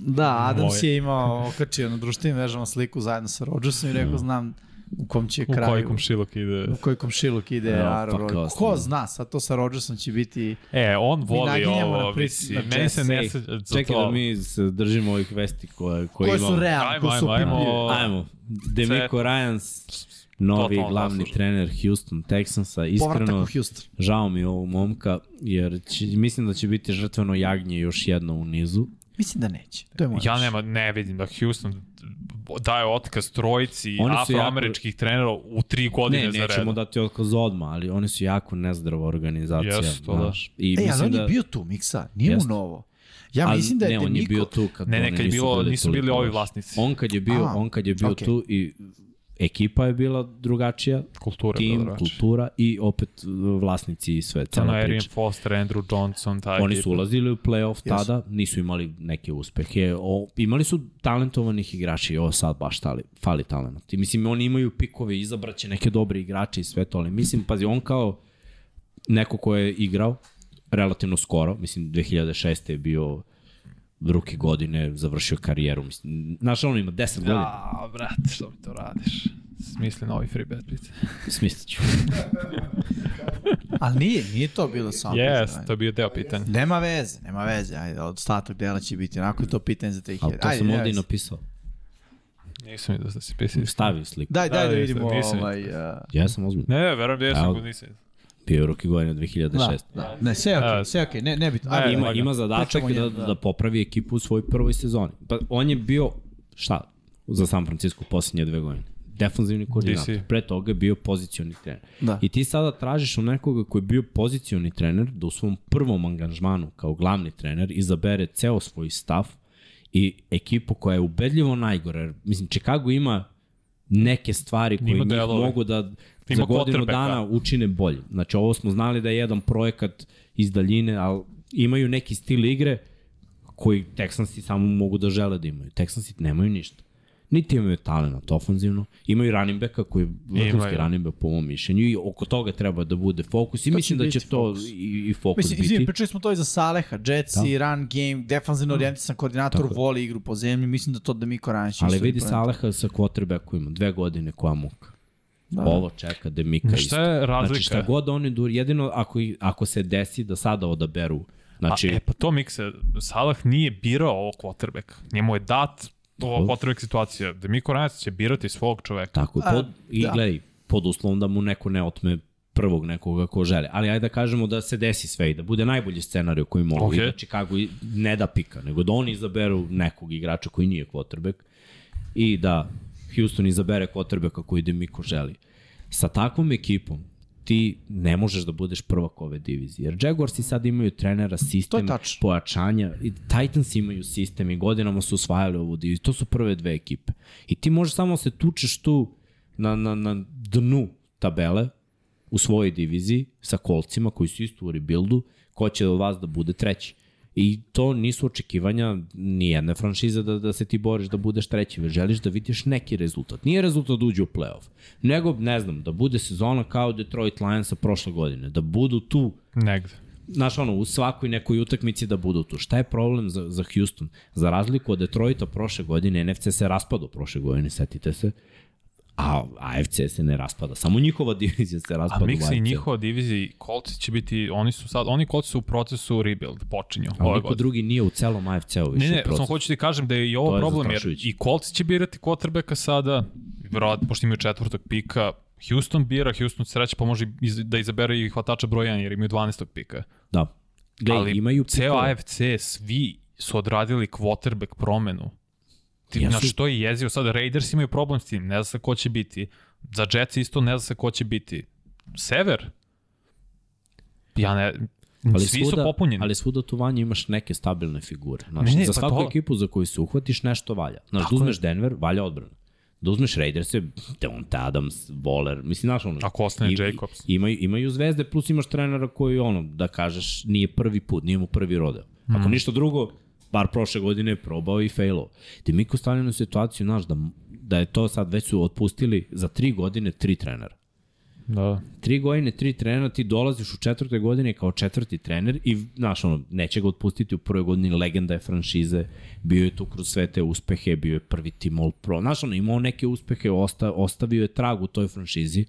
Da, Adams Moje. je imao okačio na društvenim mrežama sliku zajedno sa Rodgersom i rekao, znam u kom će U koji kraju, komšilok ide. u koji komšiluk ide Evo, Aaron pa Rodgers. Ko zna, sad to sa Rodgersom će biti... E, on voli ovo, na pri- mislim. na Meni se ne za Čekaj to. da mi se držimo ovih vesti koje, koje Koje su realne, koje su ajmo, ajmo. Ajmo. Demiko Ryans, novi Totalno glavni zaslužen. trener Houston Texansa. Iskreno, Houston. žao mi ovog momka, jer će, mislim da će biti žrtveno jagnje još jedno u nizu. Mislim da neće. To je moj Ja nema, ne vidim da Houston daje otkaz trojici afroameričkih trenera u tri godine Ne, za nećemo redom. dati otkaz odmah, ali oni su jako nezdrava organizacija. Jesu, to da. I E, ali on da, je bio tu, Miksa. Nije mu novo. Ja ali mislim da je ne, on je Demiko... bio tu kad Ne, ne, oni kad je nisu bilo, bili nisu bili ovi vlasnici. On kad je bio, A, on kad je bio okej. tu i ekipa je bila drugačija, Kultura je tim, bila drugačija. kultura i opet uh, vlasnici i sve, cela Arian priča. Foster, Andrew Johnson, taj Oni su ulazili u playoff Jesu. tada, nisu imali neke uspehe. O, imali su talentovanih igrača i ovo sad baš tali, fali talent. I mislim, oni imaju pikove, izabraće neke dobre igrače i sve to, ali mislim, pazi, on kao neko ko je igrao relativno skoro, mislim 2006. je bio ruke godine, završio karijeru, mislim, znaš, on ima 10 godina, A, brate, što mi to radiš? Smisli novi free bet, pice. [LAUGHS] smislit ću. [LAUGHS] Ali nije, nije to bilo samo. Yes, pitanje. to je bio deo pitanja. Nema veze, nema veze. Ajde, od ostatak dela će biti. Onako je to pitanje za 3000. Ali to Ajde, sam ovdje i napisao. Nisam vidio da si pisao. Stavi sliku. Daj, daj da, Da, vidimo nisam- ovaj... Uh, Ja sam ozbiljno. Ne, ne, verujem da jesam, Evo. kod nisam. vidio. Bio je ruki godine 2006. da, da. Ne, sve je okej, Da. sve okej, ne, ne bitno. Ne, Ajde, ima, ima zadatak da, da. da. popravi ekipu u svojoj prvoj sezoni. Pa on je bio, šta, za San Francisco posljednje dve godine. Defanzivni koordinator. DC. Pre toga je bio pozicioni trener. Da. I ti sada tražiš u nekoga koji je bio pozicioni trener da u svom prvom angažmanu kao glavni trener izabere ceo svoj stav i ekipu koja je ubedljivo najgore. Mislim, Chicago ima neke stvari koje njih mogu da za godinu dana učine bolje. Znači, ovo smo znali da je jedan projekat iz daljine, ali imaju neki stil igre koji Texansi samo mogu da žele da imaju. Texansi nemaju ništa. Niti imaju talent ofanzivno, imaju running backa koji je vrhunski running back po mom mišljenju i oko toga treba da bude fokus i To mislim da će to i, i fokus Mislim, biti. izvim, pričali smo to i za Saleha, Jets Da. i run game, defanzivno orijentisan koordinator, Tako voli igru po zemlji, mislim da to da Miko Ranjić Ali vidi. Saleha sa quarterbackovima, dve godine koja muka. Da, Ovo čeka Demika isto. Šta je razlika? Znači šta god oni dur, jedino ako, i- ako se desi da sada odaberu, znači, A, e, pa to mikse, Salah nije birao ovo quarterback. Njemu je dat ova quarterback situacija. Da Miko Ranac će birati svog čoveka. tako je, A, pod, i da. gledaj, pod uslovom da mu neko ne otme prvog nekoga ko žele. Ali ajde da kažemo da se desi sve i da bude najbolji scenarij koji mogu Ok. okay. i da Chicago i- ne da pika, nego da oni izaberu nekog igrača koji nije quarterback i da Houston izabere quarterbacka koji Demiko želi. Sa takvom ekipom ti ne možeš da budeš prvak ove divizije. Jer Jaguarsi sad imaju trenera, sistem, pojačanja. I Titans imaju sistem i godinama su osvajali ovu diviziju. To su prve dve ekipe. I ti možeš samo se tučeš tu na, na, na dnu tabele u svojoj diviziji sa kolcima koji su isto u rebuildu, ko će od vas da bude treći. I to nisu očekivanja ni jedne franšize da, da se ti boriš da budeš treći, već želiš da vidiš neki rezultat. Nije rezultat da uđe u playoff, nego, ne znam, da bude sezona kao Detroit Lionsa prošle godine, da budu tu Negde. znaš ono, u svakoj nekoj utakmici da budu tu. Šta je problem za, za Houston? Za razliku od Detroita prošle godine, NFC se raspadao prošle godine, setite se, a AFC se ne raspada. Samo njihova divizija se raspada A u mikse i njihova divizija, Colts će biti, oni su sad, oni Colts su u procesu rebuild, počinju A niko godine. drugi nije u celom AFC-u više Ne, ne, samo hoću ti kažem da je i To ovo je problem, jer i Colts će birati quarterbacka sada, verovatno, pošto imaju četvrtog pika, Houston bira, Houston sreće pa može iz, da izabere i hvatača broj 1, jer imaju 12. pika. Da. Gle, Ali imaju ceo. AFC, svi su odradili quarterback promenu. Ti, Jesu. Znaš, to je jezio. Sad Raiders imaju problem s tim, ne zna se ko će biti. Za Jets isto ne zna se ko će biti. Sever? Ja ne... Ali svi svuda, su popunjeni. Ali svuda tu vanje imaš neke stabilne figure. Znaš, Ne, za pa svaku to- ekipu za koju se uhvatiš nešto valja. Znaš, Tako da uzmeš Denver, valja odbrana. Da uzmeš Raiders, Devonta Adams, Waller, mislim, znaš ono... Ako ostane i- Jacobs. Imaju, imaju zvezde, plus imaš trenera koji, ono, da kažeš, nije prvi put, nije mu prvi rodeo. Ako Hmm. ništa drugo, bar prošle godine probao i failao. Ti Miko stavljeno u situaciju, znaš, da, da je to sad već su otpustili za tri godine tri trenera. Da. Tri godine, tri trenera, ti dolaziš u četvrtoj godini kao četvrti trener i, znaš, ono, neće ga otpustiti u prvoj godini, legenda je franšize, bio je tu kroz sve te uspehe, bio je prvi tim All Pro, znaš, ono, imao neke uspehe, osta, ostavio je trag u toj franšizi,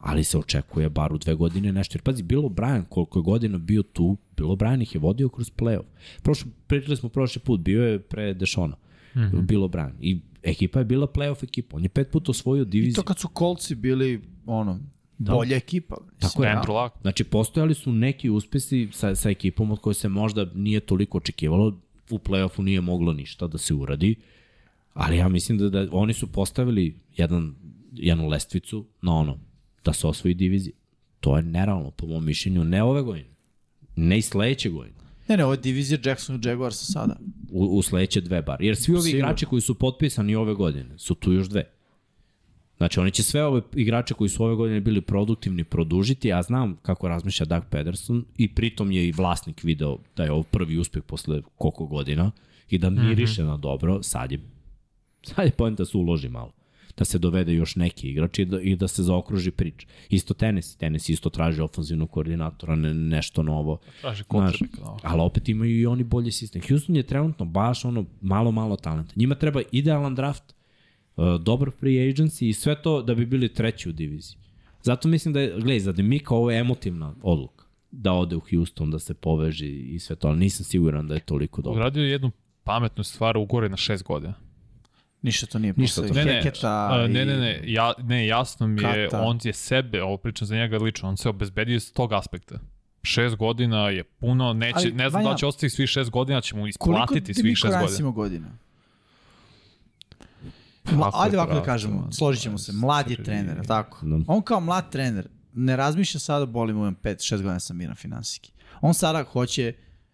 ali se očekuje bar u dve godine nešto. Jer pazi, Bill O'Brien, koliko je godina bio tu, Bill O'Brien ih je vodio kroz playoff. Prošlo, pričali smo prošli put, bio je pre Dešona, mm. -hmm. Bill O'Brien. I ekipa je bila playoff ekipa. On je pet puta osvojio I diviziju. to kad su kolci bili, ono, bolja ekipa. Tako je. Andrew Luck. Znači, postojali su neki uspesi sa, sa ekipom od koje se možda nije toliko očekivalo, u play-offu nije moglo ništa da se uradi, ali ja mislim da, da oni su postavili jedan, jednu lestvicu na ono, da se osvoji divizija. To je nerealno, po mom mišljenju, ne ove godine, ne i sledeće godine, Ne, ne, ovo je divizija Jackson i Jaguarsa sada. u, u sledeće dve bar. Jer svi ovi Sigurno. igrači koji su potpisani ove godine su tu još dve. Znači, oni će sve ove igrače koji su ove godine bili produktivni produžiti, ja znam kako razmišlja Doug Pederson i pritom je i vlasnik video da je ovo prvi uspeh posle koliko godina i da miriše mm -hmm. na dobro, sad je, sad je pojenta da se uloži malo da se dovede još neki igrač i da, i da se zaokruži priča. Isto tenis, tenis isto traži ofenzivnog koordinatora, ne, nešto novo. Traži quarterback. Da. ali opet imaju i oni bolji sistem. Houston je trenutno baš ono malo, malo talenta. Njima treba idealan draft, uh, dobar free agency i sve to da bi bili treći u diviziji. Zato mislim da je, gledaj, za Demika ovo je emotivna odluka. Da ode u Houston, da se poveži i sve to, ali nisam siguran da je toliko dobro. Uradio je jednu pametnu stvar, ugore na šest godina. Ništa to nije Ništa to Ne, ne, Heketa a, ne, i- ne, ne, ja, ne, jasno mi je, Kata. on je sebe, ovo pričam za njega lično, on se obezbedio iz tog aspekta. Šest godina je puno, neće, Ali, ne znam Vanja, da će ostati svih šest godina, će mu Koliko isplatiti svih šest godina. ima godina? Kako ajde ovako da kažemo, složit ćemo se, mlad je 23. trener, tako? Da. On kao mlad trener ne razmišlja sada boli mu 5-6 godina sam miran finansijski. On sada hoće,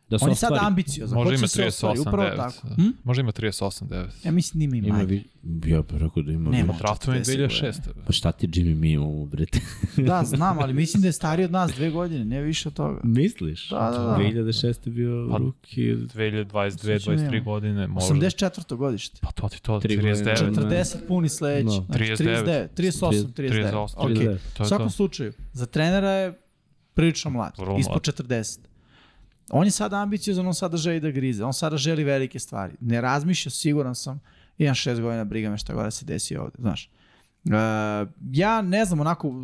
Da se on je sada ostvari. ambiciozan, Može ima da se ostvari, 38, upravo 9. tako. Hm? Može ima 38, 9. Ja mislim da ima i Ima vi, ja bih rekao da ima. Nema. Draftovan je 40 2006. Pa šta ti Jimmy mi imamo, brete? Da, znam, ali mislim da je stariji od nas dve godine, ne više od toga. Misliš? Da, da, da. 2006. je bio Pa- ruki. 2022, Znači, 23 nema. godine, može. 84. godište. Pa to ti to, Tri 39. godine. 40 puni sledeći. No. Znači, 39. 39, 38, 39. 38, Ok. 39. To U svakom slučaju, za trenera je prilično mlad, ispod mlad. 40. On je sada ambiciozan, on sada želi da grize, on sada želi velike stvari. Ne razmišlja, siguran sam, imam šest godina, briga me šta god da se desi ovde, znaš. Uh, ja ne znam, onako, uh,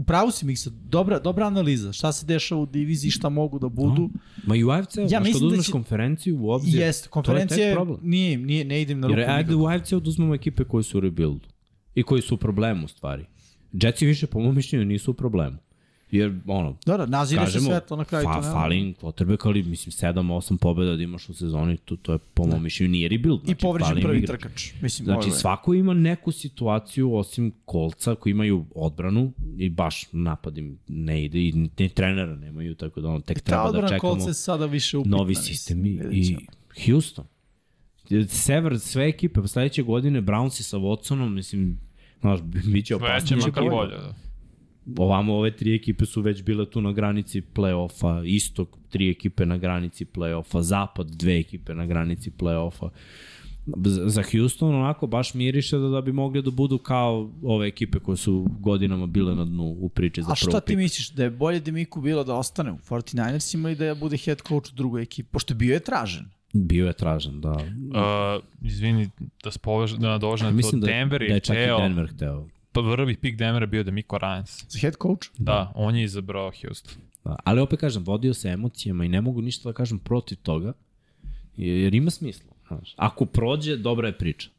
u pravu si mi dobra, dobra analiza, šta se dešava u diviziji, šta mogu da budu. Ma i u AFC, ja što da da uzmeš će- konferenciju u obzir. Jeste, to je konferencija tek problem. nije, nije, ne idem na ruku Jer ajde u AFC da uzmemo ekipe koji su u rebuildu i koji su u problemu u stvari. Jetsi više po mom mišljenju nisu u problemu. Jer, ono, Da, da, nazire se kažemo, svetlo na kraju. fa, to nema. fali im quarterback, ali mislim 7-8 pobjeda da imaš u sezoni, to, to je po mom mišljenju nije rebuild. I Znači, povređen fali im prvi igrač. trkač. Mislim, Znači, ovo je- svako ima neku situaciju osim kolca koji imaju odbranu i baš napad im ne ide i ni trenera nemaju, tako da ono, tek Ta treba da čekamo kolce je sada više upitna. novi sistem i, i. Houston. Sever, sve ekipe, pa sledeće godine Brownsi sa Watsonom, mislim, znaš, [LAUGHS] bit će Već je opasnije. makar bolje. Da. Ovamo ove tri ekipe su već bile tu na granici play-offa, istok tri ekipe na granici play-offa, zapad dve ekipe na granici play-offa. Za Houston onako baš miriše da, da bi mogli da budu kao ove ekipe koje su godinama bile na dnu u priči za A prvo šta ti misliš, da je bolje Demiku bilo da ostane u 49ersima i da bude head coach u drugoj ekipi? Pošto bio je tražen. Bio je tražen, da. Uh, izvini, da se poveže, da nadožem na to, Mislim da, Denver da je je čak i hteo, Denver hteo. Prvi pik Denvera bio da Miko Ryans. Za head coach? Da, on je izabrao Houston. Da, ali opet kažem, vodio se emocijama i ne mogu ništa da kažem protiv toga, jer ima smisla. Znaš. Ako prođe, dobra je priča.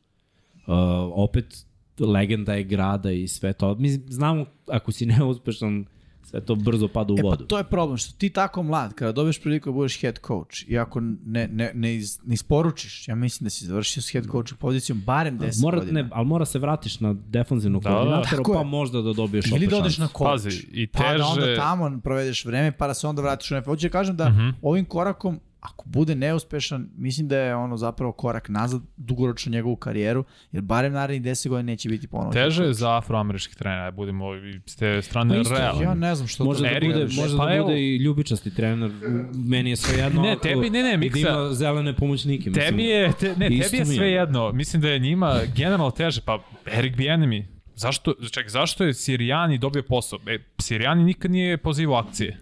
Uh, opet, legenda je grada i sve to. Mi znamo, ako si [LAUGHS] neuspešan, sve to brzo pada u E pa vodu. to je problem, što ti tako mlad, kada dobiješ priliku da budeš head coach i ako ne, ne, ne, iz, ne isporučiš, ja mislim da si završio s head coach pozicijom barem 10 Mora, godina. ne, ali mora se vratiš na defanzivnog Da, da, koordinatora, tako pa je. možda da dobiješ Ili opet da odeš na coach. Pazi, i Pa da onda teže- tamo provedeš vreme, pa da se onda vratiš u NFL. Hoću da kažem da Mhm. ovim korakom, ako bude neuspešan, mislim da je ono zapravo korak nazad dugoročno njegovu karijeru, jer barem narednih 10 godina neće biti ponovno. Teže je za afroameričkih trenera, budemo i s te strane Pa isto, realno. Ja ne znam što Može da bude, može pa da evo- bude i ljubičasti trener. Meni je sve jedno. Ne, tebi- ne, ne, i Miksa. Da ima zelene pomoćnike. Mislim, Tebi je, te, ne, isto tebi je mi je. sve jedno. Mislim da je njima generalno teže. Pa Erik Bienemi, zašto, ček, zašto je Sirijani dobio posao? E, Sirijani nikad nije pozivao akcije.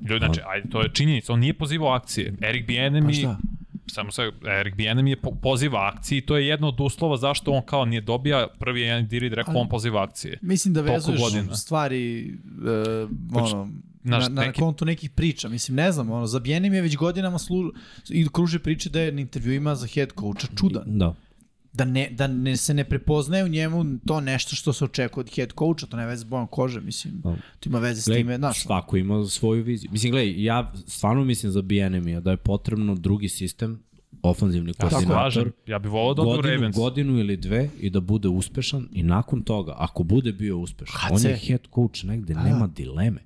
Ljudi, znači, ajde, to je činjenica, on nije pozivao akcije. Erik Bienemi, Pa šta? samo sa, Erik Bienemi je po, poziva akcije i to je jedno od uslova zašto on kao nije dobija prvi jedan diri rekao on poziva akcije. Mislim da vezuješ godina. stvari uh, ono, znaš, na, na neki- kontu nekih priča. Mislim, ne znam, ono, za Bijenim je već godinama slu, i kruže priče da je na intervjuima za head coacha čudan. Da. Da, ne, da ne, se ne prepoznaje u njemu to nešto što se očekuje od head coacha, to ne veze s bojom kože, mislim. Da. To ima veze s time, znaš. svako ima svoju viziju. Mislim, gledaj, ja stvarno mislim za BNM da je potrebno drugi sistem, ofanzivni Ja se slažem. koordinator, Ja bih volao da odu godinu, Ravens. godinu ili dve i da bude uspešan i nakon toga, ako bude bio uspešan, HC. on je head coach negde, nema dileme.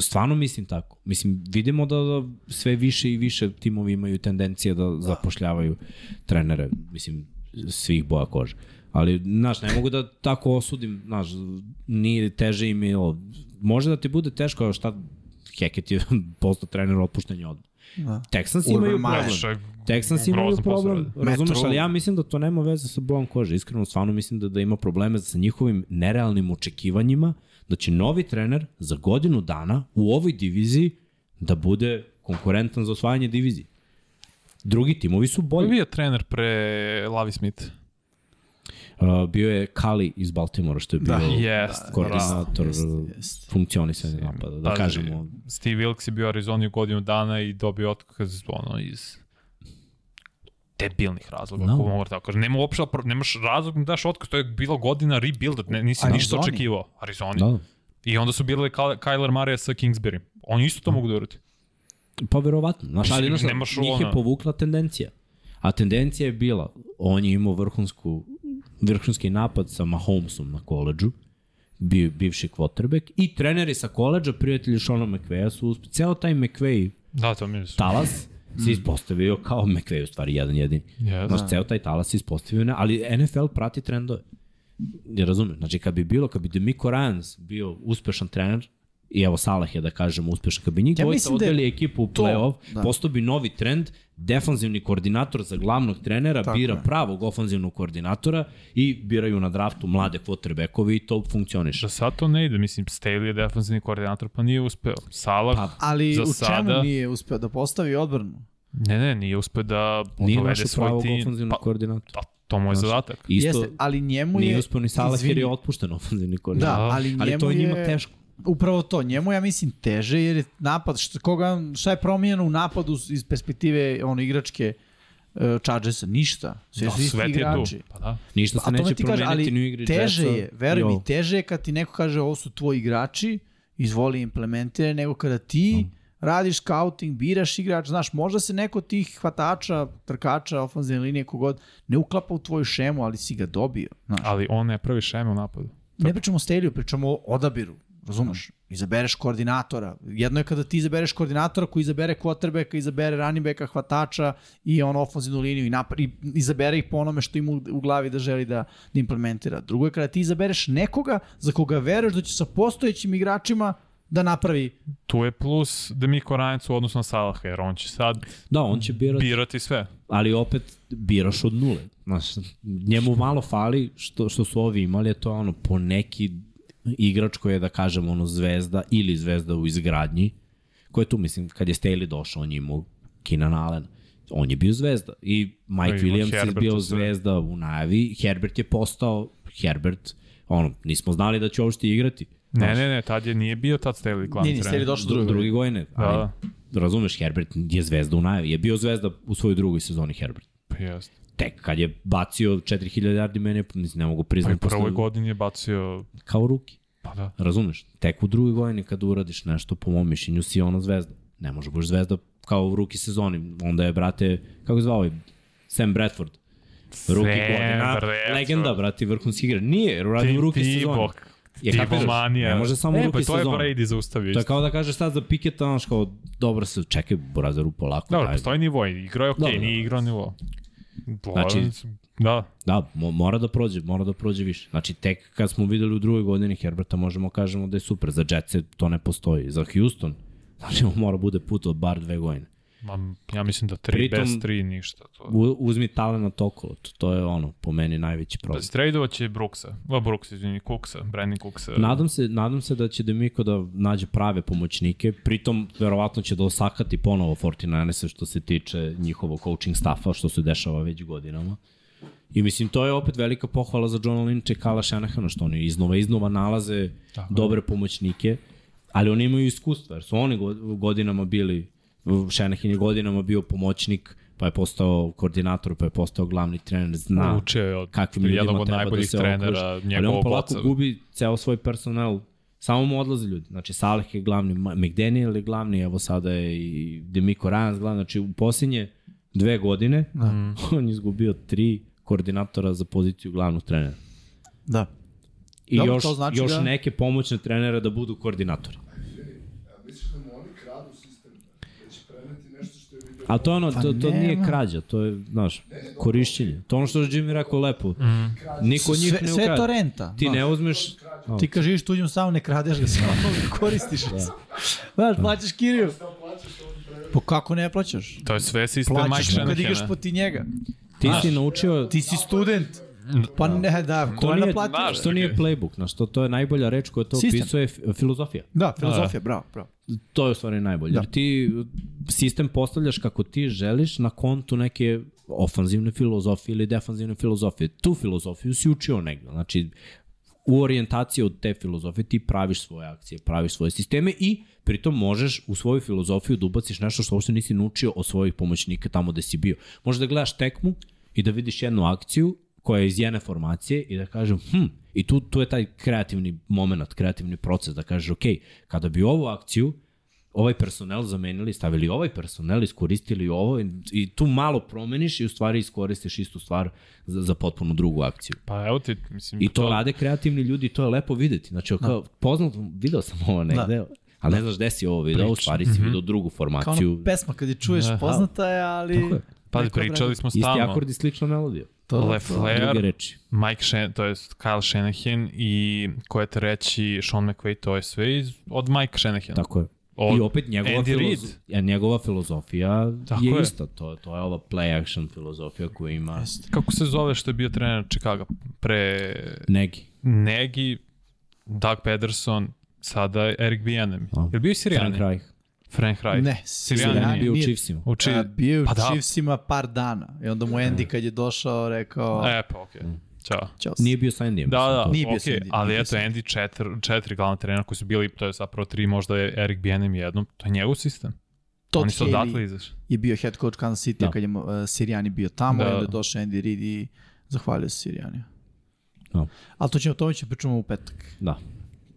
Stvarno mislim tako. Mislim, vidimo da, da sve više i više timovi imaju tendencije da zapošljavaju trenere, mislim, svih boja kože. Ali, znaš, ne mogu da tako osudim, znaš, nije teže im je ovo. Može da ti bude teško, evo šta, Hackett je [LAUGHS] postao trener otpuštenja odmah. Da. Texans Urban imaju problem. Texans imaju problem, razumeš, ali ja mislim da to nema veze sa bojom kože. Iskreno, stvarno mislim da, da ima probleme sa njihovim nerealnim očekivanjima da će novi trener za godinu dana u ovoj diviziji da bude konkurentan za osvajanje divizije. Drugi timovi su Ko je bolji. bio trener pre Lavi Smith? Uh, bio je Kali iz Baltimora, što je bio Da. Jest, koordinator jeste. funkcionisanja napada. Da Pazi, kažemo, Steve Wilkes je bio u Arizoni u godinu dana i dobio otkaz ono iz debilnih razloga, No. no. ako mogu tako kažem. Nema uopšte, nemaš razlog da daš otkaz, to je bila godina rebuilda, ne, nisi Arizoni. ništa očekivao. Arizoni. Da. I onda su bili Ky- Kyler Murray sa Kingsbury. Oni isto to mogu da uradi. Pa verovatno. Znaš, ali Mislim, znaš, nemaš njih je ono- povukla tendencija. A tendencija je bila, on je imao vrhunsku, vrhunski napad sa Mahomesom na koleđu, bio, bivši quarterback, i treneri sa koleđa, prijatelji Shona McVeya su uspeli. Ceo taj McVay Da, to mi je... talas se ispostavio kao McVay, u stvari, jedan jedini. Yes. Znaš, ceo taj talas se ispostavio, ne, ali NFL prati trendove. Ne razumem. Znači, kad bi bilo, kad bi Demico Ryans bio uspešan trener, i evo Salah je da kažemo uspešan, kad bi njih Ja dvojica da je odveli ekipu u play-off, da. da. postao bi novi trend, defanzivni koordinator za glavnog trenera, Tako bira je. pravog ofanzivnog koordinatora i biraju na draftu mlade quarterbackovi i to funkcioniše. Da sad to ne ide, mislim, Staley je defensivni koordinator, pa nije uspeo. Salah, Pa, Ali za u čemu sada, nije uspeo da postavi odbranu? Ne, ne, nije uspeo da Nije dovede svoj pravog tim. ofanzivnog Pa, koordinatora. pa, to mu je zadatak. Isto, Jeste, ali njemu je... nije uspeo ni Salah jer je otpušten ofanzivni Da, koordinator. ali njemu ali to je njima teško. Upravo to, njemu ja mislim teže jer je napad, šta, koga, šta je promijenjeno u napadu iz perspektive ono, igračke uh, Chargersa? Ništa. Sve Da, su isti igrači. Pa da. Ništa se A tome neće ti kažem, promeniti ni u ali igri teže Jetsa je, veruj mi, teže je kad ti neko kaže ovo su tvoji igrači, izvoli implementiraj, nego kada ti Mm. radiš scouting, biraš igrač, znaš, možda se neko tih hvatača, trkača, ofenzivne linije, kogod, ne uklapa u tvoju šemu, ali si ga dobio. Znaš. Ali on ne pravi šeme u napadu. Ne pričamo o steliju, pričamo o odabiru. Razumeš? Izabereš koordinatora. Jedno je kada ti izabereš koordinatora koji izabere quarterbacka, izabere running backa, hvatača i on ofenzivnu liniju i, napr i izabere ih po onome što ima u, u glavi da želi da, da implementira. Drugo je kada ti izabereš nekoga za koga veruješ da će sa postojećim igračima da napravi Tu je plus Demiko Ryanc u odnosu na Salaha, jer on će sad Da, on će birati, birati sve. ali opet biraš od nule. Znaš, njemu malo fali što, što su ovi imali, to je ono po neki igrač koji je da kažem ono zvezda ili zvezda u izgradnji, ko je tu, mislim, kad je Staley došao, on je imao Keenan Allen. On je bio zvezda. I Mike Da, ima Williams je Herbert bio u sve. zvezda u najavi. Herbert je postao Herbert. Ono, nismo znali da će uopšte igrati. Ne, ne, ne, tad je nije bio tad Staley glavni Nije ni trener. Staley došao Dru, drugi. drugi godine. Da, Ali, razumeš, Herbert je zvezda u najavi. Je bio zvezda u svojoj drugoj sezoni Herbert. Pa jeste. Tek kad je bacio 4000 yardi mene, mislim, ne mogu Pa i priznati. prvoj godini je bacio, Kao ruki. pa da. Razumeš? Tek u drugoj godini kad uradiš nešto, po mom mišljenju, si ono zvezda. Ne može budeš zvezda kao u ruki sezoni. Onda je, brate, kako se zvao ovaj? Sam Bradford. Ruki godina, Bradford. legenda, brate, vrhunski igra. Nije, jer uradio u ruki sezoni. Je, kapiraš? Tibomanija. Ne može samo e, pa to je sezoni. Brady zaustavio. To je kao da kažeš sad za Piketa, znaš kao, dobro se, čekaj, Borazaru, polako. Dobro, postoji nivo, igrao je okej, Dobro. nije igrao nivo. Znači- da, Da, mo mora da prođe, mora da prođe više. Znači, tek kad smo videli u drugoj godini Herberta, možemo kažemo da je super. Za Jetsa to ne postoji. Za Houston, znači, [LAUGHS] on mora bude put od bar dve godine. Ma, ja mislim da tri Pritom- bez tri ništa. To. U, uzmi talent okolo, to, to je ono, po meni najveći problem. Bez tradova će Brooksa, a Brooks, izvini, Cooksa, Brandon Cooksa. Nadam se, nadam se da će Demiko da nađe prave pomoćnike, pritom verovatno će da osakati ponovo 49 što se tiče njihovog coaching staffa, što se dešava već godinama. I mislim, to je opet velika pohvala za Johna Lynch i Kala Shanahana, što oni iznova iznova nalaze Tako dobre pomoćnike, ali oni imaju iskustva, jer su oni go- godinama bili, Shanahan je godinama bio pomoćnik, pa je postao koordinator, pa je postao glavni trener, zna Uče je od kakvim ljudima treba da najboljih se trenera, okruži. Ali on polako oca. gubi ceo svoj personal. Samo mu odlaze ljudi. Znači, Saleh je glavni, McDaniel je glavni, evo sada je i Demico Ryans glavni. Znači, u posljednje dve godine Mm. [LAUGHS] on je izgubio tri koordinatora za poziciju glavnog trenera. Da. I Dobro, još, to znači još da- neke pomoćne trenere da budu koordinatori. A misliš da mu oni kradu sistem, da će preneti nešto što je vidio... A to ono, Pa to, to nije krađa, to je, znaš, korišćenje. To ono što je Jimmy rekao lepo. Niko od njih Sve, ne sve je to renta. Ti znaš. ne uzmeš... Ti kad živiš tuđim samo ne kradeš ga, samo [LAUGHS] ga koristiš. Da. Znaš, plaćaš kiriju. Po kako ne plaćaš? To je sve sistem Plaćaš Mike mu kad igraš poti njega. Ti si naučio... Ti si student. Pa ne, da, ko To je naplatio? znaš, to nije playbook, znaš, to, to je najbolja reč koja to opisuje filozofija. Da, filozofija, bravo, bravo. To je u stvari najbolje. Da. Jer ti sistem postavljaš kako ti želiš na kontu neke ofanzivne filozofije ili defanzivne filozofije. Tu filozofiju si učio negde. Znači, u orijentaciji od te filozofije ti praviš svoje akcije, praviš svoje sisteme i pritom možeš u svoju filozofiju da ubaciš nešto što uopšte nisi naučio od svojih pomoćnika tamo gde si bio. Možeš da gledaš tekmu i da vidiš jednu akciju koja je iz jedne formacije i da kažem, hm, i tu, tu je taj kreativni moment, kreativni proces da kažeš, ok, kada bi ovu akciju ovaj personel zamenili, stavili ovaj personel, iskoristili ovo i, i tu malo promeniš i u stvari iskoristiš istu stvar za, za potpuno drugu akciju. Pa evo ti, mislim... I to rade kreativni ljudi to je lepo videti. Znači, kao, poznato, video sam ovo negde, da. ali ne znaš gde si ovo video, u stvari si video drugu Kao formaciju. ona pesma kad je čuješ, Da. poznata je, ali... Tako je. Pa pričali smo Isti stalno. akord i slična melodija. To, to, Lefler, reči. Mike Shan, to je Kyle Shanahan i ko je treći Sean McVay, to je sve iz, od Mike Shanahan. Tako je. Od I opet njegova, filozo njegova filozofija Tako je, je. ista. To, to je ova play action filozofija koju ima Kako se zove što je bio trener Chicago pre Negi. Negi, Doug Pederson, sada. A. Je li bio i Sirijani? Frank Reich. Frank Reich. Ne, Sirijani nije. Bio u. Chiefsima. U Chi... A, bio je u Pa da. Chiefsima par dana. I onda mu Andy kad je došao rekao... E, pa okej. Mm. Ćao. Ćao. Nije bio sa Andyjem. Da, da, Nije bio okej, Sandy, ali eto. Andy četiri, četiri glavna trenera koji su bili, to je zapravo tri, možda je Eric Bianem jednom, to je njegov sistem. Todd Oni su odatle izašli. je bio head coach Kansas City Da. kad je uh, Sirijani bio tamo Da. i onda je došao Andy Reid i zahvalio se Sirijani. Da. Ali to ćemo, to ćemo pričamo u petak. Da.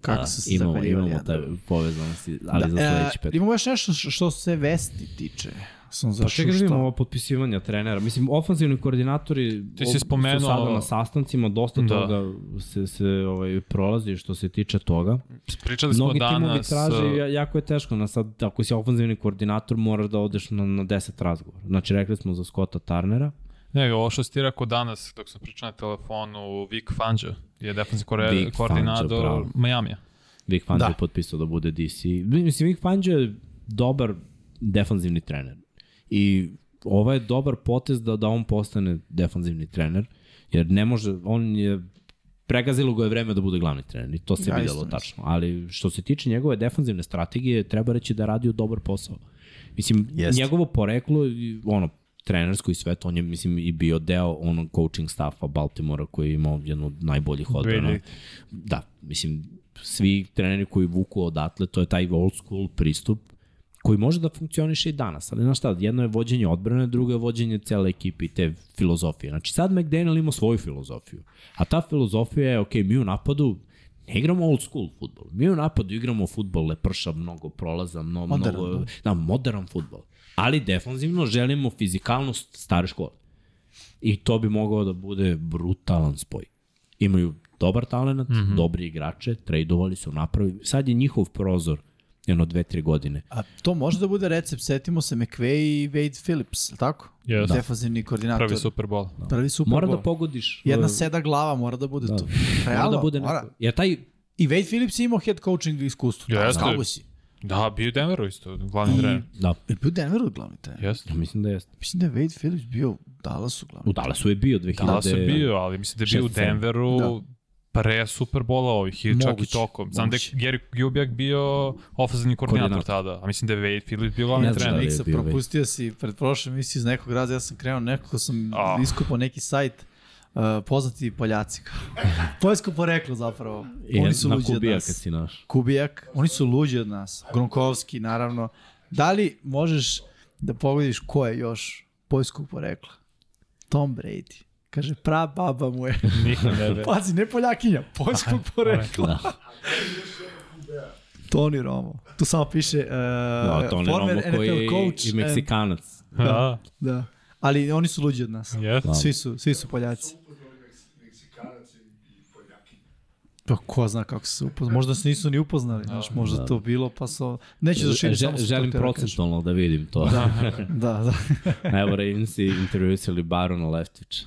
Kako Da, su se imamo, zahvaljivali. imamo jedan te povezanosti, ali za Da, sledeći e, pet. Imamo još nešto što, se vesti tiče. Sam Pa zašao čekaj da vidimo ovo potpisivanja trenera. Mislim, ofenzivni koordinatori Ti si spomenuo- su sada na sastancima, dosta Da. toga se, se ovaj, prolazi što se tiče toga. Pričali smo Mnogi timovi danas... traže, uh, ja- jako je teško, na sad, ako si ofenzivni koordinator, moraš da odeš na, na 10 razgovora. Znači, rekli smo za Scotta Tarnera, Ne, ovo što si ti rekao danas, dok sam pričao na telefonu, Vic Fangio je defensivni kore, Fangio, koordinator bravo. Majamija. Vic Fangio Da. je potpisao da bude DC. Mislim, Vic Fangio je dobar defanzivni trener. I ovo je dobar potez da, da on postane defanzivni trener, jer ne može, on je pregazilo go je vreme da bude glavni trener i to se Ja isto videlo tačno. Ali što se tiče njegove defanzivne strategije, treba reći da je radio dobar posao. Mislim, Jeste. njegovo poreklo, i, ono, trenersko i sve to, on je, mislim, i bio deo onog coaching staffa Baltimora koji je imao jednu od najboljih odbrana. 2000. Da, mislim, svi treneri koji vuku odatle, to je taj old school pristup koji može da funkcioniše i danas, ali znaš šta, jedno je vođenje odbrane, drugo je vođenje cele ekipe i te filozofije. Znači sad McDaniel ima svoju filozofiju, a ta filozofija je, ok, mi u napadu ne igramo old school futbol, mi u napadu igramo futbol leprša, mnogo prolaza, mnogo, Modern, mnogo, da. da, modern futbol. Ali defanzivno želimo fizikalnost stare škole. I to bi mogao da bude brutalan spoj. Imaju dobar talent, mm -hmm. dobri igrače, trejdovali su, napravili. Sad je njihov prozor jedno dve, tri godine. A to može da bude recept, setimo se McVay i Wade Phillips, je li tako? Yes. Da. Defanzivni koordinator. Prvi Super Bowl. Prvi Super Mora Bowl. da pogodiš. Jedna uh, seda glava mora da bude da. to. Mora Realno, da bude mora. neko. Jer taj, I Wade Phillips je imao head coaching iskustvo. Jeste. Da, Cowboysi. Da, bio je Denveru isto, glavni trener. da, Je bio Denveru glavni trener? Jeste. ja mislim da jeste. Mislim da je Wade Phillips bio u Dallasu glavni U Dallasu je bio 2000. Da, se bio, ali mislim da je bio u. Denveru Da. pre Superbola ovih i čak i tokom. Znam da je. Gary Ljubjak bio ofenzivni koordinator Koordinator. tada, a mislim da je Wade Phillips bio glavni Ne znam trener. da je bio Wade. propustio si pred prošlom emisiji iz nekog razloga, ja sam krenuo nekako sam Ah. iskupao neki sajt uh, poznati Poljaci. [LAUGHS] Poljsko poreklo zapravo. Oni su na luđi od Kubija nas. si naš. Kubijak, oni su luđi od nas. Gronkovski, naravno. Da li možeš da pogledaš ko je još poljskog porekla? Tom Brady. Kaže, pra baba mu je. [LAUGHS] Pazi, ne Poljakinja, poljskog porekla. Da. Tony Romo. Tu samo piše uh, Da, to ne former Romo koji NFL je coach. i and- Meksikanac. Da, Da. Ali oni su luđi od nas. jes. Svi su, svi su Poljaci. Upoznali Meks- Meksikanac i i Poljaki. Pa ko zna kako se upoznali. Možda se nisu ni upoznali. Znaš, možda to bilo pa so... Neću da širim samo sa želim kažem. procentualno da vidim to. Da, [LAUGHS] da, da. Evo Ravensi intervjuisali Barona Leftića.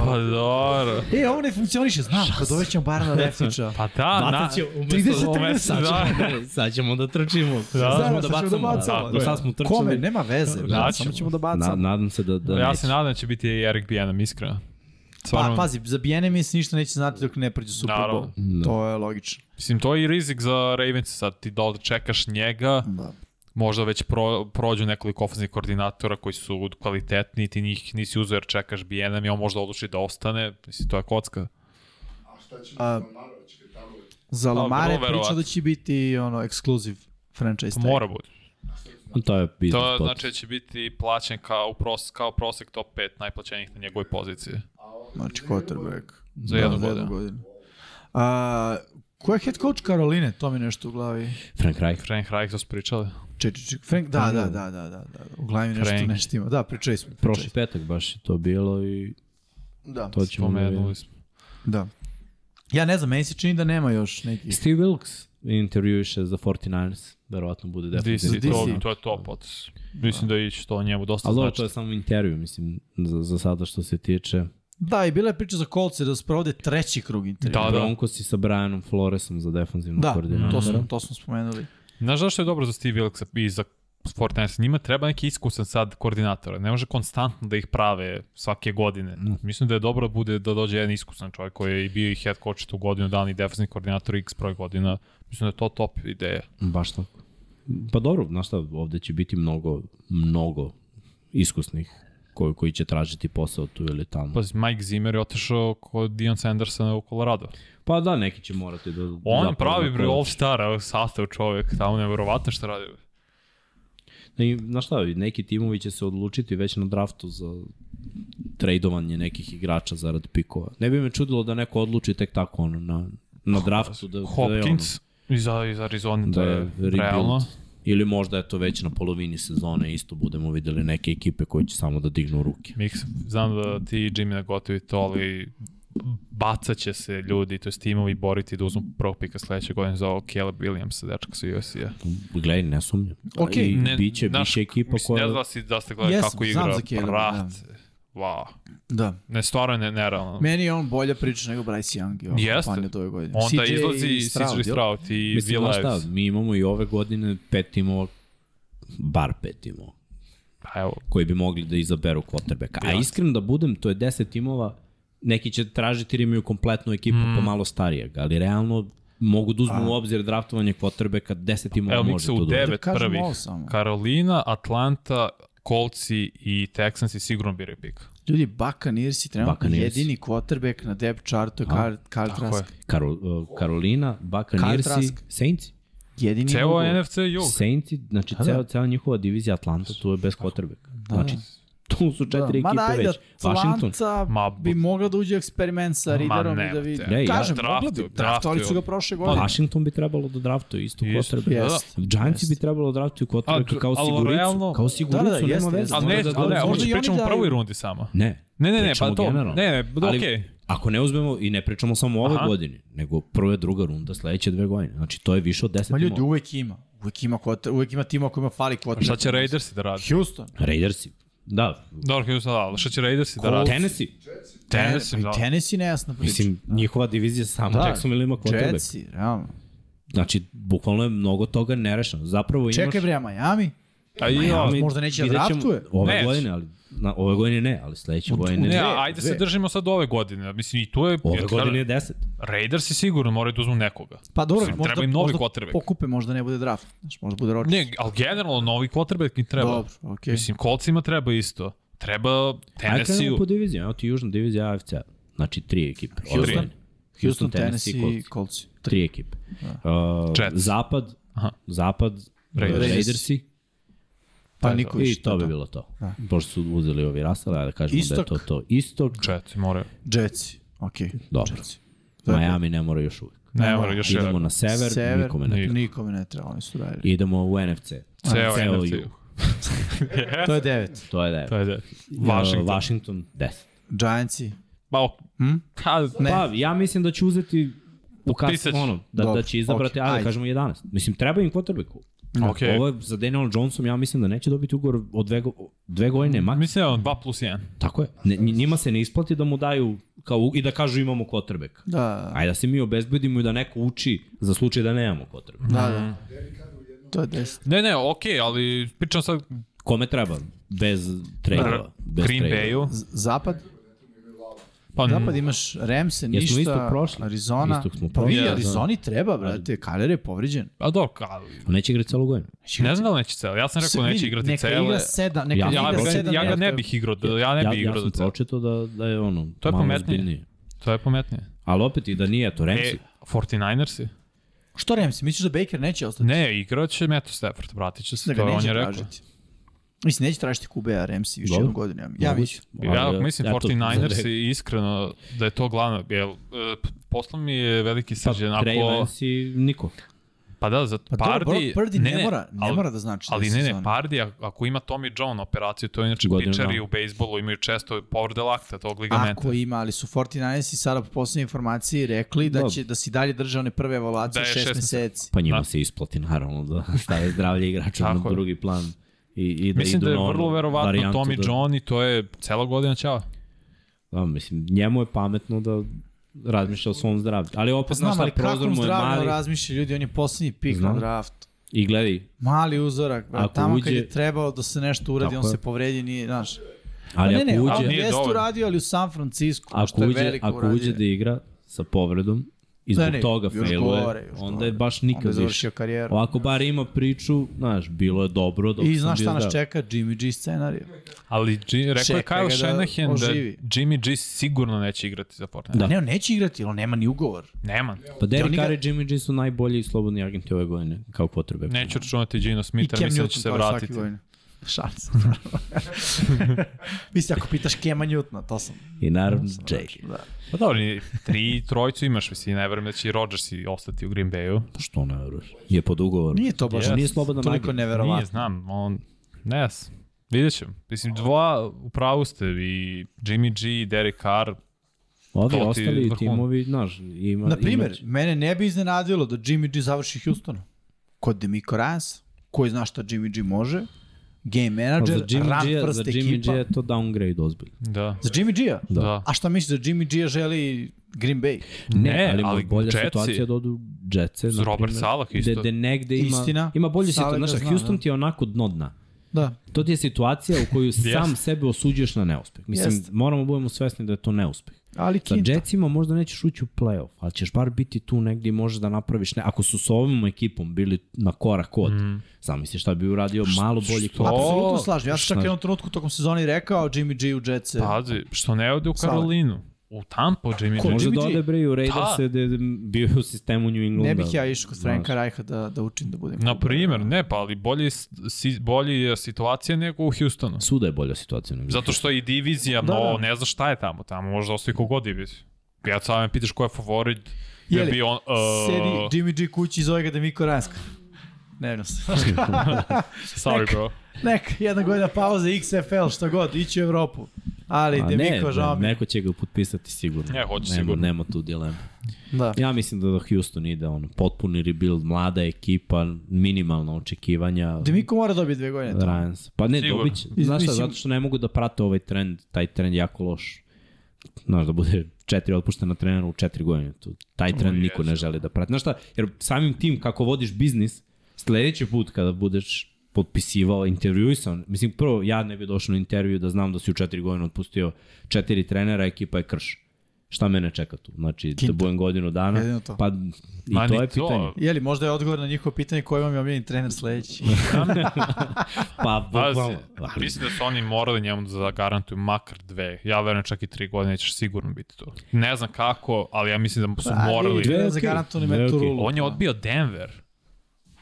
Pa dobro. E, ovo ne funkcioniše, znam, kad dovećemo Barana Leftića. Pa da, na, 30 umesto- Sad [LAUGHS] da. ćemo, sad ćemo da trčimo. Da. sad ćemo da da bacamo. bacamo. Da, do sad smo trčali. Kome, nema veze, Da, da, samo ćemo da Na, bacamo. nadam se da, da Ja neće. se nadam da će biti i Eric Bijanem, Pa, Stvarno, pazi, za BNM se ništa neće znati dok ne prođe Super. Bowl. Da. To je logično. mislim, to je i rizik za Ravens, sad ti dole čekaš njega, Da. možda već pro, prođu nekoliko ofenzivnih koordinatora koji su kvalitetni, ti njih nisi uzeo jer čekaš BNM i on možda odluči da ostane, mislim, to je kocka. A šta će A-? Za Pa, Lamare priča da će biti ono exclusive franchise. Mora bude. To je business To pot. znači da će biti plaćen kao, u pros, kao prosek top 5 najplaćenijih na njegovoj poziciji. Znači quarterback. Za jednu za godinu. godinu. A, ko je head coach Karoline? To mi nešto u glavi. Frank Reich. Frank Reich to su pričali. Ček, ček, ček. Frank, da, da, da, da, da, da. U glavi mi nešto, Frank. nešto ima. Da, pričali smo. Prošli petak baš je to bilo i. Da, to ćemo da vidimo. Pomenuli smo. da. Ja ne znam, meni se čini da nema još neki. Steve Wilkes intervjuiše za 49ers. Verovatno bude DC, definitivno. to, DC. to je top od. Mislim da ići to njemu dosta Ali znači. to je samo intervju, mislim, za, za sada što se tiče. Da, i bila je priča za kolce da sprovode treći krug intervjua. Da, da. Broncos i sa Brianom Floresom za defensivnog Da, koordinatora. to smo, to smo spomenuli. Znaš zašto je dobro za Steve Wilksa i za Fortnite? Njima treba neki iskusan sad koordinatora. Ne može konstantno da ih prave svake godine. Mislim da je dobro da bude da dođe jedan iskusan čovjek koji je i bio i head coach tu godinu dana i defensivni koordinator x broj godina. Mislim da je to top ideja. Baš tako. Pa dobro, znaš šta, ovde će biti mnogo, mnogo iskusnih koji, koji će tražiti posao tu ili tamo. Pa, Mike Zimmer je otišao kod Dion Sandersona u Colorado. pa da, neki će morati da... On zapravo pravi da bre all-star sastav čovjek, tamo nevjerovatno šta radi. I, znaš šta, neki timovi će se odlučiti već na draftu za tradovanje nekih igrača zarad pikova. Ne bi me čudilo da neko odluči tek tako ono, na, na draftu. Da, Hopkins iz, iz Arizona, da to je, da rebuild. realno. Ili možda je to već na polovini sezone isto budemo videli neke ekipe koje će samo da dignu ruke. Mix, znam da ti i Jimmy nagotovi to, ali bacat će se ljudi, to je timovi boriti da uzmu prvog pika sledeće godine za ovog Caleb Williams, dečka sa USC-a. Gledaj, ne sumnjam. Ok, I Ne, biće, znaš, biće ekipa mislim, Ne koja... znam da si, da ste gledali Jesam, kako znam igra, za Caleba, brate. Wow. Da. Ne, stvarno ne, nerealno. Meni je on bolja priča nego Bryce Young i ova Jeste. kampanja ove godine. Onda CJ izlazi Stroud, CJ? Stroud i Mislim, Will šta, mi imamo i ove godine pet timova, bar pet timova, Pa Evo, koji bi mogli da izaberu quarterbacka. A iskreno da budem, to je 10 timova, neki će tražiti jer imaju kompletnu ekipu mm. pa malo starijeg, ali realno mogu da uzmu u obzir draftovanje quarterbacka, 10 timova evo može to u da uradi. devet kažem prvih. ovo samo. Karolina, Atlanta, Coltsi i Texansi sigurno biraju pik. Ljudi, Buccaneers je trenutno Buccaneers. jedini quarterback na depth chartu je Tako Trask. je. Karo, uh, Karolina, Buccaneersi, Trask. Saints. Jedini Ceo NFC jug. Saints, znači da. ceo, cela njihova divizija Atlanta, tu je bez quarterbacka. Znači, tu su četiri Ma da, ekipe ajde, već. Washington, Ma, bi mogla da uđe eksperiment sa Riderom i da vidi. Ne, ja- Kažem, mogla bi. Draftovali su ga prošle godine. Washington bi trebalo da draftuje isto Isto. quarterbacka. Jest. Giantsi bi trebalo da draftuju A, kao siguricu. realno- Kao siguricu, Da, da, nema veze. Ali ne, da dođe- ne, možda pričamo u prvoj rundi samo. Ne. Ne, ne, ne, pa to, ne, ne, okej. Ako ne uzmemo i ne pričamo samo ove Aha. godine, nego prva, druga runda, sledeće dve godine. Znači, to je više od 10 Ma ljudi, uvek ima. Uvek ima, quarter, uvek ima tima kojima fali quarterback. Šta će Raidersi da radi? Houston. Raidersi. Da. Dobro, Houston, da, ali šta će Raidersi da radi? Tennessee. Tennessee, da. Tennessee nejasna priča. Mislim, njihova divizija samo Da. Jacksonville ima quarterback. Jetsi, realno. Znači, bukvalno je mnogo toga nerešeno. Zapravo imaš... Čekaj bre, Miami? A i, Miami, možda neće da draftuje. Ove Neće. godine, ali na, ove godine ne, ali sledeće godine ne, ne. dve, ajde se dve. držimo sad ove godine. Mislim, i tu je... Ove jer godine je kada- 10. Raidersi sigurno moraju da uzmu nekoga. Pa dobro, Mislim, možda, treba im novi možda quarterback. pokupe, možda ne bude draft. Znaš, možda bude Rodgers. Ne, ali generalno novi quarterback im treba. Dobro, okej. Mislim, Coltsima treba isto. Treba Ajde Tennessee. krenemo po diviziji, evo ti južna divizija AFC. Znači, tri ekipe. Houston, godine. Houston, Tennessee i Colts. Tri ekipe. Uh, Jets. Zapad, Aha. zapad, Raiders. Raiders. Raidersi, Pa niko i to bi bilo to. Da. Pošto su uzeli ovi Russell, ajde da kažemo da je Istok. to to. Istok, Jetsi moraju. Jetsi, okej. Dobro. Jetsi. Miami ne mora još uvijek. Ne mora još Idemo jedan. na sever, Sever, nikome ne treba. Nikome ne treba, oni su radili. Idemo u NFC. Ceo Ceo NFC. jug. [LAUGHS] To je devet. To je da je. To je da. Washington. Washington. Washington 10. Giantsi. Pa. Hm? Ne. Pa, ja mislim da će uzeti u kas, Pisać. ono, da, Dobro, da će izabrati, okej, ajde, ajde. kažemo 11. Mislim, treba im quarterbacku. Okej. Ovo je za Daniel Johnson, ja mislim da neće dobiti ugovor od dve, go- dve godine maks. Mislim da je on 2 plus 1. Tako je. Ne, nj- njima se ne isplati da mu daju kao, u- i da kažu imamo quarterback. Da, Ajde da se mi obezbedimo i da neko uči za slučaj da nemamo quarterback. da, da. To je deset. Ne, ne, okej, ali pričam sad Kome treba? Bez trade-ova. Bez Green. Bayu. Zapad? Pa, Zapad imaš Ramse, Jesmo ništa, istog prošli? Arizona. Istog smo pa prošli, vidi, da. Arizoni treba, brate. Kyler je povređen. A dobro, ka, Neće igrati celu godinu. ne znam da li neće celo. Ja sam rekao Vidi, neće igrati neka cele. igra sedam, neka Ja- Ja, igra ja, sedam. ja ga ne bih igrao, da, ja ne Ja, bih ja igrao sam da celo. pročitao da, da je ono, To je malo pametnije. ozbiljnije. To je pametnije. Ali opet i da nije to, Ramsey. E, 49ersi? Što Ramsey, misliš da Baker neće ostati? Ne, igrat će Matthew Stafford, vratit će se, da to ga on neće je rekao. tražiti. Mislim, neće tražiti Kube-a Ramsey više jednu godinu. Ja, ja Moguće. mislim. Ja mislim eto, 49ers za- i iskreno da je to glavno. Jel, e, posla mi je veliki srđan. Pa, Ako, Trey Lance i niko. pa da, za Pa dobro, Pardi... Brock Purdy ne, mora, ne ali- mora da znači Ali da ne, ne. Pardi, ako ima Tommy John operaciju, to je inače Godinu u bejsbolu, imaju često povrede lakta tog ligamenta. Ako ima, ali su 49ersi sada po poslednjoj informaciji rekli da će da si dalje drže one prve evaluacije Da je 6 šest meseci. Pa njima Da. se isplati naravno da stave zdravlje igrača na drugi plan. I, i da Mislim idu da je vrlo verovatno Tommy da, John i to je cela godina ćao. Da, mislim, njemu je pametno da razmišlja o svom zdravlju. Ali opet, Pa znaš ali prozor mu je mali. razmišlja ljudi, on je poslednji pik Znam. na draftu. I gledaj, Mali uzorak, bro. Ako tamo kad uđe- je trebao da se nešto uradi, on se povredi, nije, znaš. ali pa ne, ne, ako ali uđe, nije jeste uradio, ali u San Francisco, što ako je uđe, veliko ako uradio. uđe da igra sa povredom i Ne, zbog ne, toga još failuje, gore, još onda gore. je baš Onda je nikad završio više. karijeru. Ovako bar ima priču, znaš, bilo je dobro dok I znaš šta nas čeka? Jimmy G scenariju. Ali G, rekao je Čekaj Kyle da Shanahan da, oživi. Jimmy G sigurno neće igrati za Fortnite. Da. Ne, on neće igrati, on nema ni ugovor. Nema. Pa Derek Carr i Jimmy G su najbolji slobodni agenti ove godine, kao potrebe. Neću računati Gino Smitha, mislim da će se vratiti. godine. Šalim [LAUGHS] se. Mislim, ako pitaš Kema Newtona, to sam. I naravno sam Jay. Da. Pa dobro, tri trojicu imaš, mislim, ne verujem da će i Rodgers i ostati u Green Bayu. Pa što ne veruješ? Je pod ugovorom. Nije to baš Yes. Nije slobodan toliko agent. neverovatno. Nije, znam, on... Ne znam. Vidjet ćemo. Mislim, dva, u pravu ste, i Jimmy G i Derek Carr, Ovi ostali vrhun. timovi, znaš, ima... Na primjer, imaće- mene ne bi iznenadilo da Jimmy G završi Houstonu. Kod Demico Rans, koji zna šta Jimmy G može, game Pa manager, za Jimmy run G, first za Jimmy ekipa. G je to downgrade ozbiljno. da. Za Jimmy G-a? Da. da. A šta misliš da Jimmy G želi Green Bay? Ne, ali, ali bolja Jetsi- situacija da odu. Uz na Robert primjer, Salah isto. Gde, gde negde ima, Istina. ima situaciju. ga Znaš, zna, Houston da. ti je onako dno dna. Da. To ti je situacija u koju [LAUGHS] sam sebe osuđuješ na neuspeh. Mislim, Jeste. moramo budemo svesni da je to neuspeh. Ali Sa Kinta. Jetsima možda nećeš ući u playoff, ali ćeš bar biti tu negdje i možeš da napraviš ne. Ako su s ovom ekipom bili na korak od, mm. zamisli šta bi uradio malo bolji što? klub. Apsolutno slažem. Ja sam čak jednom trenutku tokom sezoni rekao Jimmy G u Jetse. Pazi, što ne ode u. Karolinu? U Tampa Jimmy Ko, G. Može da ode bre i u Raiderse Da. gde bio u sistemu New Englanda. Ne bih ja išao kod Franka Znaš. Rajha da, da učim da budem. Na primjer, ne, pa ali bolji, si, bolji je situacija nego u Houstonu. Svuda je bolja situacija. Nego Zato što je i divizija, Da, no, da. ne zna šta je tamo. Tamo možda ostaje kogod diviziju. Ja sad me pitaš ko je favorit, Je je li? bio on... Uh, Sedi Jimmy G kući i zove ga Demiko Ranska. Ne znam se. [LAUGHS] sorry, bro. Nek, jedna godina pauze, XFL, šta god, ići u Evropu. Ali A ne, Demiko, žao ne, mi. neko će ga potpisati sigurno. Ne, hoće nema, sigurno. Nema tu dilemu. Da. Ja mislim da Houston ide ono, potpuni rebuild, mlada ekipa, minimalna očekivanja. Demiko mora dobiti dve godine. Ryans. Pa ne, Sigurno. dobit će. Znaš šta, mislim- zato što ne mogu da prate ovaj trend, taj trend je jako loš. Znaš, da bude četiri otpuštena trenera u četiri godine. To, taj trend niko ne želi da prati. Znaš šta, jer samim tim kako vodiš biznis, sledeći put kada budeš potpisivao, intervjuisao, mislim prvo ja ne bi došao na intervju da znam da si u četiri godine otpustio četiri trenera, ekipa je krš. Šta mene čeka tu? Znači, da Kinta. budem godinu dana, Jedino to. pa i Ma to je pitanje. Jeli, možda je odgovor na njihovo pitanje koji vam je omiljen trener sledeći. [LAUGHS] Pa, Pazi, bukvalno. Ali, mislim da su oni morali njemu da zagarantuju makar dve. Ja verujem čak i tri godine ćeš sigurno biti tu. Ne znam kako, ali ja mislim da su morali. Dve Dve za okej, garantovani dve metu rulu. On je odbio Denver,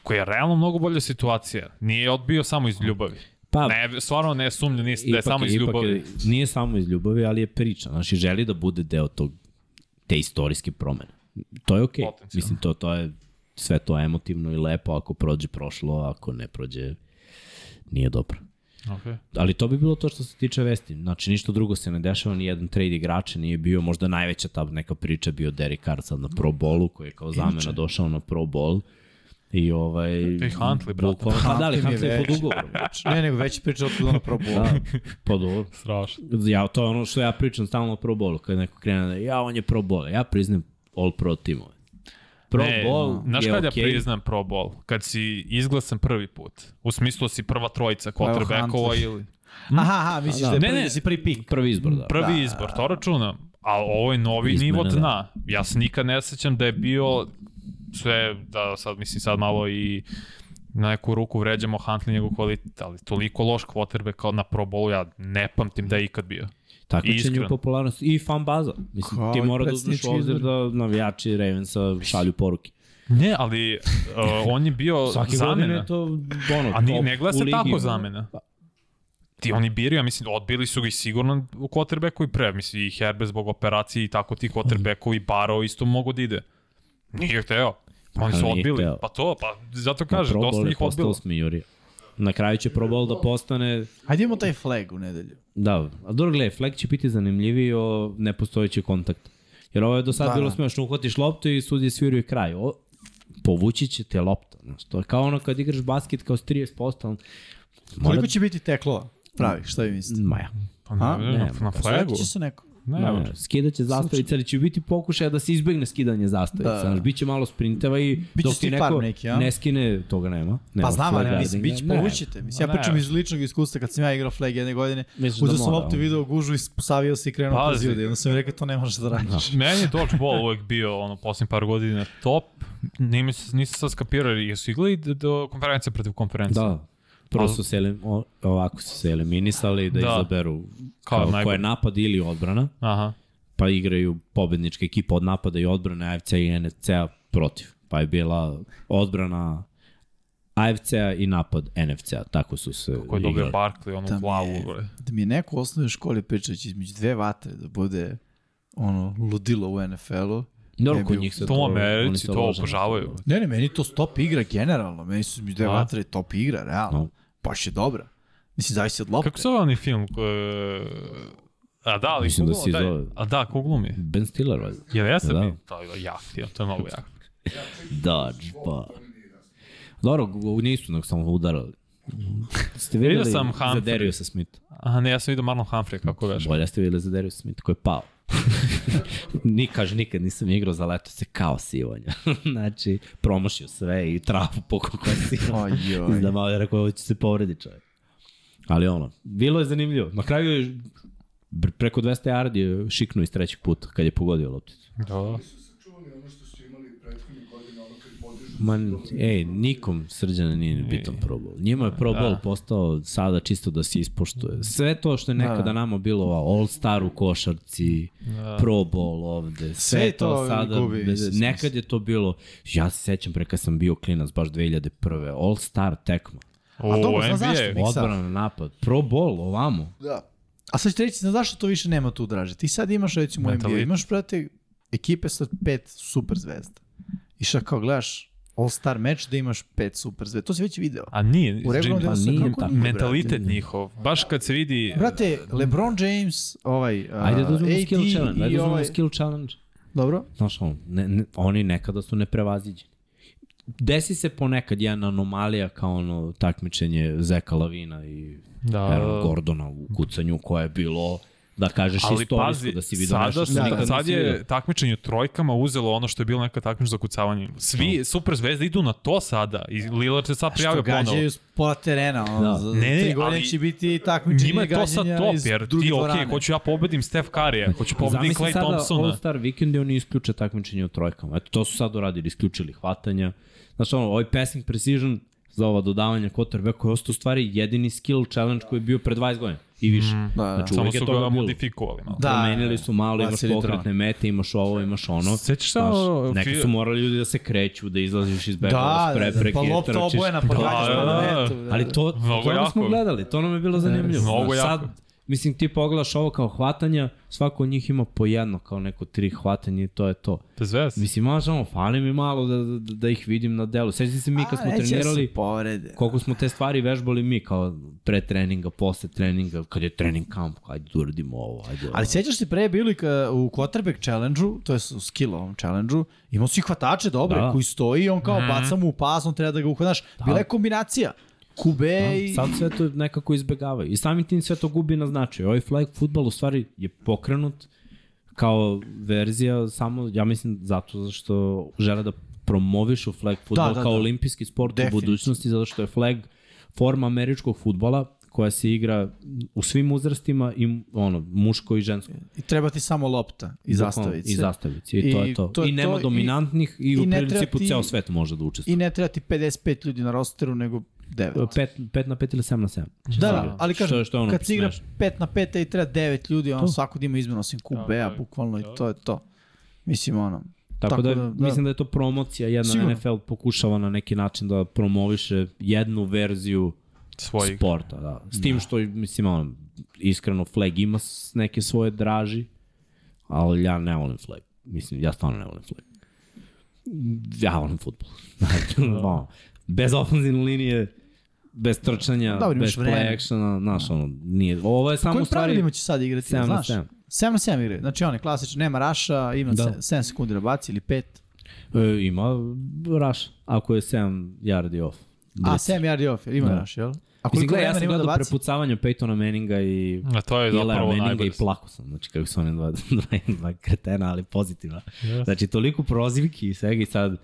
koji je realno mnogo bolja situacija. Nije odbio samo iz ljubavi. pa, Ne, stvarno ne sumnja nis, da je samo iz ljubavi. Je, nije samo iz ljubavi, ali je priča. Znači, želi da bude deo tog, te istorijske promene. To je okej. Okay. Mislim, to, to je sve to emotivno i lepo. Ako prođe, prošlo. Ako ne prođe, nije dobro. Okay. Ali to bi bilo to što se tiče vesti. Znači, ništa drugo se ne dešava, ni jedan trade igrača nije bio, možda najveća ta neka priča bio Derek Carr sad na Pro Bowlu, koji je kao zamena došao na Pro Bowl. I ovaj... I Huntley, brate. bukvalno- Pa da li, Huntley je je pod ugovorom. Ne, nego već pričao od ono probu. Da, [LAUGHS] pa dobro. Strašno. Ja, to je ono što ja pričam stalno o Pro Bowlu, kada neko krene da, ja, on je Pro Bowl, ja priznam All Pro timove. Pro ne, Bowl znaš je kad okej. ja priznam Pro Bowl? Kad si izglasan prvi put. U smislu si prva trojica quarterbackova ili... Aha, aha, misliš da. da je Ne, prvi, ne. da si prvi pik. Prvi izbor, da. Prvi Da. izbor, to računam. A ovo je novi Izmene, nivo da. dna. Ja se nikad ne sećam da je bio sve, da sad mislim sad malo i na neku ruku vređamo Huntley njegov kvalitet, ali toliko loš quarterback kao na Pro Bowlu, ja ne pamtim da je ikad bio. Takmičenje Iskreno. u popularnosti i fan baza. Mislim, Kao ti mora da uzmeš obzir da navijači Ravensa šalju poruke. Ne, ali uh, on je bio [LAUGHS] Svaki zamena. je to ono, A ni, ne gleda se ligi. tako zamena. Ti oni biraju, ja mislim, odbili su ga i sigurno u quarterbacku i pre. Mislim, i Herbert zbog operacije i tako ti quarterbackovi, Baro isto mogu da ide. Nije hteo. Pa Oni su odbili. hteo. Pa to, pa zato Na kaže, Pro dosta njih odbilo. Na kraju će Pro Bowl da postane Hajde imamo taj flag u nedelju. Da, a dobro gledaj, flag će biti zanimljiviji o nepostojeći kontakt. Jer ovo je do sad Da, bilo da. smešno, uhvatiš loptu i sudje sviraju kraj. O, povući će te lopta. Znaš, to je kao ono kad igraš basket kao s 30%, ali mora... Koliko će biti teklova? Pravi, šta vi mislite? Maja. Pa ne, A? ne, Ne, na, na flagu. Sledit će se neko. Ne, Ne, skidaće zastavice, ali će biti pokušaja da se izbegne skidanje zastavice. Da. Da. Znaš, biće malo sprinteva i Biće dok ti neko neki, a? ne skine, toga nema. nema Pa znam, ali mislim, biće povućete. Mislim, ja ne. pričam iz ličnog iskustva kad sam ja igrao flag jedne godine. Misliš da Uzeo sam loptu, video gužu i savio se i krenuo Pazi. kroz ljudi. Onda sam mi rekao, to ne možeš da radiš. Meni je dodgeball uvek bio ono, posljednjih par godina top. Nime, nisam sad skapirali, jesu igli do konferencije protiv konferencije? Da. Su se, ovako su se eliminisali da, Da. da. izaberu Kao kao, ko je napad ili odbrana. Aha. pa igraju pobednička ekipa od napada i odbrane AFC i NFC-a protiv. Pa je bila odbrana AFC-a i napad NFC-a. Tako su se Ko je dobio. Barkley, onu Da mi glavu. je-. Da mi je neko u osnovnoj školi pričajući između dve vatre da bude ono ludilo u NFL-u. Dobro, ne kod njih se To u oni Americi, to obožavaju. Ne, ne, meni to top igra generalno. Meni su između dve vatre top igra, realno. No. Baš je dobra. Mislim, zavisi od lopte. Kako se zove onaj film? Uh, a da, ali Mislim da glumi? zove- A da, ko glumi? Ben Stiller, valjda. Jel jeste Da. bi? To je jak film, to je mnogo jak. Dodge, pa. Dobro, nisu, nego samo udarali. Ste Vidio videli sam za Humphrey. Dariusa Smith? Aha, ne, ja sam vidio Marlon Humphrey kako veže. Bolje ste videli za Dariusa Smith koji je pao. [LAUGHS] Ni, kaže, nikad nisam igrao za leto se kao sivanja. [LAUGHS] znači, promašio sve i travu pokoj sivanja. Ojoj. da malo je rekao, ovo će se povredi čovjek. Ali ono, bilo je zanimljivo. Na kraju je preko 200 yardi šiknuo iz trećeg puta kad je pogodio lopticu. Da. su sačuvani ono što su imali prethodnih godina, ono kad Man, ej, nikom srđana nije ni bitan Pro Bowl. Njima je Pro Bowl Da. postao sada čisto da se ispoštuje. Sve to što je nekada Da. nama bilo All Star u košarci, Da. Pro Bowl ovde, sve, Sve to, to sada, gubi, nekad je to bilo, ja se sećam pre kad sam bio klinac, baš 2001. All Star tekma, U dobro, znam NBA. zašto. Odbrana napad, Pro Bowl ovamo. Da. A sad ćete reći, znaš zašto to više nema tu draže? Ti sad imaš recimo u NBA, imaš brate ekipe sa pet super zvezda. I šta kao gledaš All-Star meč da imaš pet super zvezda. To si već video. A nije, U regularnom se nije tako. nije, mentalitet brate? njihov. Baš kad se vidi... Brate, LeBron James, ovaj, uh, Ajde da uzmemo AD skill challenge, ajde da uzmemo ovaj, skill challenge. dobro, Znaš, on, ne, ne, oni nekada su neprevaziđeni. Desi se ponekad jedna anomalija kao ono takmičenje Zeka Lavina i Da. Aaron Gordona u kucanju koje je bilo da kažeš Ali istorijsko pazi, da si vidio sada, nešto što su- nikad sad je vidio. takmičenje u trojkama uzelo ono što je bilo neka takmičenje za kucavanje. Svi super zvezde idu na to sada i Lillard se sad što prijavio ponovo. gađaju s pola terena. Ono, Da. Za Ne, ne, tri godine ali će biti takmičenje Njima je to sad top, jer ti, ok, hoću ja pobedim Steph Curry, hoću pobedim Zamisli Clay sada Thompsona. All-Star vikend i oni isključe takmičenje u trojkama. Eto, to su sad uradili, isključili hvatanja. Znaš, ono, ovaj passing precision za ova dodavanja quarterbacka koji je ostao u stvari jedini skill challenge koji je bio pre 20 godina i više. Mm, da, da. Znači, Samo su ga bilo. modifikovali malo. Da. Promenili su malo, imaš Bacili pokretne mete, imaš ovo, imaš ono. Sećaš se ono, neki su morali ljudi da se kreću, da izlaziš iz Da, bekova, da, da, da, prepreke, pa lopta obojena, pa da, da. Da, Ali to, Mnogo to smo gledali, to nam je bilo zanimljivo. Mnogo Znaš, jako. Sad, mislim, ti pogledaš ovo kao hvatanja, svako od njih ima po jedno, kao neko tri hvatanja i to je to. Bez veze. Mislim, malo samo, fali mi malo da, da, da ih vidim na delu. Sećam se mi kad smo A, da trenirali, povrede. koliko smo te stvari vežbali mi, kao pre treninga, posle treninga, kad je trening kamp, ajde da uradimo ovo, ajde ovo. Ali sećaš se pre je bili ka, u quarterback challenge-u, to je u skillovom challenge-u, imao si hvatače dobre Da. koji stoji i on kao baca mu u pas, on treba da ga uhvataš. Bila je kombinacija. Kube i... Sad sve to nekako izbegavaju. I samim tim sve to gubi na značaju. Ovaj flag futbol u stvari je pokrenut kao verzija samo, ja mislim, zato što žele da promovišu flag futbol Da, da, kao da. olimpijski sport Definitivno. u budućnosti, zato što je flag forma američkog futbola koja se igra u svim uzrastima i ono, muško i žensko. I treba ti samo lopta i zastavice. I zastavice. I, to I je to. to je I nema to, dominantnih i, i u principu ti- ceo svet može da učestvuje. I ne treba ti 55 ljudi na rosteru, nego 9. 5, 5 na 5 ili 7 na 7. Da, da, ali kažem, što, što ono kad se igra smešno. 5 na 5 i treba 9 ljudi, ono To. svako da ima izmenu osim Da, QB-a, da. bukvalno i Da. to je to. Mislim, ono, Tako, Tako da, da, da. mislim da je to promocija, jedna Sigurno. NFL pokušava na neki način da promoviše jednu verziju Svojih. sporta, da. S tim što, mislim, ono, iskreno, flag ima neke svoje draži, ali ja ne volim flag. Mislim, ja stvarno ne volim flag. Ja volim futbol. [LAUGHS] no, bez ofenzivne linije, bez trčanja, imaš bez vreme. play actiona, znaš, ono, nije. Ovo je samo kojim u stvari... pravilima će sad igrati, sedam na znaš? sedam. 7 na 7 igre. Znači on je klasičan, nema raša, ima Da. 7 sekundi da baci ili 5. E, ima rush, ako je 7 yardi off. A, Blitz. 7 yardi off, ima Da. raš, jel? A Mislim, koliko gledaj, ja vremena sam da gledao baci? prepucavanje Peytona Manninga i A to je zapravo Manninga i plako sam, znači kako su oni dva, [LAUGHS] dva, dva kretena, ali pozitivna. Yes. Znači, toliko prozivki i svega i sad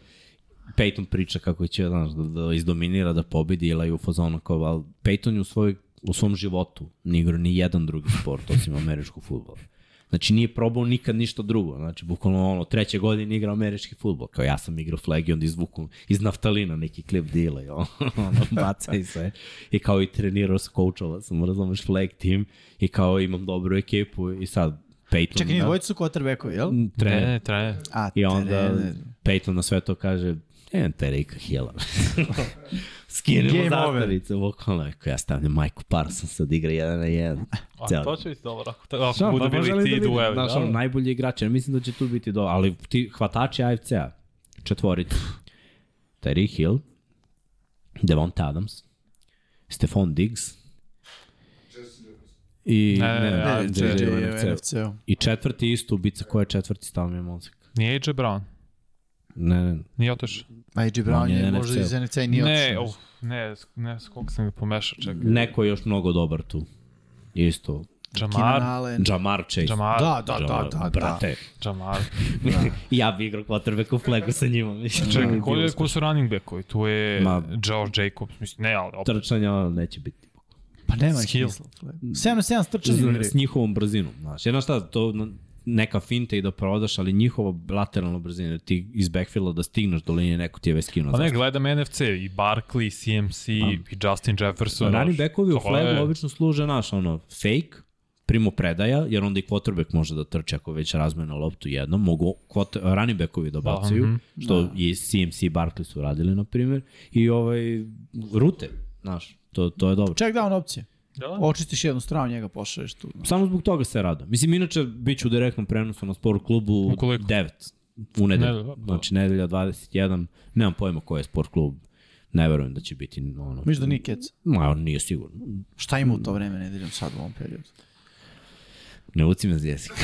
Peyton priča kako će znaš, da, da izdominira, da pobedi ili je u fazonu kao, ali Peyton je u, svoj, u svom životu ni igrao ni jedan drugi sport osim američkog futbola. Znači nije probao nikad ništa drugo. Znači, bukvalno ono, treće godine igrao američki futbol. Kao ja sam igrao flag i onda izvuku iz naftalina neki klip dila i [LAUGHS] ono, ono baca i sve. I kao i trenirao sa coachova sam, razumeš, flag tim i kao imam dobru ekipu i sad Peyton... Čekaj, nije da, dvojica su quarterbackovi, jel? Ne, trener. ne, trener. A, I onda trener. Peyton na sve to kaže, e, Terika Hilla. [LAUGHS] Skinemo Game over. zastavice, bukvalno, ako ja stavljam Majku Parsons da igra jedan na jedan. A [LAUGHS] Ceo to će biti dobro. Ako, ako Šta, budu pa bili li da ti vidim? dueli. Znaš, ono, da? najbolji igrač, ja mislim da će tu biti dobro, ali ti hvatači AFC-a, četvorica, Terry Hill, Devonta Adams, Stefan Diggs Jefferson. i Ne, ne, ne, ne, ne, AFC, JJ u u NFC-u. NFC-u. I četvrti isto ubica, ko je četvrti stavio mi je mozak? Nije AJ Brown. Ne, ne, Nije otišao. A AJ Brown je je možda iz NFC i nije Ne, otišao. uf, ne, ne, s sam ga pomešao, čekaj. neko je još mnogo dobar tu. Isto. Jamar. Jamar Chase. Jamar, Da, da, da, Jamar, da, da. Brate, Jamar. [LAUGHS] ja bi igrao quarterback u flagu sa njima. Mislim, Čekaj, ko, je, ko su running backovi? Tu je Ma- Josh Jacobs, mislim, ne, ali opet. Trčanja neće biti. Pa nema ih Skill. smisla. 7 na 7 strčanje igre. S njihovom brzinom. Znaš, jedna šta, to neka finta i da prodaš, ali njihova lateralna brzina, da ti iz backfielda da stigneš do linije, neko ti je već skinuo. Pa ne, gledam NFC, i Barkley, CMC, i Justin Jefferson. Running znaš, backovi u to je- flagu obično služe, naš, ono, fake, primo predaja, jer onda i quarterback može da trče ako već razmene loptu jednom, mogu quarter, running backovi da bacaju, mhm. što da. i CMC i Barkley su radili, na primjer, i ovaj, rute, znaš, to, to je dobro. Check down opcije. Da, Očistiš jednu stranu, njega pošalješ tu. Samo zbog toga se rada. Mislim, inače, bit ću u direktnom prenosu na sport klubu Ukoliko? 9 u nedelju. Nedelja, da. Znači, nedelja 21. Nemam pojma koji je sport klub. Ne verujem da će biti ono... Misliš da nije kec? Ma, on nije sigurno. Šta ima u to vreme nedeljom sad u ovom periodu? Ne uci me za jezik. [LAUGHS]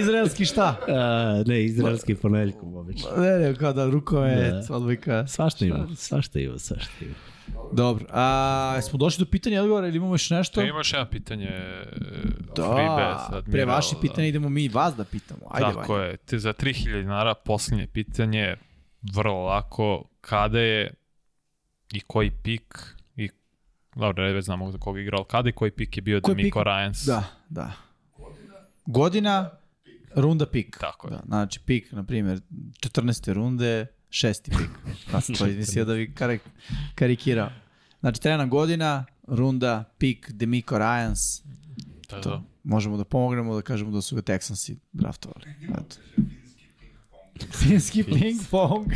Izraelski šta? A, ne, izraelski ponedeljkom obično. Ne, ne, kao da rukomet, Da. odbojka. Svašta ima, svašta ima, svašta ima. Dobro, a smo došli do pitanja odgovora ili imamo još nešto? To imaš jedno pitanje Da, Freebase, pre vaših da. pitanja idemo mi vas da pitamo. Ajde, Tako Vanja. je. Te za 3000 dinara posljednje pitanje, vrlo lako, kada je i koji pik i dobro, već znamo za koga igrao, kada i koji pik je bio Koji Demico pik? Ryans. Da, da. Godina, runda pik. Tako je. Da, znači pik, na primjer, 14. runde, šesti pik. [LAUGHS] Ja sam to izmislio da bi kar karikirao. Znači, treba nam godina, runda, pik, Demico Ryans. Da, da. To. Možemo da pomognemo da kažemo da su ga Texansi draftovali. Eto. Finski ping pong.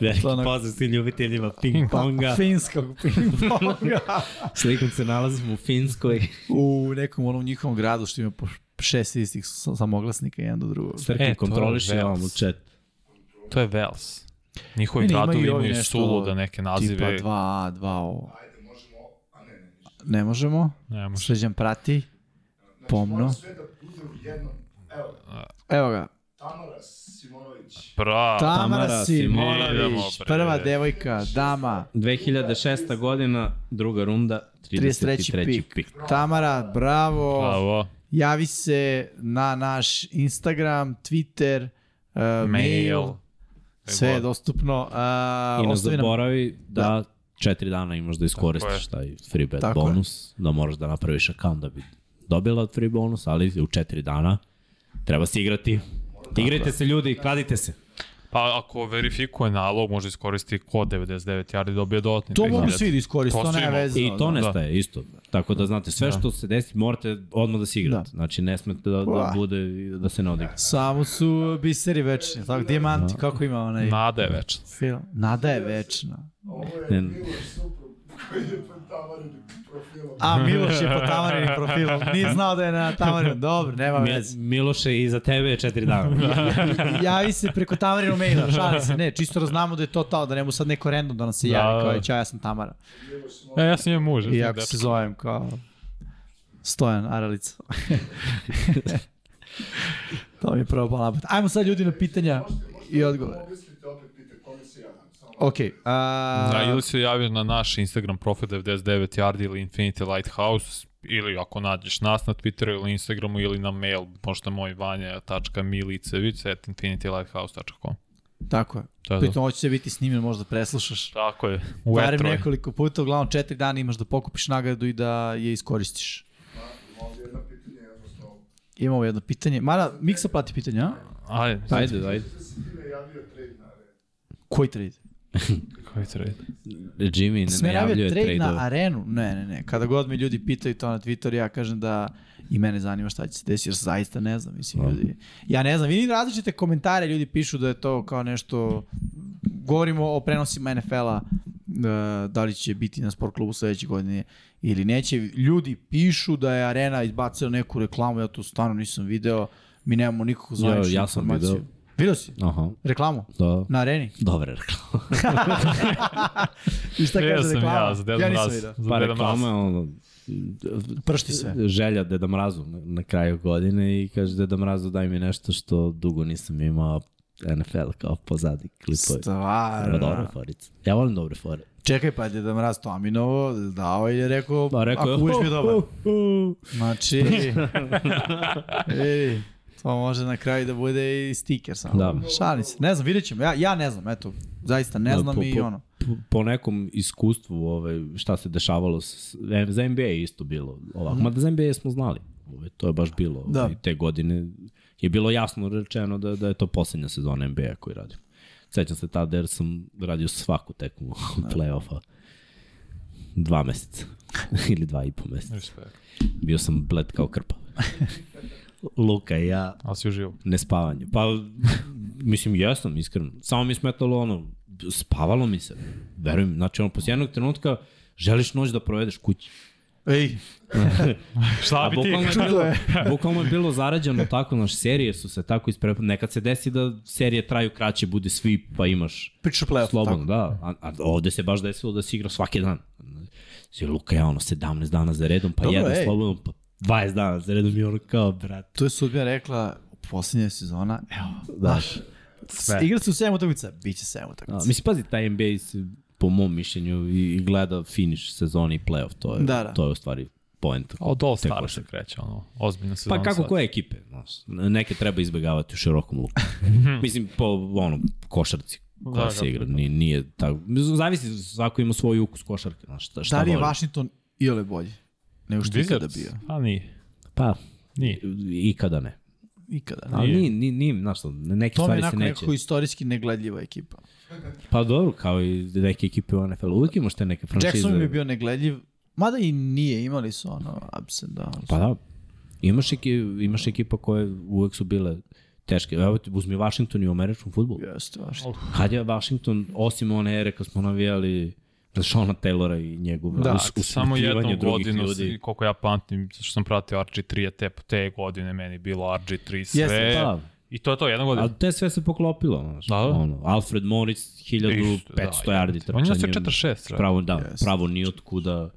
Veliki onak- pozdrav svim ljubiteljima ping ponga. Finskog ping ponga. [LAUGHS] Slikom se nalazimo u Finskoj. u nekom onom njihovom gradu što ima po šest istih samoglasnika jedan do drugog. Srke E, kontroliš je ja vam u chat. To je Vels. Njihovi imaju gradovi i ovi imaju nešto suluda neke nazive. Tipa 2A, 2O. Ajde, možemo, a ne, ne. Ne možemo. Ne može. Sređan prati. Znači, Pomno. sve da u jednom. Evo, Evo ga. Tamara Simonović. Bra. Tamara Tamara Simonović, Simonović. prva devojka, dama, 2006. godina, druga runda, 33. 33. pik. pik. Tamara, bravo. Bravo. Javi se na naš Instagram, Twitter, uh, mail. Mail. Sve je dostupno. Uh, I ne zaboravi da, četiri dana imaš da iskoristiš taj free bet Tako je. bonus, da moraš da napraviš account da bi dobila free bonus, ali u četiri dana treba se igrati. Igrajte se ljudi, kladite se. Pa ako verifikuje nalog, može iskoristiti kod 99 yardi i dobije dodatni. To 3000. mogu svi da iskoriste, To to mogu. veze. I to da. nestaje isto. Tako da znate, sve što se desi morate odmah da se igrate. Da. Znači ne smete da, da bude da se ne odigra. Samo su biseri večni, tako, dijamanti, kako ima onaj Nada je večna. film. Nada je večna. Ovo Ne. je Miloš Suprug koji je pod tamarenim profilom. A Miloš je po tamarinim profilom, nije znao da je na tamarinu, dobro, nema Mi, veze. Miloše, i za tebe je četiri dana. [LAUGHS] Javi se preko tamarinu maila, šali se, ne, čisto da znamo da je to to, da ne mu sad neko random da nam se javi, Da. kao je, čao, ja sam Tamara. E, ja sam njen muž. ja sam Iako dečko. se zovem kao Stojan Aralica. [LAUGHS] to mi je prvo palo na pamet. Ajmo sad ljudi na pitanja i odgovore. Mislite opet pita kome se javljam. Samo Ok, a, Da, ili se javi na naš Instagram profil 99 yardi ili Infinity Lighthouse ili ako nađeš nas na Twitteru ili Instagramu ili na mail, možda moj vanja.milicevic at infinitylighthouse.com. tako je. To je to. Pritom ovo će se biti snimljen, možda preslušaš. Tako je, u Barem je. nekoliko puta, uglavnom četiri dana imaš da pokupiš nagradu i da je iskoristiš. Imamo jedno pitanje. Mara, Miksa plati pitanje, a? Ajde, Ajde, ajde. na arenu. Koji trade? [LAUGHS] koji trade? Jimmy ne Sme najavljuje najavio trade na trade arenu? Ne, ne, ne. Kada god me ljudi pitaju to na Twitteru, ja kažem da i mene zanima šta će se desiti, jer zaista ne znam, mislim, ljudi. Ja ne znam, vidim različite komentare, ljudi pišu da je to kao nešto, govorimo o prenosima NFL-a, e, da li će biti na sport klubu sledeće godine ili neće. Ljudi pišu da je arena izbacila neku reklamu, ja to stvarno nisam video, mi nemamo nikakvu zvaničnu ja sam informaciju. video. Video si? Aha, Reklamu? da. Na areni? Dobre reklama. I šta kaže sam reklama? ja za Deda ja nisam Mraz. video. Za Pa reklama je ono, Pršti sve. želja Deda Mrazu na, na kraju godine i kaže Deda Mrazu daj mi nešto što dugo nisam imao NFL kao pozadi klipovi. Stvarno. Dobra forica. Ja volim dobre fore. Čekaj, pa je Deda Mraz to Aminovo dao i je rekao, Pa rekao je, ako budeš bio dobar. "Hu, hu." Znači, [LAUGHS] vidi, to može na kraju da bude i stiker samo. Da. Šalim se. Ne znam, vidjet ćemo. Ja, ja ne znam, eto. Zaista ne Da, znam po- i po- ono. po, po nekom iskustvu ovaj, šta se dešavalo, s, za NBA je isto bilo ovako. Mm. Mada za NBA smo znali. Ovaj, to je baš bilo. Da. Ovaj, te godine je bilo jasno rečeno da, da je to poslednja sezona NBA koju radim. Sećam se tada jer sam radio svaku tekmu play-offa. Dva meseca. [LAUGHS] Ili dva i po meseca. Respekt. Bio sam bled kao krpa. [LAUGHS] Luka i ja Ali si uživo. nespavanje. Pa, mislim, jesam, iskreno. Samo mi smetalo ono, spavalo mi se. Verujem, znači ono, posle jednog trenutka želiš noć da provedeš kući. Ej, [LAUGHS] Šta A bi ti? bukvalno je, bilo, [LAUGHS] bukvalno je bilo zarađeno tako, naš serije su se tako isprepali. Nekad se desi da serije traju kraće, bude svi, pa imaš priča playoff. slobodno, Tako. da. A, a ovde se baš desilo da se igra svaki dan. Si Luka ja ono 17 dana za redom, pa Dobro, jedan ej. slobodno, pa 20 dana za redom i ono kao, brat. To je sudbina rekla u poslednje sezona, evo, Da. znaš, igra se u 7 utakmica, bit će 7 Da, utakmica. mislim, pazi, taj NBA se, po mom mišljenju, i, i gleda finish sezoni i playoff. To je, Da, da. to je u stvari point. Od All košarke. se kreće, ono, ozbiljna sezona. Pa kako sad. koje ekipe? Znaš, neke treba izbegavati u širokom luku. [LAUGHS] mislim, po ono, košarci koja Da, se da, igra. da. Nije, nije tako. Zavisi, svako ima svoj ukus košarke. Znaš, šta, šta Da li je voli. Washington iole bolji nego što je ikada bio? A nije. Pa, Nije. ikada ne. Ikada. Ali Nije. nije, nije, znaš, šta, neke To je stvari se neće. nekako istorijski negledljiva ekipa. Pa dobro, kao i neke ekipe u NFL. Uvijek imaš te neke franšize. Jackson mi je bio negledljiv, mada i nije, imali su ono ups and downs. Pa da, imaš, eki, imaš ekipa koje uvek su bile teške. Evo ti uzmi Washington i u američkom futbolu. Jeste, Washington. Kad je Washington, osim one ere kad smo navijali Shona Taylora i njegov Da, us, Samo jednu godinu, ljudi. koliko ja pamtim, što sam pratio RG3, a te, te godine meni bilo RG3 sve. Jeste, Da, I to je to, jedna godina. ali te sve se poklopilo. Znaš, Da, da. Ono, Alfred Morris, 1500 Isto, da, yardi On je trčanjem. 46. Pravo, da, Jeste. pravo nijotkuda. Da.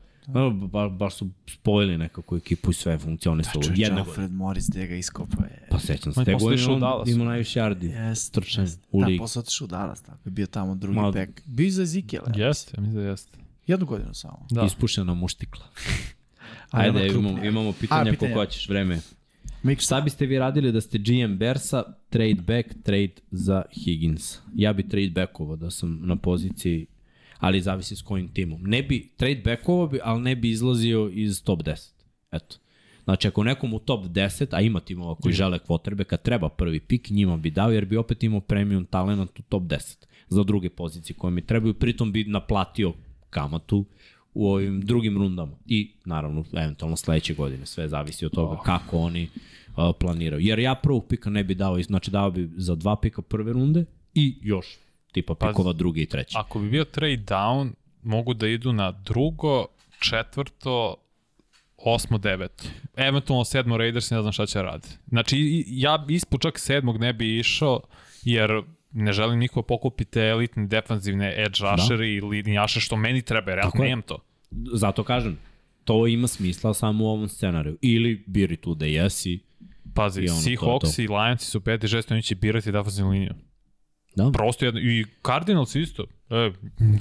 Ba, baš su spojili nekako ekipu i sve funkcionisalo. Čovječe, Jedna godina. Alfred Morris gde ga iskopao je. Pa sećam se, te godine on Dallas. ima najviše yardi. Jeste. Trčanje jeste. u Da, ligi. posle otišao u Dallas, tako je bio tamo drugi Ma- bek. Bio za Ezekiel. Jeste, ja mislim da jeste. Jednu godinu samo. Da. Ispušena muštikla. [LAUGHS] Ajde, imamo, imamo pitanja, A, pitanja. koliko hoćeš vreme. Miksa. Šta biste vi radili da ste GM Bersa, trade back, trade za Higgins? Ja bi trade backovo da sam na poziciji ali zavisi s kojim timom. Ne bi, trade backovo bi, ali ne bi izlazio iz top 10. Eto. Znači, ako nekom u top 10, a ima timova koji žele kvotrbe, kad treba prvi pik, njima bi dao, jer bi opet imao premium talent u top 10 za druge pozicije koje mi trebaju, pritom bi naplatio kamatu u ovim drugim rundama i naravno eventualno sledeće godine, sve zavisi od toga oh. kako oni uh, planiraju. Jer ja prvog pika ne bi dao, znači dao bi za dva pika prve runde i još tipa pikova druge i treće. Ako bi bio trade down, mogu da idu na drugo, četvrto, osmo, deveto. Eventualno sedmo Raiders, ne znam šta će raditi. Znači, ja ispod čak sedmog ne bi išao, jer ne želim niko pokupiti elitne defanzivne edge da. rusher i linijaše što meni treba, jer ja nemam to. Zato kažem, to ima smisla samo u ovom scenariju. Ili biri tu da jesi. Pazi, Seahawks i Lions su peti žesto, oni će birati defanzivnu liniju. Da. Prosto jedno, i Cardinals isto. E,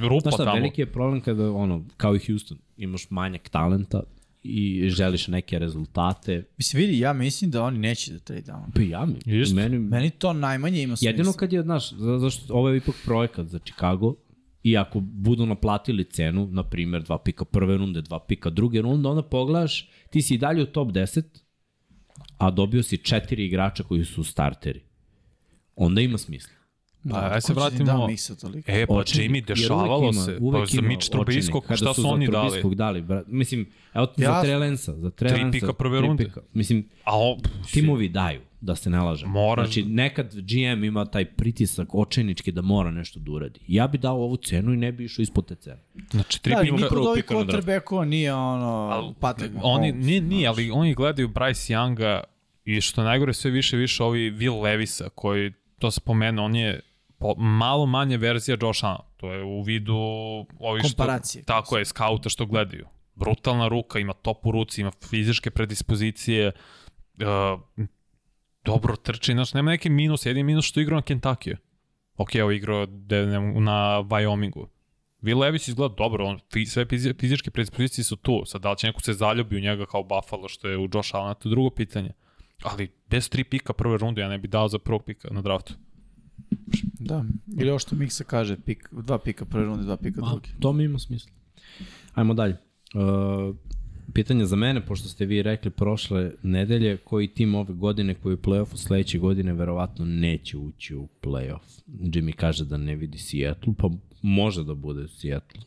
rupa Znaš šta, tamo. veliki je problem kada, ono, kao i Houston, imaš manjak talenta, i želiš neke rezultate. Mislim, vidi, ja mislim da oni neće da trade down. Pa ja mi. Meni, meni to najmanje ima smisla. Jedino kad je, znaš, zašto ovo je ipak projekat za Chicago, i ako budu naplatili cenu, na primjer dva pika prve runde, dva pika druge runde, onda pogledaš, ti si i dalje u top 10, a dobio si četiri igrača koji su starteri. Onda ima smisla. Pa, da, aj se vratimo. Da e, pa očini, Jimmy, dešavalo se. Pa za Mitch Trubiskog, šta su oni dali? dali bra, mislim, evo ja, za Trelensa, za Trelensa. Tri pika prve runde. Pika. Mislim, A o, timovi daju, da se ne laže. Mora. Znači, nekad GM ima taj pritisak očajnički da mora nešto da uradi. Ja bi dao ovu cenu i ne bi išao ispod te cene. Znači, tri da, pika prvo pika na draft. nije ono, Patrick Oni, nije, nije, ali oni gledaju Bryce Younga i što najgore sve više više ovi Will Levisa koji to se pomenu, on je po, malo manje verzija Josh Allen. To je u vidu ovih Komparacije. Što, tako je, skauta što gledaju. Brutalna ruka, ima top u ruci, ima fizičke predispozicije, uh, dobro trči, znaš, nema neki minus, jedin minus što igra na Kentucky. Ok, ovo igrao na Wyomingu. Will Levis izgleda dobro, on, sve fizičke predispozicije su tu. Sad, da li će neko se zaljubi u njega kao Buffalo, što je u Josh Allen, to je drugo pitanje. Ali bez tri pika prve runde ja ne bi dao za prvog pika na draftu. Da, ili ovo što Miksa kaže, pik, dva pika prve runde, dva pika drugi. To mi ima smisla. Ajmo dalje. Uh, pitanje za mene, pošto ste vi rekli prošle nedelje, koji tim ove godine koji je u play-offu sledeće godine verovatno neće ući u play-off. Jimmy kaže da ne vidi Seattle, pa može da bude Seattle.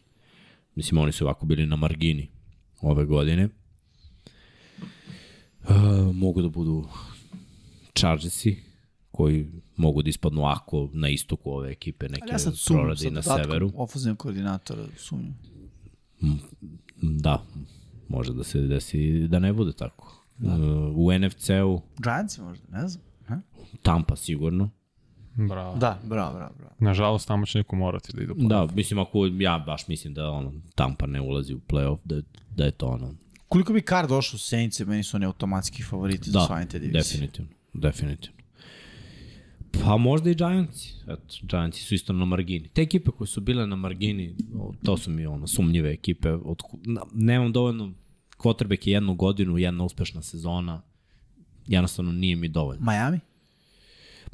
Mislim, oni su ovako bili na margini ove godine. Uh, mogu da budu Chargersi, koji mogu da ispadnu ako na istoku ove ekipe neke ja prorade na severu. Ofenzivnog koordinatora sumnjam. Da, može da se desi da ne bude tako. Da. Uh, u NFC-u... Giants možda, ne znam. Ha? Tampa sigurno. Bravo. Da, bravo, bravo, bravo. Nažalost, tamo će neko morati da ide u play-off. Da, mislim, ako ja baš mislim da ono, Tampa ne ulazi u play-off, da, da je to ono... Koliko bi Kar došao u Saints, meni su oni automatski favoriti da, za osvajanje te divizije. definitivno, definitivno. Pa možda i Giants. Eto, Giants su isto na margini. Te ekipe koje su bile na margini, to su mi ono, sumnjive ekipe. Od, nemam dovoljno kvotrbek je jednu godinu, jedna uspešna sezona. Jednostavno nije mi dovoljno. Miami?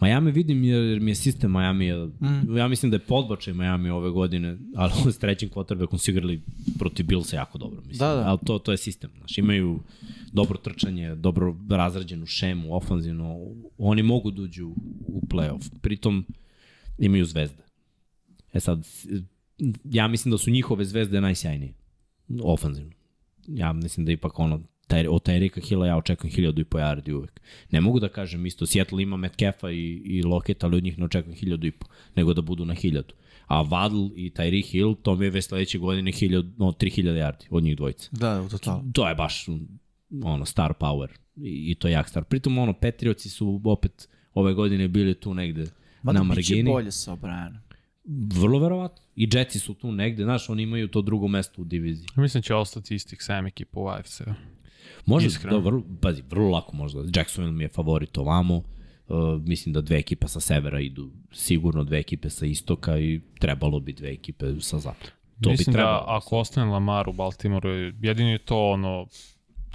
Miami vidim jer mi je sistem Miami, mm. ja mislim da je podbačaj Miami ove godine, ali [LAUGHS] s trećim quarterbackom su igrali protiv Billsa jako dobro. Mislim. Da, da. Ali to, to je sistem. Znaš, imaju dobro trčanje, dobro razrađenu šemu, ofanzivno. Oni mogu da uđu u playoff. Pritom imaju zvezde. E sad, ja mislim da su njihove zvezde najsjajnije. Ofanzivno. Ja mislim da ipak ono, taj, od Terika Hilla ja očekujem hiljadu i po yardi uvek. Ne mogu da kažem isto, Seattle ima Metcalfa i, i Lockett, ali od njih ne očekujem hiljadu i po, nego da budu na hiljadu. A Vadl i Tyreek Hill, to mi je već sledeće godine hiljadu, no, 3000 yardi od njih dvojice. Da, u totalu. To je baš ono, star power i, i to je jak star. Pritom, ono, Petrioci su opet ove godine bili tu negde Mada na margini. Mada bolje sa O'Brienom. Vrlo verovatno. I Jetsi su tu negde, znaš, oni imaju to drugo mesto u diviziji. Mislim da će ostati istih 7 ekipa u AFC. Može, Iskreno. da, vrlo, pazi, vrlo lako možda. Jacksonville mi je favorit ovamo. Uh, mislim da dve ekipa sa severa idu sigurno, dve ekipe sa istoka i trebalo bi dve ekipe sa zapada. To mislim bi trebalo. da ako ostane Lamar u Baltimore, jedini je to ono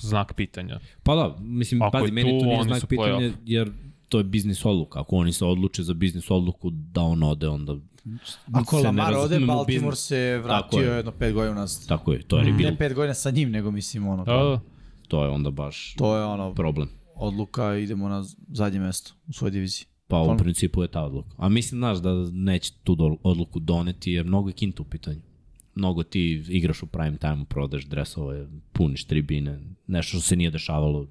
znak pitanja. Pa da, mislim, ako pazi, meni to nije znak pitanja jer to je biznis odluka. Ako oni se odluče za biznis odluku da on ode, onda Ako Lamar ode, Baltimore se vratio je. jedno pet godina nas. Tako je, to je rebuild. Ne pet godina sa njim, nego mislim ono, Da, da. To je onda baš to je ono, problem. odluka, idemo na zadnje mesto u svojoj diviziji. Pa u principu je ta odluka. A mislim, znaš, da neće tu odluku doneti jer mnogo je kinta u pitanju. Mnogo ti igraš u prime time, prodaš dresove, puniš tribine, nešto što se nije dešavalo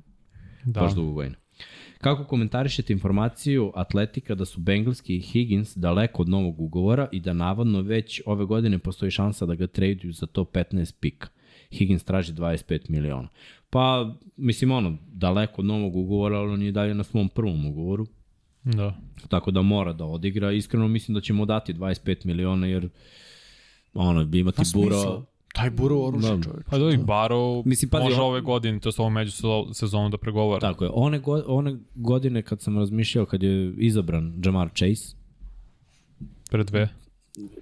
Da. baš dugo godina. Kako komentarišete informaciju Atletika da su Bengalski i Higgins daleko od novog ugovora i da navodno već ove godine postoji šansa da ga traduju za to 15 pika. Higgins traži 25 miliona. Pa, mislim, ono, daleko od novog ugovora, ali on je dalje na svom prvom ugovoru, Da. tako da mora da odigra. Iskreno mislim da će mu dati 25 miliona, jer ono, bi imati Pa buro... Taj buro oružje, Da. čovječ. Pa da i Baro Mislim, pazi, može on- ove godine, to je ovo među sezonu da pregovara. Tako je. One, go, one godine kad sam razmišljao, kad je izabran Jamar Chase, Pre dve.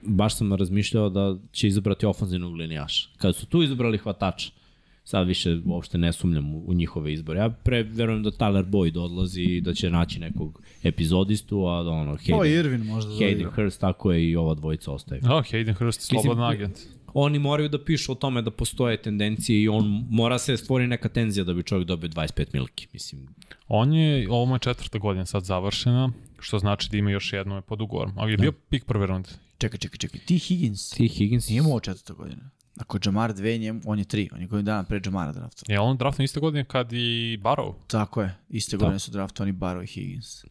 baš sam razmišljao da će izabrati ofanzivnog linijaša. Kada su tu izabrali hvatača, sad više uopšte ne sumnjam u, u njihove izbore. Ja pre verujem da Tyler Boyd odlazi i da će naći nekog epizodistu, a da ono, O, Hayden, Irvin možda Hayden zaigra. Hurst, tako je i ova dvojica ostaje. Da, Hayden Hurst, slobodan agent. Oni moraju da pišu o tome da postoje tendencije i on mora se stvori neka tenzija da bi čovjek dobio 25 milki. Mislim, On je, ovo mu je četvrta godina sad završena, što znači da ima još jedno pod ugovorom. Ali je bio pik prve runde. Čekaj, čekaj, čekaj. Ti Higgins ti Higgins... nije imao četvrta godina. Ako je Jamar dve, njem, on je tri. On je godinu dana pre Jamara drafta. Je on draftno iste godine kad i Barrow? Tako je. Iste godine su draftovani Barrow i Higgins.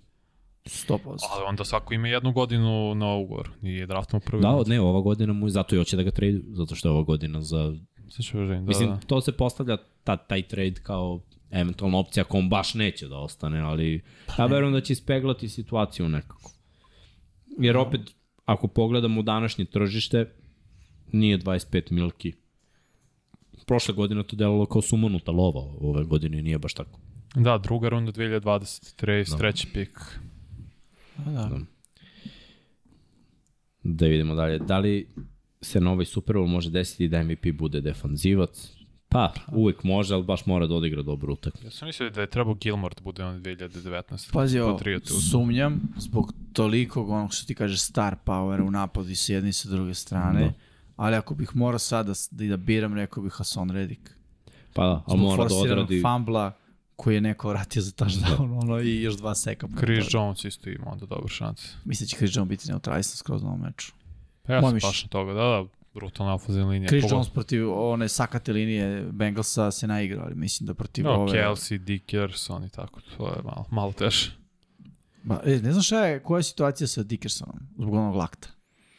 100%. Ali onda svako ima jednu godinu na ugovor. Nije draftno u prvi Da, ne, ova godina mu je zato i hoće da ga trade, zato što je ova godina za ću da, Mislim, da. to se postavlja, ta, taj trade kao eventualna opcija ako on baš neće da ostane, ali ja verujem da će ispeglati situaciju nekako. Jer opet, ako pogledamo današnje tržište, nije 25 milki. Prošle godine to delalo kao sumanuta lova, ove godine nije baš tako. Da, druga runda 2020, treći, treći pik. Da, da. Da vidimo dalje. Da li se na ovaj Super Bowl može desiti da MVP bude defanzivac? Pa, uvek može, ali baš mora da odigra dobru utakmicu. Ja sam mislio da je trebao Gilmore da bude on 2019. Pazi ovo, sumnjam zbog tolikog onog što ti kaže star powera u napadu i s jedne i sa druge strane, Da. Ali ako bih morao sad da, da, da biram, rekao bih Hason Reddick. Pa da, ali mora da odradi... fambla koji je neko vratio za touchdown, ono, i još dva seka. Chris Jones isto ima onda dobar šans. Mislim da će Chris Jones biti neutralisan skroz na ovom meču. Pa ja sam baš na toga, da, da, brutalna ofenzivna linija. Chris Pogotovo- Jones protiv one sakate linije Bengalsa se naigrao, ali mislim da protiv No, ove... Kelsey, Dickerson i tako, to je malo, malo teže. Ba, e, ne znam šta je, koja je situacija sa Dickersonom zbog onog lakta.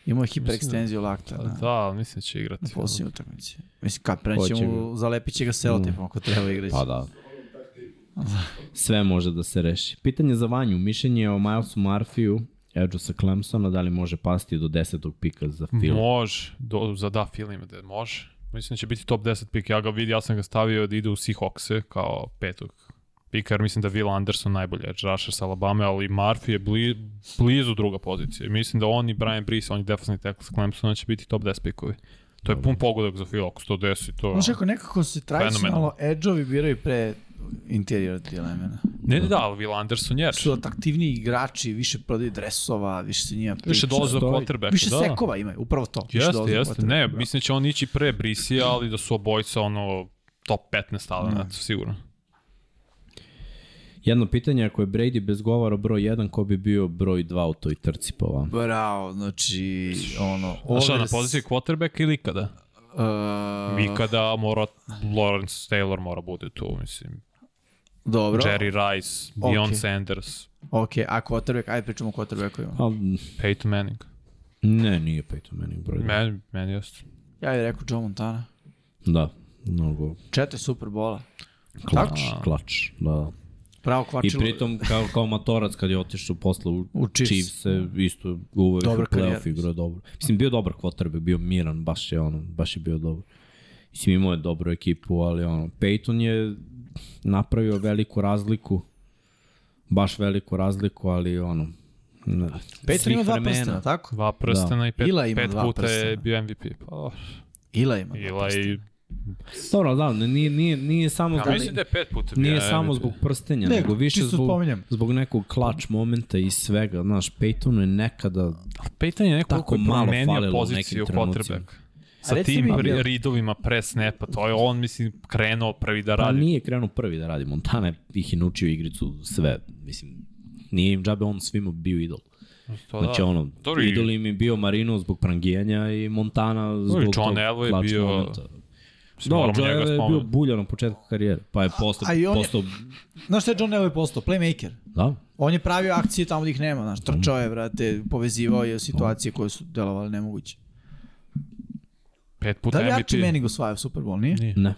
Imao je hiperekstenziju lakta Da, na, da, ali mislim da će igrati. na posljednji utakmici. Mislim, kad preneće mu, zalepit će ga selotipom ako treba igrati. Pa da. Sve može da se reši. Pitanje za Vanju. Mišljenje o Milesu Marfiju, Edgeu sa Clemsona, da li može pasti do desetog pika za film? Može, do, za da film da može. Mislim da će biti top 10 pik. Ja ga vidi, ja sam ga stavio da ide u Seahawkse kao petog pika, jer mislim da Will Anderson najbolji edge rusher sa Alabama, ali Murphy je bli, blizu druga pozicija. Mislim da on i Brian Brees, on je defensivni tackle sa Clemsona, će biti top 10 pikovi. To je pun pogodak za Phil, 110, to je... Znaš kako nekako se tradicionalno edge-ovi biraju pre interior elemena. Ne, ne, da, ali Will Anderson je. Su atraktivniji igrači, više prodaju dresova, više se njima Više dolaze do quarterbacka, Više da. sekova imaju, upravo to. Jeste, jeste. Ne, mislim da će on ići pre Brisija, ali da su obojca ono top 15 talenata, sigurno. Jedno pitanje, ako je Brady bez govora broj 1, ko bi bio broj 2 u toj trci po vama? Bravo, znači, ono... Znaš, na ovde s- poziciji quarterbacka ili ikada? Uh, Ikada mora, Lawrence Taylor mora bude tu, mislim. Dobro, Jerry Rice, Deion Ok. Sanders, ok, a quarterback, ajde pričamo o quarterbackovima. A, Peyton Manning. ne, nije Peyton Manning broj 2. Meni, meni jeste. Ja bih rekao Joe Montana. Da, mnogo Četiri Superbola. klač, A. klač, da. Pravo I kvačilo. pritom kao, kao matorac kad je otišao posle u, U Chiefs. Chiefs, se isto uvek Dobra u playoff igrao dobro. Mislim, bio dobar quarterback, bio miran, baš je ono, baš je bio dobar. Mislim, imao je dobru ekipu, ali ono, Peyton je napravio veliku razliku, baš veliku razliku, ali ono, na, Peyton ima dva vremena. prstena, tako? Dva prstena i pet, Ila ima pet puta je prstena. bio MVP. Pa, Ila ima dva Ila prstena. i Dobro, da, nije, nije, nije samo Ja zbog, mislim da je pet puta bio. nije MVP. samo zbog prstenja, Ne, nego više zbog, spominjem. zbog nekog klač momenta i svega. Znaš, Peytonu je nekada Peyton je neko Tako malo falilo u poziciju nekim trenucima. quarterback. Sa reci tim mi, ridovima pre snapa, to je on, mislim, krenuo prvi da Pa radi. nije krenuo prvi da radi. Montana je ih je naučio igricu sve. Mislim, nije im džabe on svima bio idol. To Znači ono, Dobro, i- idol im je bio Marino zbog prangijanja i Montana zbog John tog Elway je klač bio- momenta. Mislim, Da, John Elway je bio spomenuti. bulja na početku karijere, pa je postao, A i on je- postao Znaš šta je John Elway postao? Playmaker. da, On je pravio akcije tamo gde ih nema, znaš, trčao je, brate, povezivao je situacije koje su delovale nemoguće. Pet puta Da li MVP. Archie Manning osvajao Super Bowl, nije? Nije. ne.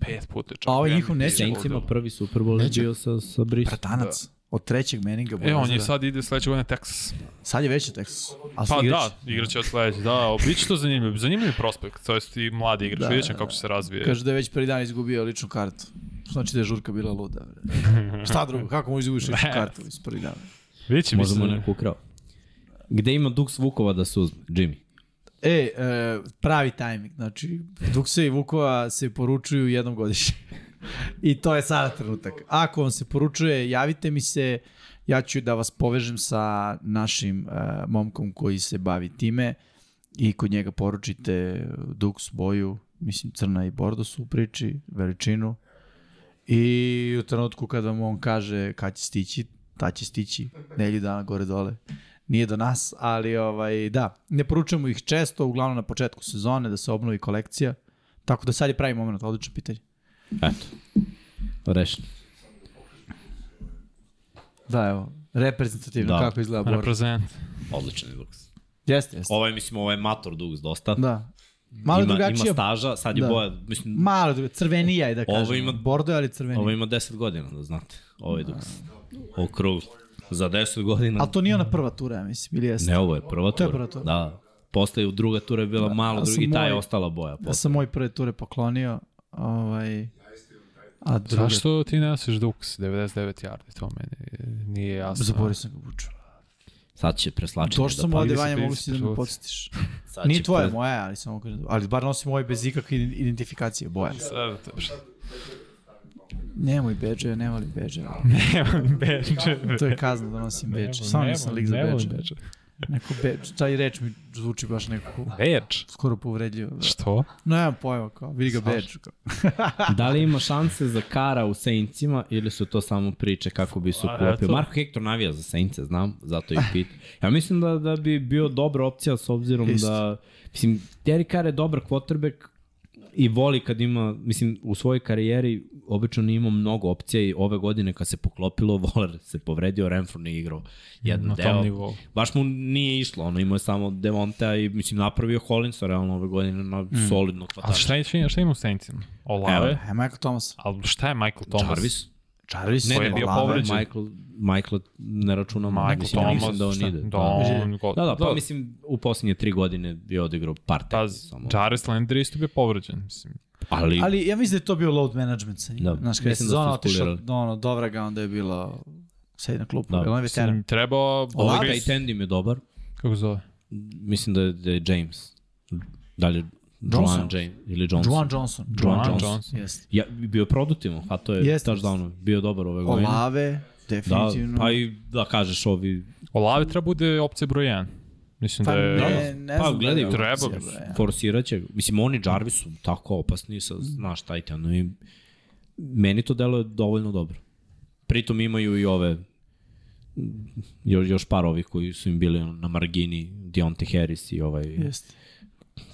Pet puta čak. A ovaj njihov neće. Saintsima prvi Super Bowl je Neće. bio sa, sa Brisom. Bratanac. Od trećeg Manninga. E, on je sad ide sledeće godine Texas. Sad je već u Texasu. A Pa igrač- da, igraće od sledeće. Da, biće to zanimljiv. Zanimljiv prospekt, to jest i mladi igrač. Da, Da, Vidjet ćemo da, kako će se razvije. Kaže da je već prvi dan izgubio ličnu kartu. Znači da je žurka bila luda. [LAUGHS] Šta drugo, kako možeš izgubiš ličnu kartu iz prvi dan? Vidjet će, Možda mu neko ukrao. Gde ima Dux Vukova da se uzme? Jimmy. E, e, pravi tajming. Znači, Dukse i Vukova se poručuju jednom godišnje. I to je sada trenutak. Ako vam se poručuje, javite mi se, ja ću da vas povežem sa našim uh, momkom koji se bavi time i kod njega poručite Dux boju, mislim crna i bordo su u priči, veličinu. I u trenutku kada mu on kaže kad će stići, ta će stići, nelju dana gore dole. Nije do nas, ali ovaj, da, ne poručujemo ih često, uglavnom na početku sezone da se obnovi kolekcija. Tako da sad je pravi moment, odlično pitanje. Eto. Rešeno. Da, evo, reprezentativno Da. kako izgleda borba. Reprezent. Odličan je Dux. Jeste, jeste. Ovo je, mislim, ovo je mator Dux dosta. Da. Malo ima, drugačija. ima staža, sad je Da. boja, mislim, Malo drugačija, crvenija je da Ovo kažem. ima- Bordo je, ali crvenija. ovo ima 10 godina, da znate. Ovo je Dux. Ovo krug. Za 10 godina. Ali to nije ona prva tura, ja mislim, ili jeste? Ne, ovo je prva tura. je prva tura. Da. Postaje u druga tura je bila malo ja sam drugi, i ta je moj- ostala boja. Ja Posle. sam moj prve ture poklonio, ovaj, a druga... Zašto ti ne nosiš Dux 99 yardi? To meni nije jasno. Zaborio sam ga vuču. Sad će preslačenje To što sam da ovde, pa- Vanja, mogu si da me podsjetiš. Sad Nije će tvoje, pre- moje, ali samo kažem, ali bar nosim ovaj bez ikakve identifikacije, boja. Sad, to što- Nemoj beđe, ne volim beđe. [LAUGHS] Nemam beđe. To je kazna da nosim beđe. Samo nisam lik za beđe. Neko beđe, taj reč mi zvuči baš nekako Beč? skoro povredljivo. Da. Što? Nemam pojma, kao, vidi ga. Kao. [LAUGHS] Da li ima šanse za Kara u Saintsima ili su to samo priče kako bi se A, uklopio? eto. Marko Hector navija za Saintse, znam, zato i pit. Ja mislim da, da bi bio dobra opcija s obzirom Isto. da... Mislim, Derek Carr je dobar quarterback i voli kad ima, mislim, u svojoj karijeri obično nije imao mnogo opcija i ove godine kad se poklopilo, [LAUGHS] Voler se povredio, Renfro nije igrao jedan Na deo. tom nivou. Baš mu nije išlo, ono imao je samo Devonta i mislim napravio Hollinsa realno ove godine na mm. solidnog Ali hvatača. šta, je, šta ima u Saintsima? Olave? Evo. E, Michael Thomas. Ali šta je Michael Thomas? Jarvis? Jarvis. Ko je bio povređen? Michael, Michael ne računam, Michael mislim, ja Thomas. mislim da on šta? ide. Da, on, go, Da, da, pa mislim u posljednje tri godine je odigrao par Pa, tekmi samo. Jarvis Landry isto bio povređen. Mislim. Ali, Ali ja mislim da je to bio load management sa njim. Da, Znaš, kada je mislim da sezona otišla do ono, dobra ga, onda je bilo sedi na klupu. Da. Da. On je veteran. Treba... ovaj Olave, tight end im je dobar. kako se zove? Mislim da je, da je James. Da li je Johnson. Joan James ili Johnson. Juan Johnson. Juan Juan Johnson. Johnson. Jeste. Ja, bio je produktivan, a to je Jeste. touchdown, bio dobar ove godine. Olave, Da, definitivno. pa i da kažeš ovi Olave treba bude opcija broj 1. Mislim Pa da je... ne, ne Pa, gledaj, da je treba, bre. forsirat će. Mislim, oni Jarvis su tako opasni sa, znaš, Titanu i meni to deluje dovoljno dobro. Pritom imaju i ove još, još par ovih koji su im bili na margini, Deontay Harris i ovaj, Jeste.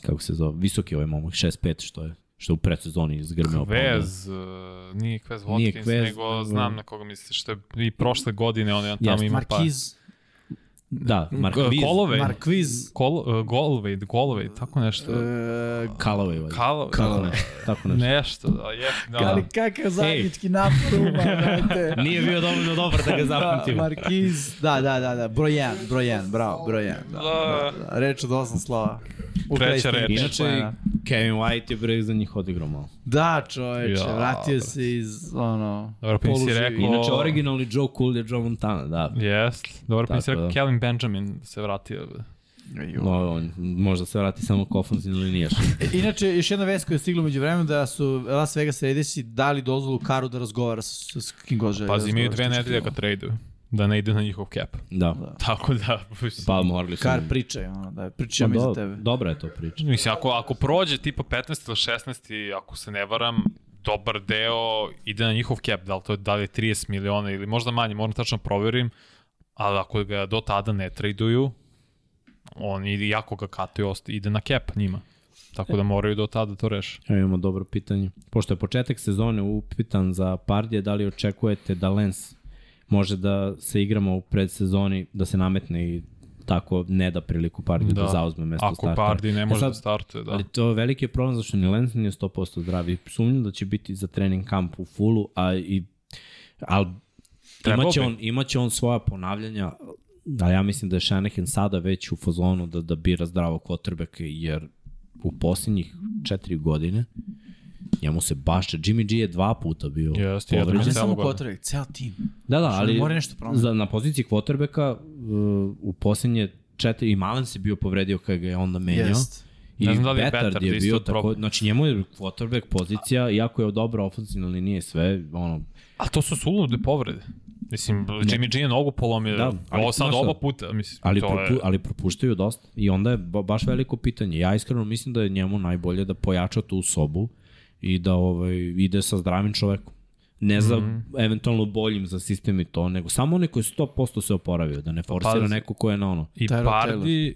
kako se zove, visoki ovaj momak, 6'5, što je što je u predsezoni zgrmeo. Kvez, uh, nije Kvez Watkins, Nije Quez, nego znam na koga misliš, što je i prošle godine on je tamo Jeste, ima pa... Markiz, Da, Mark K- Viz, Kolovej. Markviz, Kol, uh, Golvej, Golvej, tako nešto. uh, Callaway, valjda. Kalo, Tako nešto. Tako nešto. nešto, da, je, da. ali kakav zajednički napad uma, brate. [LAUGHS] Nije bio dovoljno dobar da ga Da, zapamtim. Markiz, da, da, da, da, broj 1, broj 1, bravo, broj 1. Da, Da. da, da, reč od osam slova. Treća reč. Inače. Kevin White je bre za njih odigrao malo. Da, čoveče, Ja, vratio se iz, ono, Dobro, pa si rekao- Inače, originalni Joe Cool je Joe Montana, da. Jest, dobro pa si rekao da. Kevin Benjamin se vratio. No, on možda se vrati samo k ofenzivnoj linijaš. [LAUGHS] E, Inače, još jedna vest koja je stigla među vremenu da su Las Vegas Raidersi dali dozvolu Karu da razgovara sa, sa kim god želi. Pazi, da imaju dve što nedelje što- kad traduju. Da ne ide na njihov cap. Da. Tako da, Pa morali su... Kar pričaj, ono, da pričam Pa i do- tebe. Dobra je to priča. Mislim, ako, ako prođe tipa 15 ili 16, ako se ne varam, dobar deo ide na njihov cap, da li, to, da li je 30 miliona ili možda manje, moram tačno proverim, ali ako ga do tada ne traduju, on i jako ga kataju, osta- ide na cap njima. Tako da moraju do tada to reše. Evo imamo dobro pitanje. Pošto je početak sezone upitan za Pardije, da li očekujete da Lens može da se igramo u predsezoni, da se nametne i tako ne da priliku Pardiju da, da zauzme mesto Ako startera. Pardi ne može E sad, da startuje, da. Ali to je veliki je problem zašto ni Lens nije 100% zdravi. Sumnjam da će biti za trening kamp u fullu, a i ali imaće on, imaće on svoja ponavljanja, a ja mislim da je Shanahan sada već u fazonu da, da bira zdravo kvotrbeke, jer u posljednjih četiri godine njemu se bašća. Jimmy G je dva puta bio Jeste, jedan povređen. Ne samo potrebek, ceo tim. Da, da, Što ali mora nešto promeniti. za, na poziciji kvotrbeka uh, u posljednje četiri, i Malen se bio povredio kada ga je onda menjao. I Ne znam da li je Betard je bio prob- tako, znači njemu je quarterback pozicija, iako je dobra ofenzivna linija i sve, ono, A to su sulude povrede. Mislim, Jimmy G je nogu polomio. Da, Da, ali Ovo sad znaš oba puta. Mislim, ali, to propu, je... ali propuštaju dosta. I onda je ba, baš veliko pitanje. Ja iskreno mislim da je njemu najbolje da pojača tu sobu i da ovaj, ide sa zdravim čovekom. Ne za mm. eventualno boljim za sistem i to, nego samo onaj koji je 100% se oporavio, da ne forsira pazi. neko ko je na ono. I Pardi,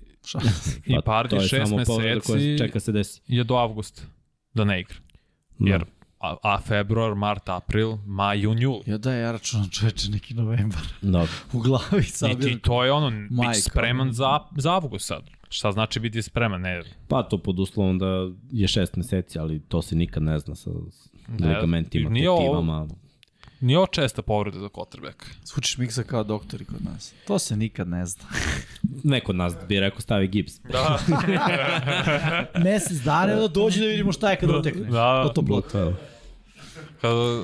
i Pa, Pardi šest povreda koja meseci čeka se desi. je do avgusta da ne igra. Da. Jer a, a februar, mart, april, maj, jun, jul. Ja da, ja računam čoveče neki novembar. Da. [LAUGHS] U glavi I, sabiram. I to je ono, biti spreman za, za avgust sad. Šta znači biti spreman? Ne, Pa to pod uslovom da je šest meseci, ali to se nikad ne zna sa Ne, ligamentima, nije ovo- tetivama. nije ovo česta povreda za quarterback. Zvučiš miksa kao doktori kod nas. To se nikad ne zna. [LAUGHS] Neko od nas bi rekao stavi gips. [LAUGHS] Da, [LAUGHS] Mesec dana da dođe da vidimo šta je kada utekneš. da. To to blot. kada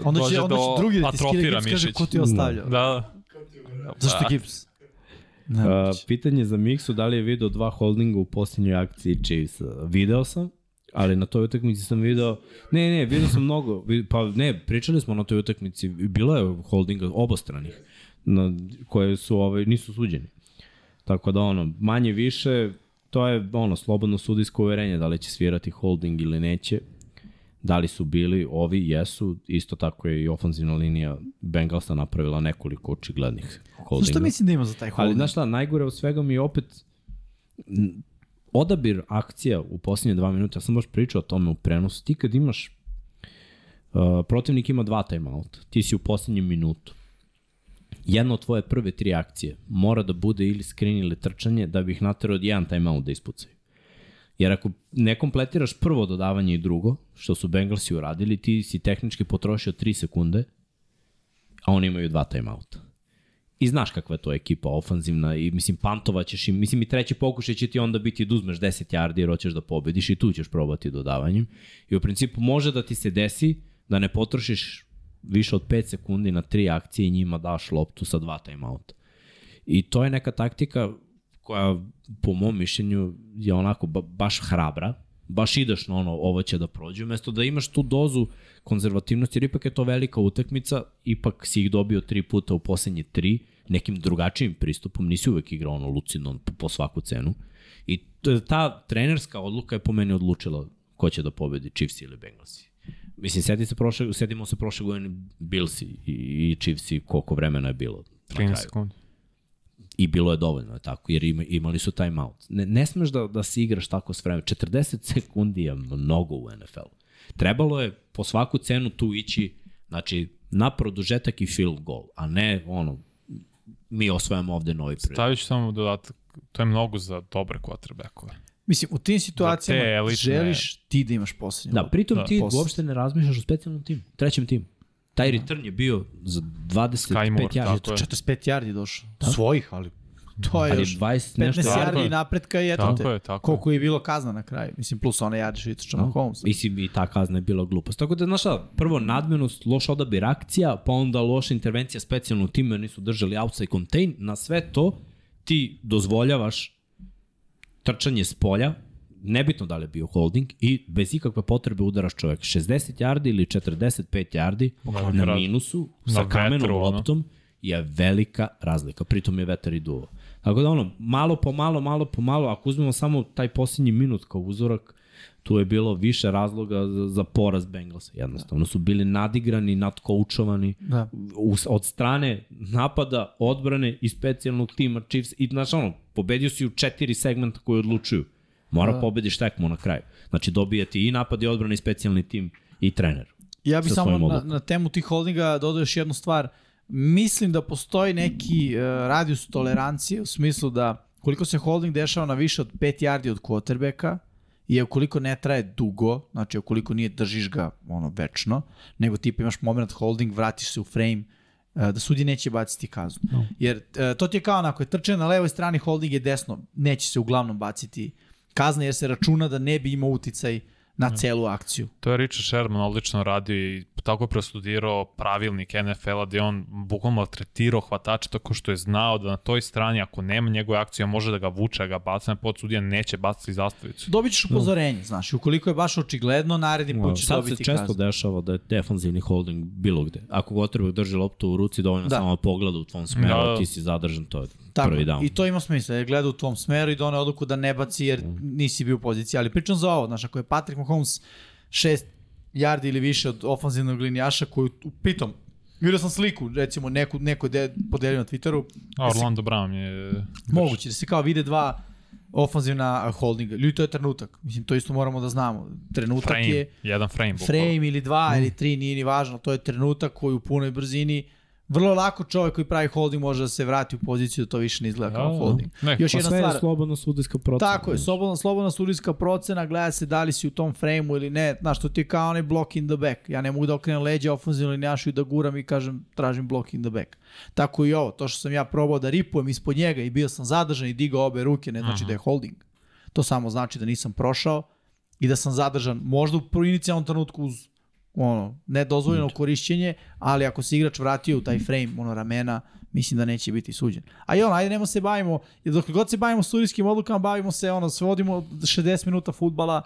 Onda dođe će, onda do će drugi da ti skine atrofira gips, kaže ko ti je ostavljao. Da, Zašto gips? Ne, Uh, pitanje za Miksu, da li je video dva holdinga u posljednjoj akciji Chiefs? Video sam, ali na toj utakmici sam video, ne, ne, video sam mnogo, pa ne, pričali smo na toj utakmici, bilo je holdinga obostranih, na, koje su, ovaj, nisu suđeni. Tako da ono, manje više, to je ono, slobodno sudijsko uverenje, da li će svirati holding ili neće. Da li su bili, ovi jesu, isto tako je i ofanzivna linija Bengalsa napravila nekoliko očiglednih holdinga. Znaš šta mislim da ima za taj Ali holding? znaš šta, najgore od svega mi je opet odabir akcija u posljednje dva minuta, ja sam baš pričao o tome u prenosu, ti kad imaš uh, protivnik ima dva timeouta, ti si u posljednjem minutu. Jedna od tvoje prve tri akcije mora da bude ili screen ili trčanje da bi ih naterao od jedan timeout da ispucaju. Jer ako ne kompletiraš prvo dodavanje i drugo, što su Bengalsi uradili, ti si tehnički potrošio 3 sekunde, a oni imaju dva timeouta. I znaš kakva je to ekipa ofanzivna i mislim pantovaćeš im, mislim i treći pokušaj će ti onda biti da uzmeš 10 yardi jer hoćeš da pobediš i tu ćeš probati dodavanjem. I u principu može da ti se desi da ne potrošiš više od 5 sekundi na tri akcije i njima daš loptu sa dva timeouta. I to je neka taktika koja po mom mišljenju je onako ba, baš hrabra, baš ideš na ono, ovo će da prođe, umesto da imaš tu dozu konzervativnosti, jer ipak je to velika utakmica, ipak si ih dobio tri puta u poslednje tri, nekim drugačijim pristupom, nisi uvek igrao ono lucidno po, po svaku cenu. I ta trenerska odluka je po meni odlučila ko će da pobedi, Chiefs ili Bengalsi. Mislim, sedi se prošle, sedimo se prošle godine Billsi i, i Chiefsi koliko vremena je bilo. na 13 kraju. sekundi. I bilo je dovoljno, je tako, jer ima, imali su timeout. Ne, ne smeš da, da se igraš tako s vremenom. 40 [LAUGHS] sekundi je mnogo u NFL-u. Trebalo je po svaku cenu tu ići, znači, na produžetak i field goal, a ne ono, mi osvajamo ovde novi pred. Stavit ću samo dodatak, to je mnogo za dobre quarterbackove. Mislim, u tim situacijama elitne- želiš ti da imaš poslednju. Da, pritom Da, ti posle. uopšte ne razmišljaš o specijalnom timu, trećem timu. Taj return je bio za 25 Sky Moore, yardi. tako je. 45 yardi došao. Svojih, ali to je Ali još 20 15 nešto. Tako yardi je. napretka i eto Tako te. je, tako je. Koliko je bilo kazna na kraju. Mislim, plus ona yardi što je trčao na Holmes. Mislim, i ta kazna je bila glupost. Tako da, znaš šta, prvo nadmenost, loš odabir akcija, pa onda loša intervencija specijalnog tima, jer nisu držali outside contain, na sve to ti dozvoljavaš trčanje s polja, nebitno da li je bio holding i bez ikakve potrebe udaraš čovjek 60 yardi ili 45 yardi na raz- minusu na sa vetru, kamenom ono. loptom je velika razlika. Pritom je vetar i duvo. Tako da ono, malo po malo, malo po malo, ako uzmemo samo taj posljednji minut kao uzorak, tu je bilo više razloga za, za poraz Bengalsa. Jednostavno su bili nadigrani, nadkoučovani Da. u, od strane napada, odbrane i specijalnog tima Chiefs. I znaš ono, pobedio si u četiri segmenta koji odlučuju. Mora da. pobediš tekmu na kraju. Znači dobijati i napad i odbrana i specijalni tim i trener. Ja bih sa samo na, na temu tih holdinga dodao još jednu stvar. Mislim da postoji neki uh, radius tolerancije u smislu da koliko se holding dešava na više od 5 yardi od quarterbacka i ukoliko ne traje dugo, znači ukoliko nije držiš ga ono večno, nego tipa imaš moment holding, vratiš se u frame, uh, da sudje neće baciti kaznu. No. Jer uh, to ti je kao onako, je trčanje na levoj strani, holding je desno, neće se uglavnom baciti kazna jer se računa da ne bi imao uticaj na celu akciju. To je Richard Sherman odlično radio i tako je prostudirao pravilnik NFL-a gde on bukvalno maltretirao hvatača tako što je znao da na toj strani ako nema njegove akcije može da ga vuče, da ga baca na pod sudija, neće baciti zastavicu. Dobit ćeš upozorenje, znaš, i ukoliko je baš očigledno, naredni put ćeš Sad se dobiti često kaznu. dešava da je defanzivni holding bilo gde. Ako gotovo drži loptu u ruci, dovoljno Da. da. samo pogleda u tvom smeru, Da, da, da. ti si zadržan, to je Tako, prvi down. i to ima smisla, jer gleda u tvom smeru i done odluku da ne baci jer nisi bio u poziciji. Ali pričam za ovo, znaš, ako je Patrick Mahomes šest yardi ili više od ofanzivnog linijaša koju, pitom, vidio sam sliku, recimo, neku, neko je podelio na Twitteru, A Orlando Brown je... moguće da se kao vide dva ofanzivna holdinga. Ljudi, to je trenutak. Mislim, to isto moramo da znamo. Trenutak Frame, je jedan frame. bukvalno. frame ili dva ili tri, nije ni važno, to je trenutak koji u punoj brzini vrlo lako čovjek koji pravi holding može da se vrati u poziciju da to više ne izgleda kao da. holding. Ne, Još Pa jedna sve je stvar, slobodno sudijska procena. tako je, slobodna, slobodna sudijska procena, gleda se da li si u tom frame-u ili ne, znaš, to ti je kao onaj block in the back. Ja ne mogu da okrenem leđa ofenzivno linijašu i da guram i kažem tražim block in the back. Tako i ovo, to što sam ja probao da ripujem ispod njega i bio sam zadržan i digao obe ruke, ne znači da je holding. To samo znači da nisam prošao i da sam zadržan možda u inicijalnom trenutku uz ono, nedozvoljeno korišćenje, ali ako se igrač vratio u taj frame, ono ramena, mislim da neće biti suđen. A i ono, ajde nemo se bavimo, dok god se bavimo sudijskim odlukama, bavimo se, ono, svodimo 60 minuta futbala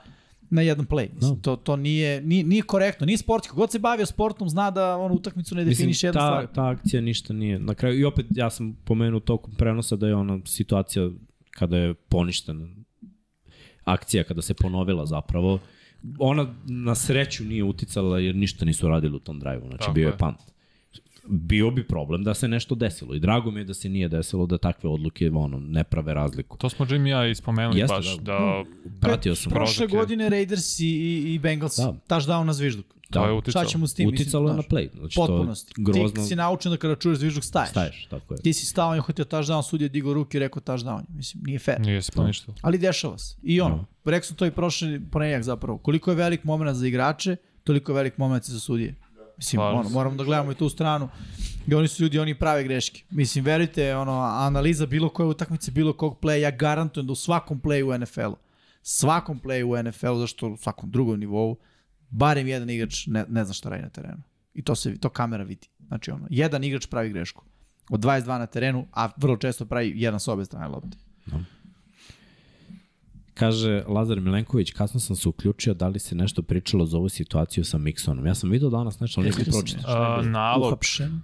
na jedan play. Mislim, Da. to, to nije, nije, nije korektno, nije sport. Kogod se bavio sportom zna da on utakmicu ne Mislim, definiše jedna ta, stvar. ta akcija ništa nije. Na kraju, i opet, ja sam pomenuo tokom prenosa da je ona situacija kada je poništena akcija, kada se ponovila zapravo, ona na sreću nije uticala jer ništa nisu radili u tom drive-u, znači Tako bio je je. punt. Bio bi problem da se nešto desilo i drago mi je da se nije desilo da takve odluke ono, ne prave razliku. To smo Jimmy i ja ispomenuli Jeste, baš, da. da, Pratio sam. Prošle godine Raiders i, i, i Bengals Da. touchdown na zvižduk. To je Da. uticalo. Šta ćemo s tim? Uticalo je na play. Znači, Potpunosti. to grozno. Ti si naučen da kada čuješ zvižduk staješ. Staješ, tako je. Ti si stao, je hotio touchdown, sudija digao ruke i rekao touchdown. Mislim, nije fair. Nije se poništilo. Ali dešava se. I ono, rekao sam to i prošli ponedjeljak zapravo. Koliko je velik moment za igrače, toliko je velik moment i za sudije. Mislim, Slažem ono, moramo da gledamo i tu stranu. I oni su ljudi, oni prave greške. Mislim, verujte, ono, analiza bilo koje utakmice, bilo kog playa, ja garantujem da u svakom playu u NFL-u, svakom playu u NFL-u, zašto u svakom drugom nivou, barem jedan igrač ne, ne zna šta radi na terenu. I to se to kamera vidi. Znači ono, jedan igrač pravi grešku. Od 22 na terenu, a vrlo često pravi jedan sa obe strane lopte. Kaže Lazar Milenković, kasno sam se uključio, da li se nešto pričalo za ovu situaciju sa Miksonom? Ja sam vidio danas nešto, ali nisam pročitao. A, nalog, Uhapšen.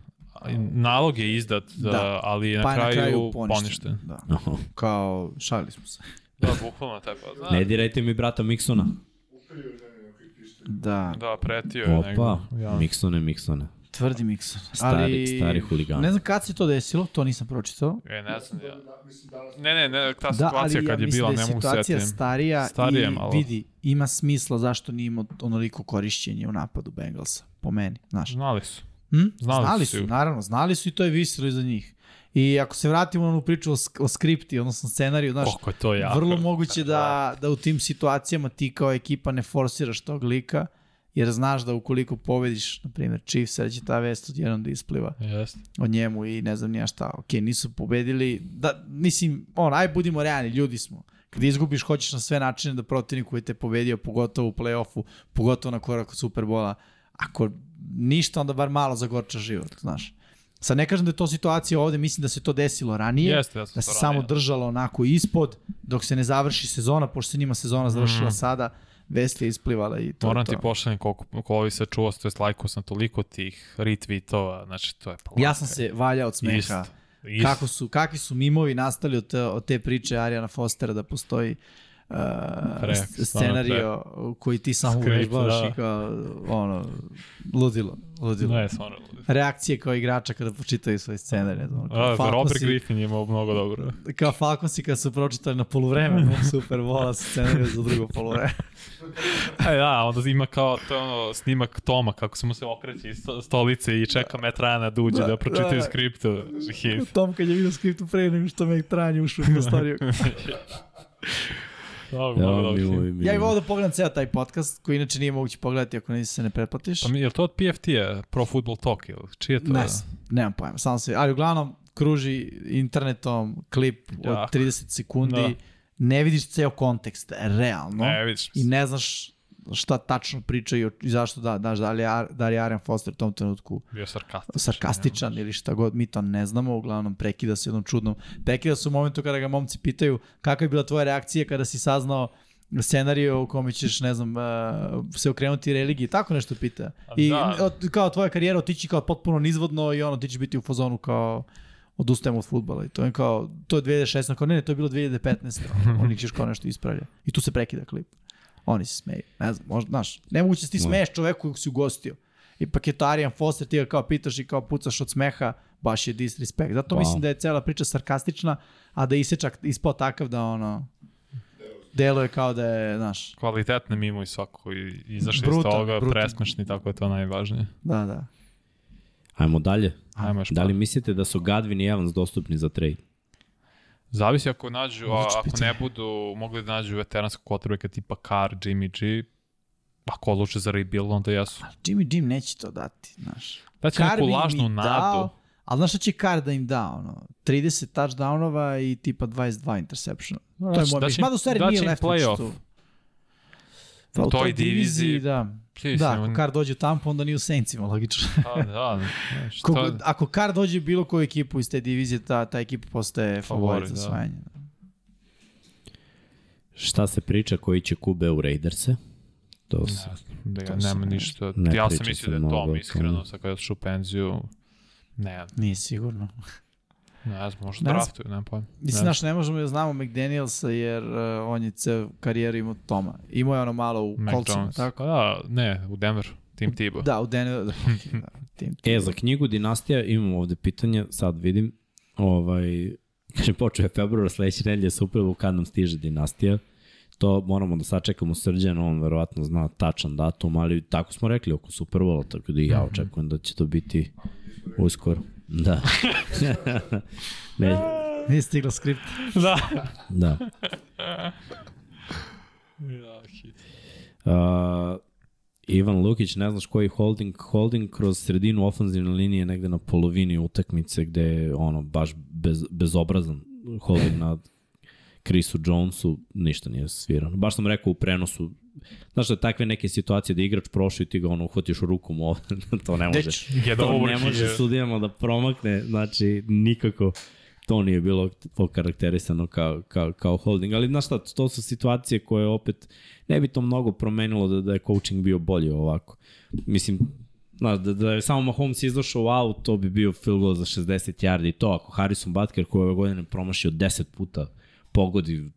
nalog je izdat, da. Da. ali je na, Pa je kraju, na kraju poništen. poništen. Da. Aha. Kao, šalili smo se. Da, bukvalno taj pa. Da, Ne dirajte mi brata Miksona. Uperio žene na koji pište. Da, da pretio je Opa, nego. Ja. Miksone, Miksone. tvrdi Mikson. Stari- Ali, stari huligan. Ne znam kad se to desilo, to nisam pročitao. E, ne znam ja. Da, mislim, danas Ne, ne, ne, ta Da, situacija ali ja kad je mislim bila, da ne je mogu situacija setim. starija Starije i malo. vidi, ima smisla zašto nije imao onoliko korišćenje u napadu Bengalsa, po meni, znaš. Znali su. Hm? Znali Znali su. su, naravno, znali su i to je visilo iza njih. I ako se vratimo na onu priču o, sk- o skripti, odnosno scenariju, znaš, je to jako. vrlo moguće da, da u tim situacijama ti kao ekipa ne forsiraš tog lika, jer znaš da ukoliko pobediš, na primjer, Chiefs, da će ta vest odjednom da ispliva Jeste. o njemu i ne znam nija šta. Ok, nisu pobedili, da, mislim, on, aj budimo realni, ljudi smo. Kad izgubiš, hoćeš na sve načine da protivnik koji te pobedio, pogotovo u play-offu, pogotovo na korak od Superbola, ako ništa, onda bar malo zagorča život, znaš. Sad ne kažem da je to situacija ovde, mislim da se to desilo ranije, Jeste, ja sam da se samo ranije. držalo onako ispod, dok se ne završi sezona, pošto se njima sezona završila Mhm. sada, vest je isplivala i to Moram je to. ti pošaljem koliko, koliko ovi se čuo, to je lajkao sam toliko tih retweetova, znači to je pa Ja sam se valjao od smeha. Isto, isto. Kako su, kakvi su mimovi nastali od te, od te priče Arijana Fostera da postoji uh, scenario koji ti samo uvežbavaš da. i kao, ono, ludilo, ludilo. Ne, stvarno. Reakcije kao igrača kada počitaju svoj scenarij. Ne znam, A, Robert Falconsi, Griffin je imao mnogo dobro. kao Falconsi kada su pročitali na poluvremenu [LAUGHS] Super Bola scenariju za drugo poluvreme. [LAUGHS] E, da, onda ima kao to ono snimak Toma kako se mu se okreće iz sto- stolice i čeka Matt Ryan da uđe Da, da, da pročitaju da. skriptu. Hit. Tom kad je vidio skriptu pre nego što me tranje ušao u prostoriju. [LAUGHS] Da, Ja, mnogo dobro. milo, hit. milo. Ja bih volao da pogledam ceo taj podcast, koji inače nije moguće pogledati ako nisi se ne pretplatiš. Pa mi, je li to od PFT-a, Pro Football Talk, ili čije je to? Ne, znam, nemam pojma, samo se, ali uglavnom kruži internetom klip od Jako. 30 sekundi, Da. ne vidiš ceo kontekst, realno, Ne, vidiš. i ne znaš šta tačno pričaju i zašto da, daš, da li, da li Arian Foster u tom trenutku Bio sarkastičan. sarkastičan ili šta god, mi to ne znamo, uglavnom prekida se jednom čudnom. Prekida se u momentu kada ga momci pitaju kakva je bila tvoja reakcija kada si saznao scenariju u kome ćeš, ne znam, uh, se okrenuti religiji, tako nešto pita. I Da. kao tvoja karijera otići kao potpuno nizvodno i ono, ti ćeš biti u fazonu kao odustajem od futbala i to je kao, to je 2016, kao ne, ne, to je bilo 2015. [LAUGHS] Oni ćeš kao nešto ispravlja. I tu se prekida klip. Oni se smeju. Ne znam, možda, znaš, nemoguće da ti smeješ čoveku kojeg si ugostio. Ipak je to Arian Foster, ti ga kao pitaš i kao pucaš od smeha, baš je disrespect. Zato Wow. mislim da je cela priča sarkastična, a da je isečak ispao takav da ono, deluje kao da je, znaš, Kvalitetne mimo i svako i izašli iz Brutal, toga, brutal. presmešni, tako je to najvažnije. da, da. Ajmo dalje. Ajmo još Da li mislite da su Gadvin i Evans dostupni za trade? Zavisi ako nađu, a, ako ne budu mogli da nađu veteranskog quarterbacka tipa Carr, Jimmy G, ako odluče za rebuild, onda jesu. Ali Jimmy Jim neće to dati, znaš. Da će Carr neku lažnu nadu. Dao, ali znaš šta će Carr da im da, ono, 30 touchdownova i tipa 22 interceptiona. To je Daće- moj daće mišlj. im- Mada u stvari daće nije left playoff. Pa U toj diviziji, diviziji, da. Please, Da, ako Carr dođe u Tampa, onda nije u Saintsima, logično. Pa, da, [LAUGHS] Kogo, ako Carr dođe bilo koju ekipu iz te divizije, ta, ta ekipa postaje favorit za da. osvajanje. Šta se priča koji će kube u Raiderse? To ne se... da To ja, nema ne- ništa. ne ja sam mislio da je Tom, iskreno, sad kada je otišao u penziju, ne, Nije sigurno. Ne znam, možda Ne draftuju, nema pojma. Ne Mislim, znaš, ne možemo da znamo McDanielsa jer uh, on je ceo karijeru imao Toma. Imao je ono malo u kolcima, tako? Pa da, ne, u Denver, Tim Tebow. Da, u Denver. Da, da, [LAUGHS] tim, E, za knjigu Dinastija imam ovde pitanje, sad vidim. Ovaj, [LAUGHS] kaže, počeo je februar, sledeće nedelje Super Bowl, kad nam stiže Dinastija. To moramo da sačekamo srđan, on verovatno zna tačan datum, ali tako smo rekli oko Super Bowla, tako da i ja očekujem da će to biti uskoro. Da. [LAUGHS] ne, Nije stigla skript. da. da. ja, hit. Uh, Ivan Lukić, ne znaš koji holding, holding kroz sredinu ofenzivne linije negde na polovini utakmice gde je ono baš bez, bezobrazan holding na Chrisu Jonesu, ništa nije svirano. Baš sam rekao u prenosu, znaš da takve neke situacije da igrač prošao i ti ga ono uhvatiš u rukom ovde, [LAUGHS] to ne može. Get To over ne može sudijama da promakne, znači nikako to nije bilo okarakterisano kao, kao, kao holding, ali znaš šta, to su situacije koje opet ne bi to mnogo promenilo da, da je coaching bio bolji ovako. Mislim, znaš, da, da je samo Mahomes izašao u out, to bi bio field goal za 60 yardi i to, ako Harrison Butker koji ove godine promašio 10 puta pogodi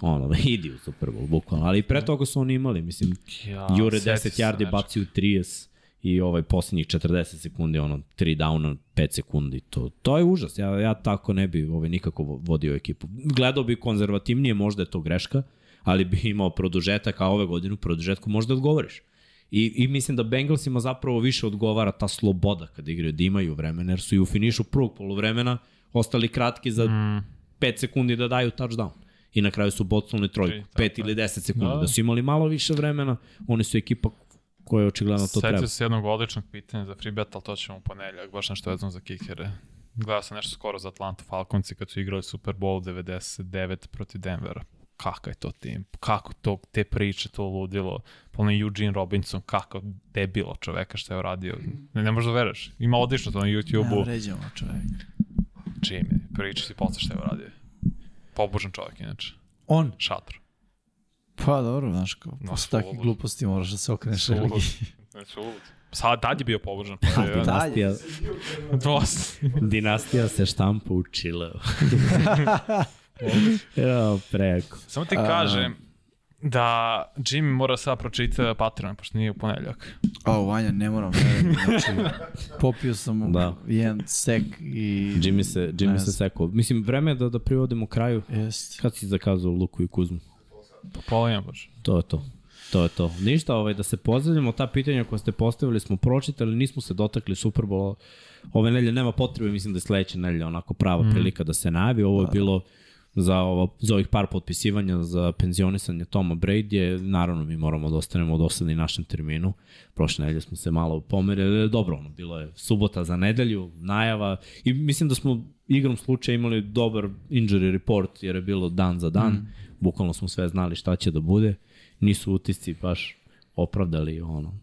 ono, [LAUGHS] idi u Super Bowl, bukvalno. Ali pre toga su oni imali, mislim, Ja, Jure seti 10 se yardi nečega. bacio 30 i ovaj poslednjih 40 sekundi, ono, 3 downa, 5 sekundi. To, to je užas. Ja, ja tako ne bi ovaj, nikako vo- vodio ekipu. Gledao bi konzervativnije, možda je to greška, ali bi [LAUGHS] imao produžetak, a ove godine u produžetku možda odgovoriš. I, I mislim da Bengalsima zapravo više odgovara ta sloboda kada igraju, da imaju vremena, jer su i u finišu prvog polovremena ostali kratki za Mm, 5 sekundi da daju touchdown. I na kraju su bocnuli trojku, Tri, 5 tako ili je. 10 sekundi. Da. Da. da su imali malo više vremena, oni su ekipa koja očigledno to treba. Setio se jednog odličnog pitanja za free bet, ali to ćemo u ponedljak, baš nešto vezano za kikere. Gledao sam nešto skoro za Atlanta Falconci kad su igrali Super Bowl 99 protiv Denvera. kakav je to tim, kako to, te priče, to ludilo, polno Eugene Robinson, kako debilo čoveka što je uradio. Ne, ne možeš da veruješ. Ima odlično to na Ne YouTube-u. vređamo čovek. Čim je, priča si posle što je uradio. Pobožan čovjek, inače. On? Šatro. Pa dobro, znaš, kao, No, posle sulud. gluposti moraš da se okreneš religiji. Sulud. Sad, tad je bio pobožan. [LAUGHS] Pa je, Dinastija, Dosta. dinastija se štampa u Chileu. ja, [LAUGHS] preko. Samo ti kažem da Jimmy mora sad pročita Patreon, pošto nije u ponedljak. O, Vanja, ne moram. Znači, popio sam Da. da. jedan sek i... Jimmy se, Jimmy Ne se sekao. Mislim, vreme je da, da privodimo kraju. Jest. Kad si zakazao Luku i Kuzmu? Pa pola jedan baš. To je to. To je to. Ništa, ovaj, da se pozdravljamo, ta pitanja koja ste postavili smo pročitali, nismo se dotakli Superbola. Ove nedelje nema potrebe, mislim da je sledeća nedelja onako prava mm. prilika da se najavi. Ovo je bilo za, ovo, za ovih par potpisivanja za penzionisanje Toma Brady. Naravno, mi moramo da ostanemo dosadni našem terminu. Prošle nedelje smo se malo pomerili. Dobro, ono, bilo je subota za nedelju, najava. I mislim da smo igrom slučaja imali dobar injury report, jer je bilo dan za dan. Mm. Bukvalno smo sve znali šta će da bude. Nisu utisci baš opravdali ono,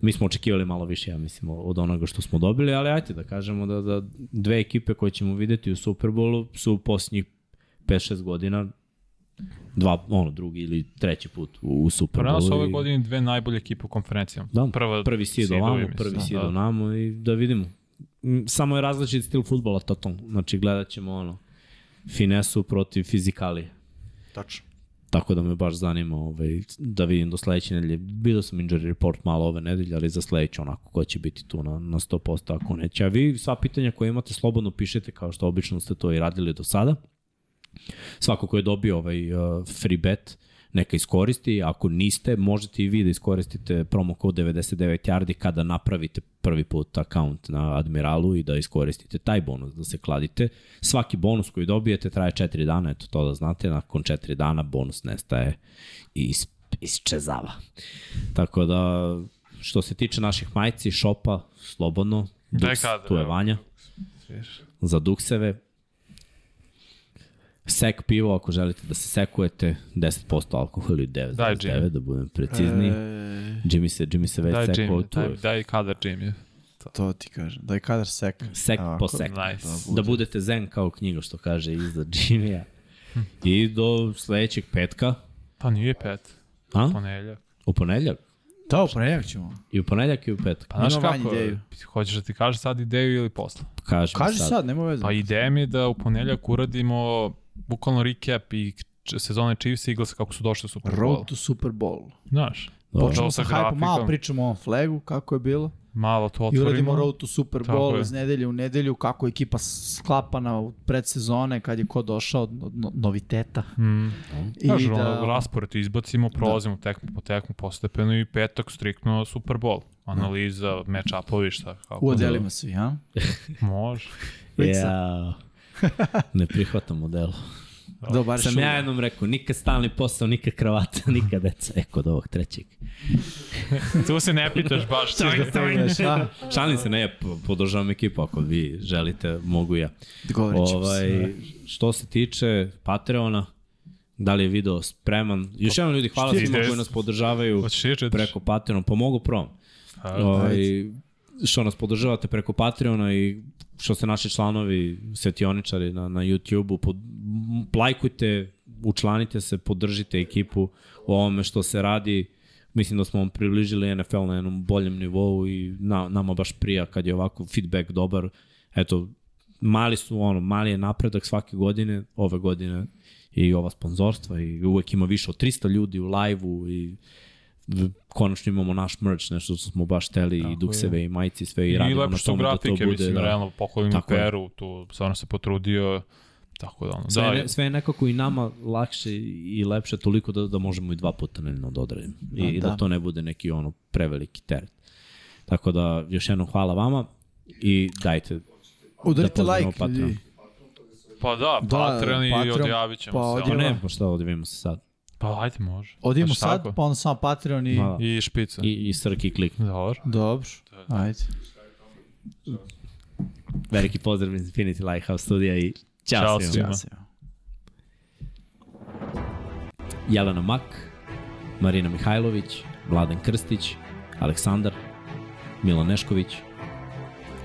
mi smo očekivali malo više, ja mislim, od onoga što smo dobili, ali ajte da kažemo da, da dve ekipe koje ćemo videti u Superbolu su posljednjih 5-6 godina dva, ono, drugi ili treći put u, u Prvo nas Superbolu. ove i- godine dve najbolje ekipe u konferencijama. Da, Prva, prvi sid ovamo, prvi sid da. onamo i da vidimo. Samo je različit stil futbola totalno. Znači gledat ćemo ono, finesu protiv fizikalije. Tačno. Tako da me baš zanima ovaj, da vidim do sledeće nedelje. Bilo sam injury report malo ove nedelje, ali za sledeće onako ko će biti tu na, na 100% ako neće. A vi sva pitanja koje imate slobodno pišete kao što obično ste to i radili do sada. Svako ko je dobio ovaj uh, free bet, neka iskoristi. Ako niste, možete i vi da iskoristite promo kod 99 yardi kada napravite prvi put akaunt na Admiralu i da iskoristite taj bonus, da se kladite. Svaki bonus koji dobijete traje 4 dana, eto to da znate, nakon 4 dana bonus nestaje i is, isčezava. Tako da, što se tiče naših majci, šopa, slobodno, Duks, tu je. Vanja, za dukseve, Sek pivo, ako želite da se sekujete, 10% alkohol ili 9, Daj, 9 Jimmy. da budem precizniji. E... Jimmy se, Jimmy se već Daj sekao, tu daj, je daj kadar Jimmy. to ti kažem. Daj kadar sek. sek Ovako. po sek. Nice. Da budete zen kao knjiga što kaže iza Jimmya. I do sledećeg petka, Pa nije pet, a? ponedljak. U ponedljak? Da, u ponedjak ćemo. I u ponedljak i u petak. Pa znaš kako, ideju. hoćeš da ti kažeš sad ideju ili posle? Kažem Kaži sad, nema veze. Pa ideja mi je da u ponedljak uradimo bukvalno recap i sezone Chiefs i Eagles kako su došli u Super Bowl. Road to Super Bowl. Znaš, Dobro. Počnemo sa hype, malo pričamo o flagu, kako je bilo. malo to I otvorimo. uradimo Road to Super Bowl iz nedelje u nedelju, kako je ekipa sklapana u predsezone, kad je ko došao od no, noviteta. Mm. I Kažu, da, ono, raspored izbacimo, prolazimo tekmu po tekmu postepeno i petak striktno Super Bowl. Analiza, match-upovi, šta, kako. u odelima svi, a? Može. Ja, [LAUGHS] ne prihvatam model. Da, bar Sam šuga. ja jednom rekao, nikad stalni posao, nikad kravata, [LAUGHS] nikad deca. E, kod ovog trećeg. [LAUGHS] Tu se ne pitaš baš. A? Šalim se, ne, po- podržavam ekipu, ako vi želite, mogu ja. Dogovorit ćemo se. Ovaj, što se tiče Patreona, da li je video spreman? Još jednom ljudi, hvala svima koji nas podržavaju preko Patreona. Pomogu prom. Ovaj, što nas podržavate preko Patreona i što ste naši članovi, svetioničari na, na YouTube-u, lajkujte, učlanite se, podržite ekipu u ovome što se radi. Mislim da smo vam približili NFL na jednom boljem nivou i na, nama baš prija kad je ovako feedback dobar. Eto, mali su ono, mali je napredak svake godine, ove godine i ova sponzorstva i uvek ima više od 300 ljudi u live-u i konačno imamo naš merch, nešto što smo baš teli i dukseve i majici sve i, I radimo lepo na što tome da to grafike, bude. mislim, da. realno pohvalim Tako je. Peru, tu stvarno se potrudio, tako da ono. Sve, da, je, sve je nekako i nama lakše i lepše toliko da, da možemo i dva puta nedeljno da odradimo. I, i da. da. to ne bude neki ono preveliki teret. Tako da još jednom hvala vama i dajte Udarite da like, Patreon. Pa da, Da, Patreon i Patreon, odjavit ćemo pa se. Pa odjavimo. ne, pa šta odivimo se sad. Pa ajde, može. Odimo Baš sad, tako. pa onda samo Patreon i... Ma, I špica. I, i srki klik. Dobro. Dobro, ajde. Veliki pozdrav iz Infinity Lighthouse studija i ćao Ćao svima. svima. Ja se- Jelena Mak, Marina Mihajlović, Vladan Krstić, Aleksandar, Milan Nešković,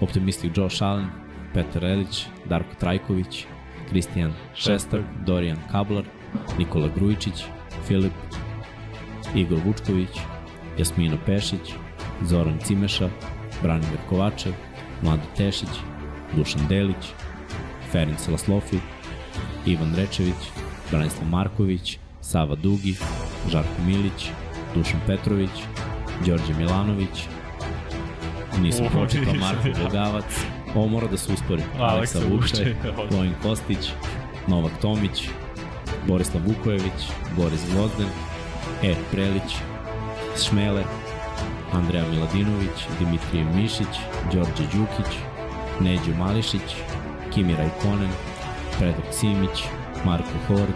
optimistik Joe Allen, Petar Elić, Darko Trajković, Kristijan Šestak, Dorijan Kablar, Nikola Grujičić, Filip, Igor Vučković, Jasmina Pešić, Zoran Cimeša, Branimir Kovačev, Mlado Tešić, Dušan Delić, Ferenc Laslofi, Ivan Rečević, Branislav Marković, Sava Dugi, Žarko Milić, Dušan Petrović, Đorđe Milanović, nisam pročitao Marko. Bogavac, ovo mora da se uspori. Aleksa Vuče, Vojin Kostić, Novak Tomić, Borislav Vukojević, Boris Gvozden, E. Prelić, Šmele, Andreja Miladinović, Dimitrije Mišić, Đorđe Đukić, Neđo Mališić, Kimi Rajkonen, Predrag Simić, Marko Hord,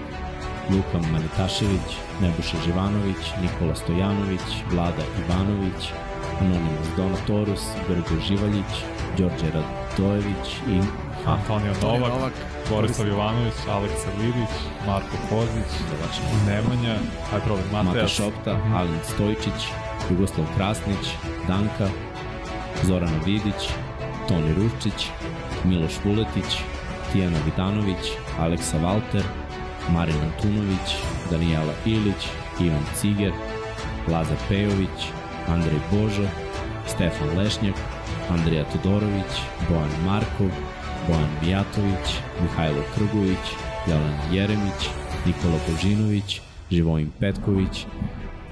Luka Manitašević, Nebojša Živanović, Nikola Stojanović, Vlada Ivanović, Anonimus Donatorus, Grgo Živaljić, Đorđe Radojević i Antonio Toni Novak, Novak, Borislav Jovanović, Aleksa Lilić, Marko Kozić, Nemanja, aj probaj, Mata Matejas. Šopta, Alin Stojičić, Jugoslav Krasnić, Danka, Zorana Vidić, Toni Ruščić, Miloš Vuletić, Tijana Vidanović, Aleksa Valter, Marin Antunović, Danijela Ilić, Ivan Ciger, Lazar Pejović, Andrej Božo, Stefan Lešnjak, Andrija Todorović, Bojan Markov, Bojan Mijatović, Mihajlo Krgović, Jelena Jeremić, Nikola Božinović, Živojin Petković,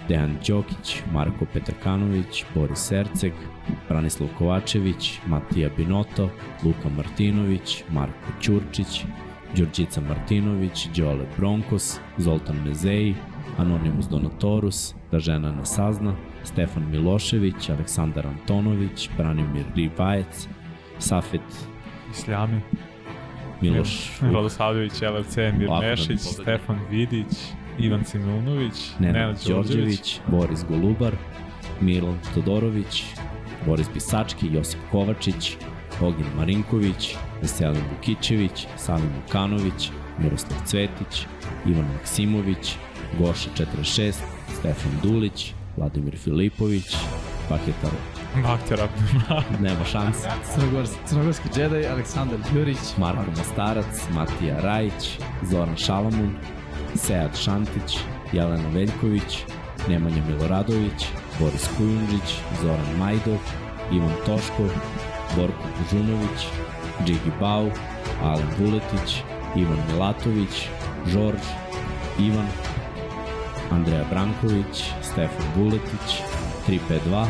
Dejan Đokić, Marko Petrkanović, Boris Serceg, Branislav Kovačević, Matija Binoto, Luka Martinović, Marko Ćurčić, Đurđica Martinović, Đole Bronkos, Zoltan Mezeji, Anonimus Donatorus, Da žena ne sazna, Stefan Milošević, Aleksandar Antonović, Branimir Rivajec, Safet Isljami, Miloš Radosavljević, LFC, Mir Mešić. Stefan Vidić, Ivan Simunović, Nenad Đorđević, Boris Golubar, Milan Todorović, Boris Bisački, Josip Kovačić, Ognjen Marinković, Veselin Vukićević, Salim Vukanović, Miroslav Cvetić, Ivan Maksimović, Goša 46, Stefan Dulić, Vladimir Filipović, Paketar, [LAUGHS] Bakter Abdullah, nema šanse, Crnogorski, Crnogorski džedaj, Aleksandar Đurić, Marko Mostarac, Matija Rajić, Zoran Šalamun, Sead Šantić, Jelena Veljković, Nemanja Miloradović, Boris Kujundžić, Zoran Majdov, Ivan Toškov, Borko Bužunović, Džigi Bau, Alen Vuletić, Ivan Milatović, Žorž, Ivan, Andreja Branković, Stefan Vuletić, 352,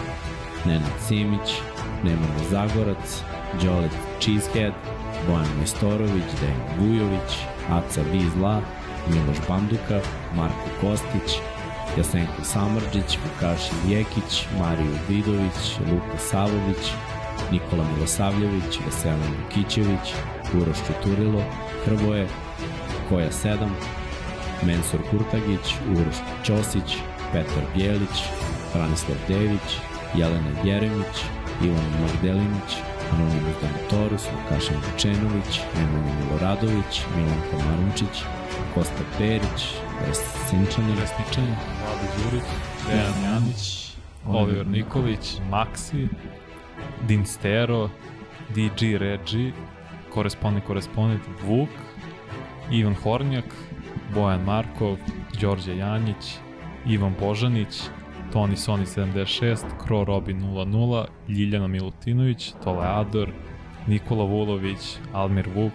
Nenad Simić, Nemanja Zagorac, Đolet Cheesehead, Bojan Majstorović, Dejan Vujović, Aca Vizla, Miloš Banduka, Marko Kostić, Jasenko Samrđić, Vukašin Jekić, Mariju Vidović, Luka Savović, Nikola Milosavljević, Veselin Vukićević, Uroš Čuturilo, Hrvoje, Koja 7, Mensur Kurtagić, Uroš Ćosić, Petar Bjelić, Branislav Dević, Jelena Jeremić, Ivan Magdelinić, Anonimus Danotorus, Vukašin Vučenović, Nemanja Miloradović, Milanka Marunčić, Kosta Perić, Sinčanin, Resničan, Vladi Đurić, Dejan Janić, Oliver Nikolić, Maxi, Din Stero, DG Regi, korespondent, korespondent Vuk, Ivan Hornjak, Bojan Markov, Đorđe Janjić, Ivan Božanić, Toni Soni 76, Kro Robin 00, Ljiljana Milutinović, Toleador, Nikola Vulović, Almir Vuk,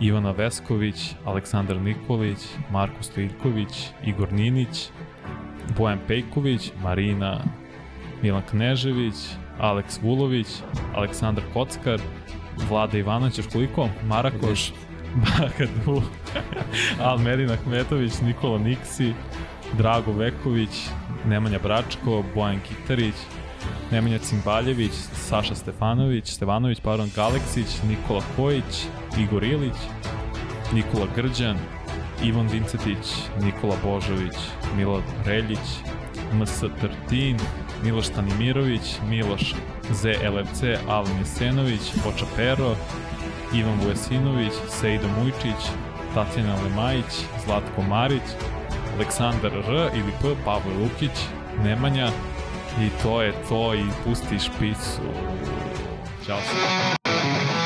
Ivana Vesković, Aleksandar Nikolić, Marko Stojković, Igor Ninić, Bojan Pejković, Marina Milan Knežević, Aleks Vulović, Aleksandar Kockar, Vlada Ivanović, još koliko? Marakoš, Bakadu, [LAUGHS] Almerin Ahmetović, Nikola Niksi, Drago Veković, Nemanja Bračko, Bojan Kitarić, Nemanja Cimbaljević, Saša Stefanović, Stevanović, pardon, Galeksić, Nikola Kojić, Igor Ilić, Nikola Grđan, Ivan Vincetić, Nikola Božović, Milad Reljić, MS Trtin, Miloš Stanimirović, Miloš ZLFC, Alen Jesenović, Poča Pero, Ivan Vujasinović, Sejdo Mujčić, Tatjana Lemajić, Zlatko Marić, Aleksandar R ili P, Pavle Lukić, Nemanja i to je to i pusti špicu. Ćao se.